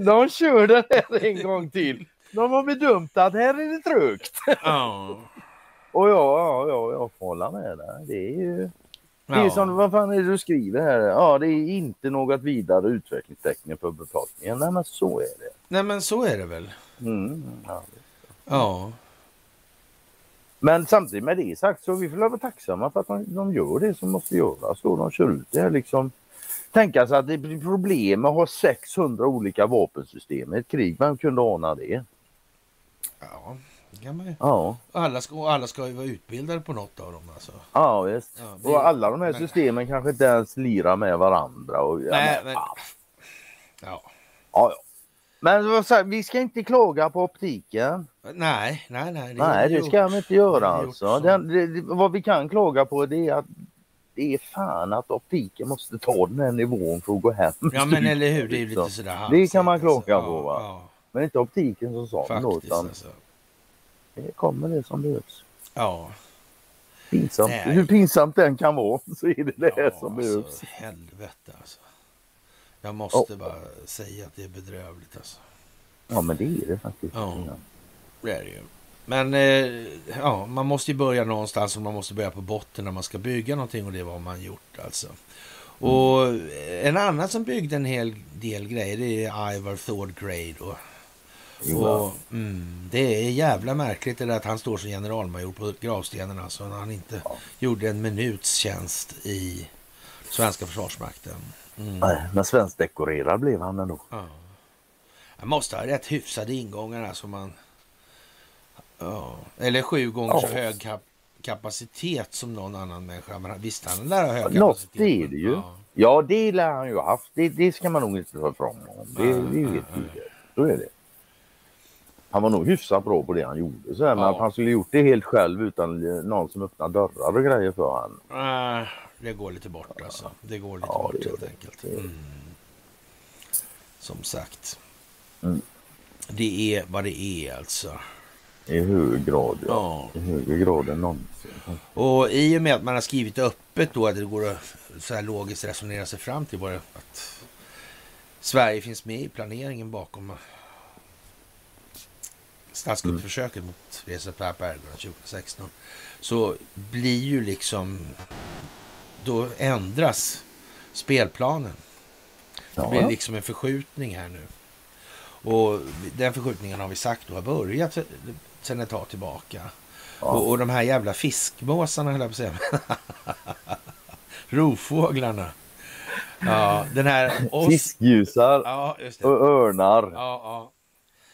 de kör det här en gång till. De har bedömt att här är det trögt. Oh. Och ja, ja, ja, jag får hålla med där. Det är ju... Det är som, vad fan är det du skriver här? Ja, det är inte något vidare utvecklingstecken för befolkningen. Nej, men så är det. Nej, men så är det väl. Mm, ja. ja. Men samtidigt med det sagt så vi får vara tacksamma för att de, de gör det som måste göras. Då de kör ut det här liksom. Tänka sig att det blir problem med att ha 600 olika vapensystem i ett krig. Vem kunde ana det? Ja kan man ju. Ja. Alla ska, alla ska ju vara utbildade på något av dem alltså. Ja visst. Ja, och alla de här men... systemen kanske inte ens lirar med varandra. Och, Nej, men... Ja. Ja. ja. Men vi ska inte klaga på optiken. Nej, nej, nej. Det nej, det ska vi inte göra alltså. Det, det, vad vi kan klaga på det är att det är fan att optiken måste ta den här nivån för att gå hem. Ja men eller hur, det är ju lite sådär Det kan man klaga alltså. på va. Ja, Men inte optiken som sådan. Faktiskt, utan alltså. Det kommer det som behövs. Ja. Pinsamt. Nej. Hur pinsamt den kan vara så är det det ja, som alltså, behövs. Helvete alltså. Jag måste oh. bara säga att det är bedrövligt alltså. Ja men det är det faktiskt. Ja, det är det ju. Men eh, ja, man måste ju börja någonstans och man måste börja på botten när man ska bygga någonting och det var man gjort alltså. Och mm. en annan som byggde en hel del grejer det är Ivar Thordgrade. Och och, mm, det är jävla märkligt det att han står som generalmajor på gravstenen. Alltså när han inte ja. gjorde en minuts tjänst i svenska försvarsmakten. Mm. Nej, men svenskdekorerad blev han ändå. Ja. Han måste ha rätt hyfsade ingångar alltså man... Ja. Eller sju gånger ja. så hög kap kapacitet som någon annan människa. Men visst han lär ha hög kapacitet. Något är det ju. Ja. ja, det lär han ju ha haft. Det, det ska man nog inte ta ifrån honom. Det, det helt tydligt. Så är det han var nog hyfsat bra på det han gjorde. Så här, Men att han skulle gjort det helt själv utan någon som öppnar dörrar och grejer för honom. Äh, det går lite bort alltså. Det går lite ja, bort helt enkelt. Mm. Som sagt. Mm. Det är vad det är alltså. I hög grad ja. ja. I högre grad än någonsin. Och i och med att man har skrivit öppet då att det går att så här logiskt resonera sig fram till bara att Sverige finns med i planeringen bakom statskuppförsöket mm. mot Recep Tayyip Erdogan 2016 så blir ju liksom då ändras spelplanen. Det blir liksom en förskjutning här nu. Och den förskjutningen har vi sagt då har börjat sedan ett tag tillbaka. Ja. Och, och, de här jävla fiskmåsarna höll jag på att säga. Rovfåglarna. Ja, den här... Fiskljusar ja, och örnar. Ja,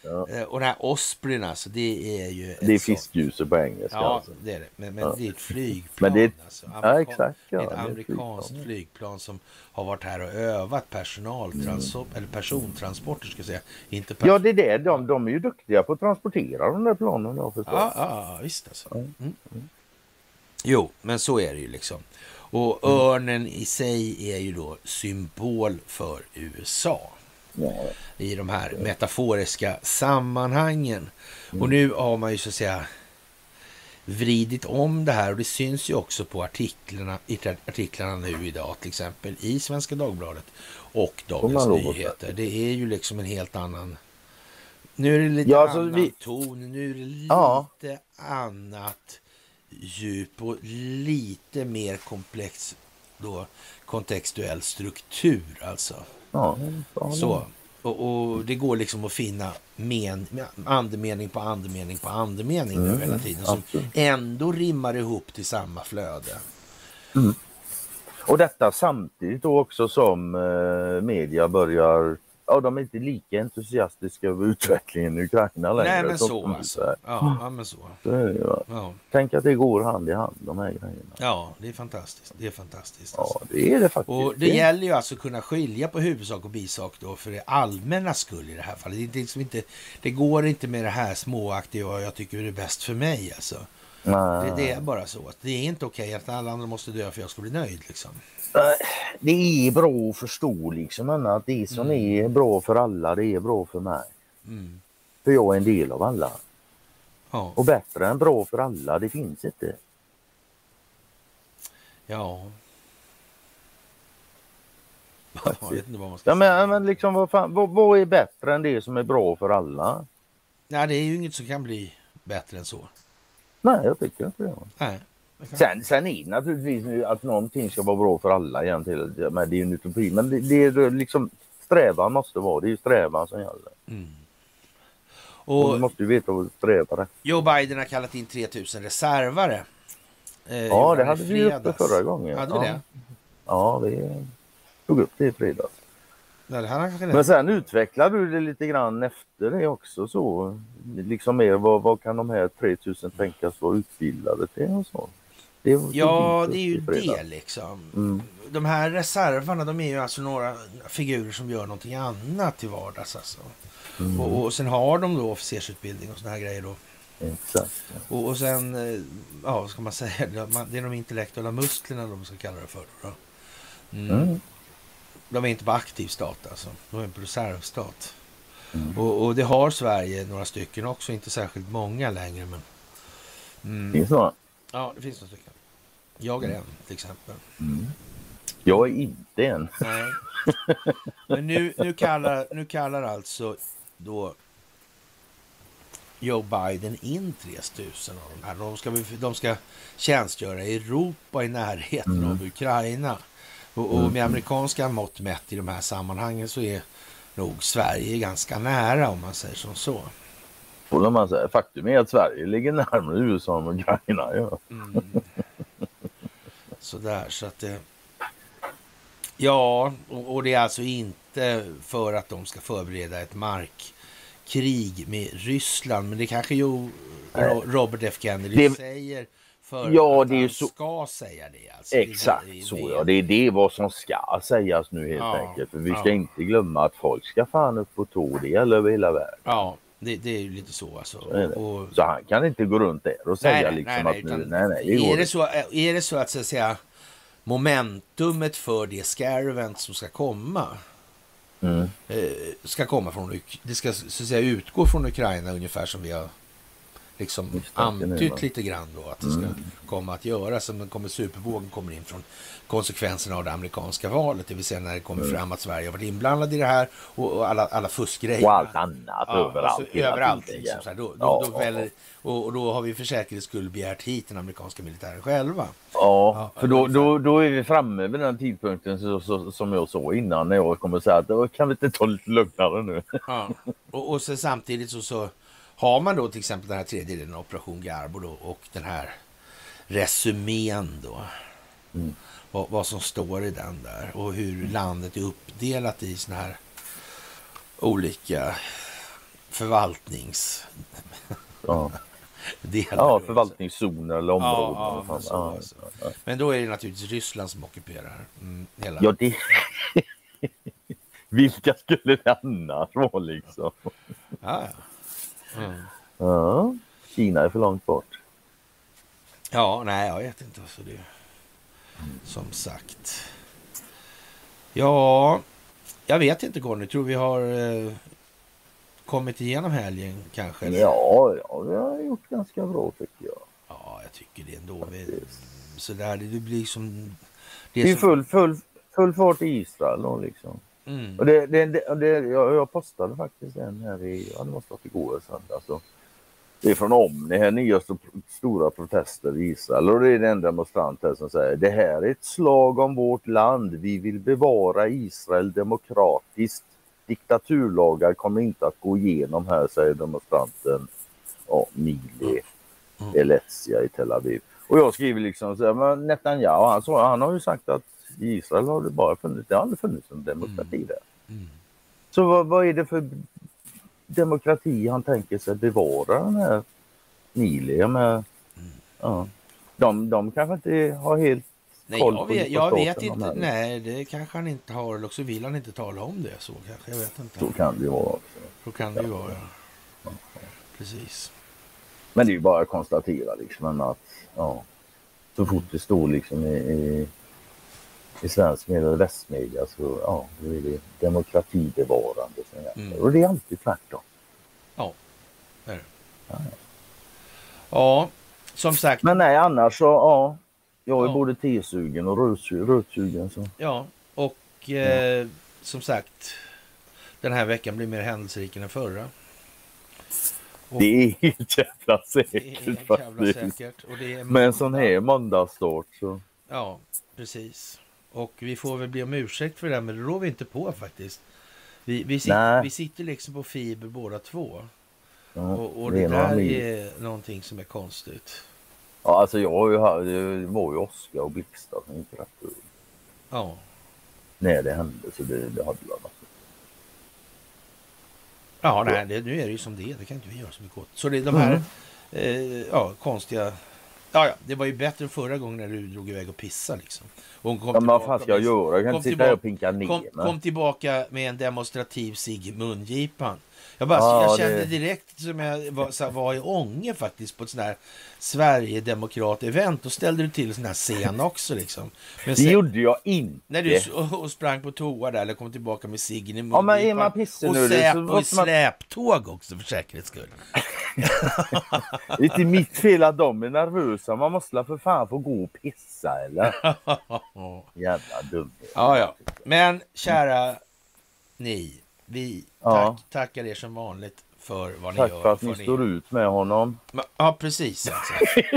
ja. Eh, och den här Osprey alltså, det är ju... Det är fiskljusor på engelska. Ja, alltså. det är det. Men, men ja. det är ett flygplan. Men det är, alltså. Amerikan, ja, exakt. Ja, ett amerikanskt flygplan. flygplan. som har varit här och övat mm. eller persontransporter ska jag säga. Inte ja, det är det. De, de är ju duktiga på att transportera de där planen. Ja, ja, ja, visst alltså. Mm. Mm. Jo, men så är det ju liksom. Och mm. örnen i sig är ju då symbol för USA i de här metaforiska sammanhangen. Och nu har man ju så att säga vridit om det här och det syns ju också på artiklarna, artiklarna nu idag till exempel i Svenska Dagbladet och Dagens Nyheter. Det är ju liksom en helt annan... Nu är det lite ja, alltså, annan vi... ton, nu är det lite ja. annat djup och lite mer komplex då kontextuell struktur alltså. Ja, så. Och, och, det går liksom att finna men, andemening på andemening på andemening mm, nu hela tiden. Som absolut. ändå rimmar ihop till samma flöde. Mm. Och detta samtidigt då också som eh, media börjar ja, de är inte lika entusiastiska över utvecklingen i Ukraina längre. Nej, men så alltså. Ja, ja, men så. så ja. Tänk att det går hand i hand, de här grejerna. Ja, det är fantastiskt. Det är fantastiskt. Alltså. Ja, det är det faktiskt. Och det, det gäller ju alltså att kunna skilja på huvudsak och bisak då för det allmänna skull i det här fallet. Det, är liksom inte, det går inte med det här småaktiga och jag tycker det är bäst för mig alltså. Det, det, är bara så. Det är inte okej att alla andra måste dö för jag ska bli nöjd liksom. Det är bra att förstå liksom att det som mm. är bra för alla, det är bra för mig. Mm. För jag är en del av alla. Ja. Och bättre än bra för alla, det finns inte. Ja. Jag vet inte vad man ska ja, men, men liksom, vad, fan, vad, vad, är bättre än det som är bra för alla? Nej, det är ju inget som kan bli bättre än så. Nej, jag tycker inte det. Nej. Sen, sen är det naturligtvis att någonting ska vara bra för alla egentligen. Men det är ju en utopi. Men det, det är liksom strävan måste vara. Det är ju strävan som gäller. Mm. Och, och du måste ju veta vad du strävar Joe Biden har kallat in 3000 reservare. Eh, ja, det hade vi uppe förra gången. Hade vi det? Ja, vi tog upp det i fredags. Men sen utvecklar du det lite grann efter det också så. Liksom mer vad, vad kan de här 3000 tänkas vara utbildade till och så. Det ja, det är ju det liksom. Mm. De här reservarna, de är ju alltså några figurer som gör någonting annat till vardags alltså. Mm. Och, och sen har de då officersutbildning och såna här grejer då. Exakt. Ja. Och, och sen, eh, ja vad ska man säga, det är de intellektuella musklerna de ska kalla det för. Då. Mm. Mm. De är inte på aktiv stat alltså, de är på reservstat. Mm. Och, och, det har Sverige några stycken också, inte särskilt många längre. Men, mm. Finns några? Ja, det finns några stycken. Jag är en till exempel. Mm. Jag är inte en. Nej. Men nu, nu, kallar, nu kallar alltså då Joe Biden in 3000 av de här. De ska, de ska tjänstgöra i Europa i närheten mm. av Ukraina. Och, och, med mm. amerikanska mått mätt i de här sammanhangen så är nog Sverige ganska nära om man säger som så. Och man säger, faktum är att Sverige ligger närmare USA än Ukraina. Ja. Mm. Sådär, så att det... Ja, och, och, det är alltså inte för att de ska förbereda ett markkrig med Ryssland. Men det kanske ju Robert F Kennedy det... säger för ja, att det är han så... ska säga det. Alltså. Exakt det, det, så ja. Det är det vad som ska sägas nu helt ja, enkelt. För vi ska ja. inte glömma att folk ska fan upp på tå. Det gäller över hela världen. Ja, det, det, är ju lite så alltså. Så, och... så, han kan inte gå runt där och säga nej, liksom nej, att nu, nej, nej, det är, det så, är det så att, så att säga momentumet för det scare som ska komma mm. eh, ska komma från, det ska så att säga utgå från Ukraina ungefär som vi har liksom antytt lite grann då att det ska mm. komma att göra. Som kommer supervågen kommer in från konsekvenserna av det amerikanska valet, det vill säga när det kommer mm. fram att Sverige har varit inblandad i det här och, alla, alla fuskgrejer. Och allt annat ja, överallt. Alltså, överallt liksom, så då, då, ja, då väller, och, och, då har vi för säkerhets skull begärt hit den amerikanska militären själva. Ja, ja för då, då, då är vi framme vid den tidpunkten så, så, som jag sa innan när jag kommer säga att då kan vi inte ta lite lugnare nu. Ja. Och, och så samtidigt så, så har man då till exempel den här tredje delen Operation Garbo då, och den här resumén då. Mm. Vad, vad, som står i den där och hur landet är uppdelat i såna här olika förvaltnings... Ja. ja, förvaltningszoner eller områden. Ja, ja, så, ja, så. Men då är det naturligtvis Ryssland som ockuperar mm, hela... Ja, det... Vilka skulle det annars vara liksom? Ja, ja. Mm. ja. Kina är för långt bort. Ja, nej, jag vet inte. Så det... Som sagt. Ja, jag vet inte Conny. Tror vi har eh, kommit igenom helgen kanske? Eller? Ja, ja, vi har gjort ganska bra tycker jag. Ja, jag tycker det ändå. Vi, så där, det blir som... Det är, det är full, full, full fart i Israel då liksom. Mm. Och det, det, det, det, jag, jag postade faktiskt en här i, ja det måste varit igår eller söndag. Alltså. Det är från Omni här, nya stora protester i Israel och det är en demonstrant här som säger det här är ett slag om vårt land. Vi vill bevara Israel demokratiskt. Diktaturlagar kommer inte att gå igenom här, säger demonstranten ja, Mili mm. Elezia i Tel Aviv. Och jag skriver liksom så här, men Netanyahu, han, så, han har ju sagt att i Israel har det bara funnits, det har aldrig funnits en demokrati mm. där. Mm. Så vad, vad, är det för demokrati han tänker sig bevara den här Nili? Med, mm. ja. de, de kanske inte har helt Nej, koll jag vet, på jag vet inte. Nej, det kanske han inte har. Eller så vill han inte tala om det. Så kanske, jag vet inte. Så kan det ju vara också. Så kan det ju vara, ja. Precis. Men det är ju bara att konstatera liksom att ja, så fort det står liksom i, i i svensk media och västmedia så ja, då är det demokratibevarande. Mm. Och det är alltid tvärtom. Ja, det är det. Ja, ja som sagt. Men nej, annars så ja. Jag är ja. både tesugen och rötsugen. Så. Ja, och eh, som sagt. Den här veckan blir mer händelserik än den förra. Och det är helt jävla säkert. Helt jävla säkert. Det är Med en sån här måndagsstart så. Ja, precis. Och vi får väl be om ursäkt för det, men det rår vi inte på faktiskt. Vi, vi, sitter, vi sitter liksom på fiber båda två. Ja, och, och det, det där är någonting som är konstigt. Ja, alltså jag har ju, det var ju åska och blixtar som gick rätt ur. Ja. När det hände så det, det hade varit. Ja, nej, det, nu är det ju som det är. Det kan inte vi göra så mycket åt. Så det är de här mm. eh, ja, konstiga Ja, ja, det var ju bättre förra gången när du drog iväg och pissade liksom. Och hon kom ja, men vad fan ska jag göra? Jag kan inte sitta här och pinka ner kom, kom tillbaka med en demonstrativ sig i mungipan. Jag, bara, ja, jag kände direkt som jag var, var i Ånge faktiskt på ett sånt här Sverigedemokrat-event. Då ställde du till sån här scen också liksom. Men sen, det gjorde jag inte. När du och sprang på toa där eller kom tillbaka med ciggen i munnen. Ja, men är man pissnödig så... Och i släptåg också för säkerhets skull. det är inte mitt fel att de är nervösa. Man måste för fan få gå och pissa eller? Jävla dum. Ja, ja. Men kära ni. Vi ja. tack, tackar er som vanligt för vad Tack ni gör. Tack för att ni, står ut med honom. Ja, precis. Alltså.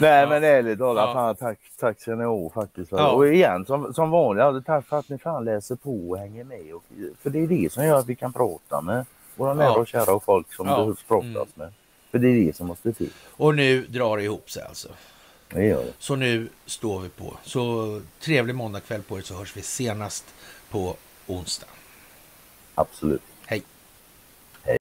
Nej ja. men ärligt talat, ja. fan, tack, tack ska ni ha faktiskt. Ja. Och igen som, som vanligt, tack för att ni fan läser på och hänger med. Och, för det är det som gör att vi kan prata med våra nära och kära och folk som behövs pratas mm. med. För det är det som måste till. Och nu drar det ihop sig alltså. Det gör det. Så nu står vi på. Så trevlig måndagkväll på er så hörs vi senast på onsdag. Absolut. Hej. Hej.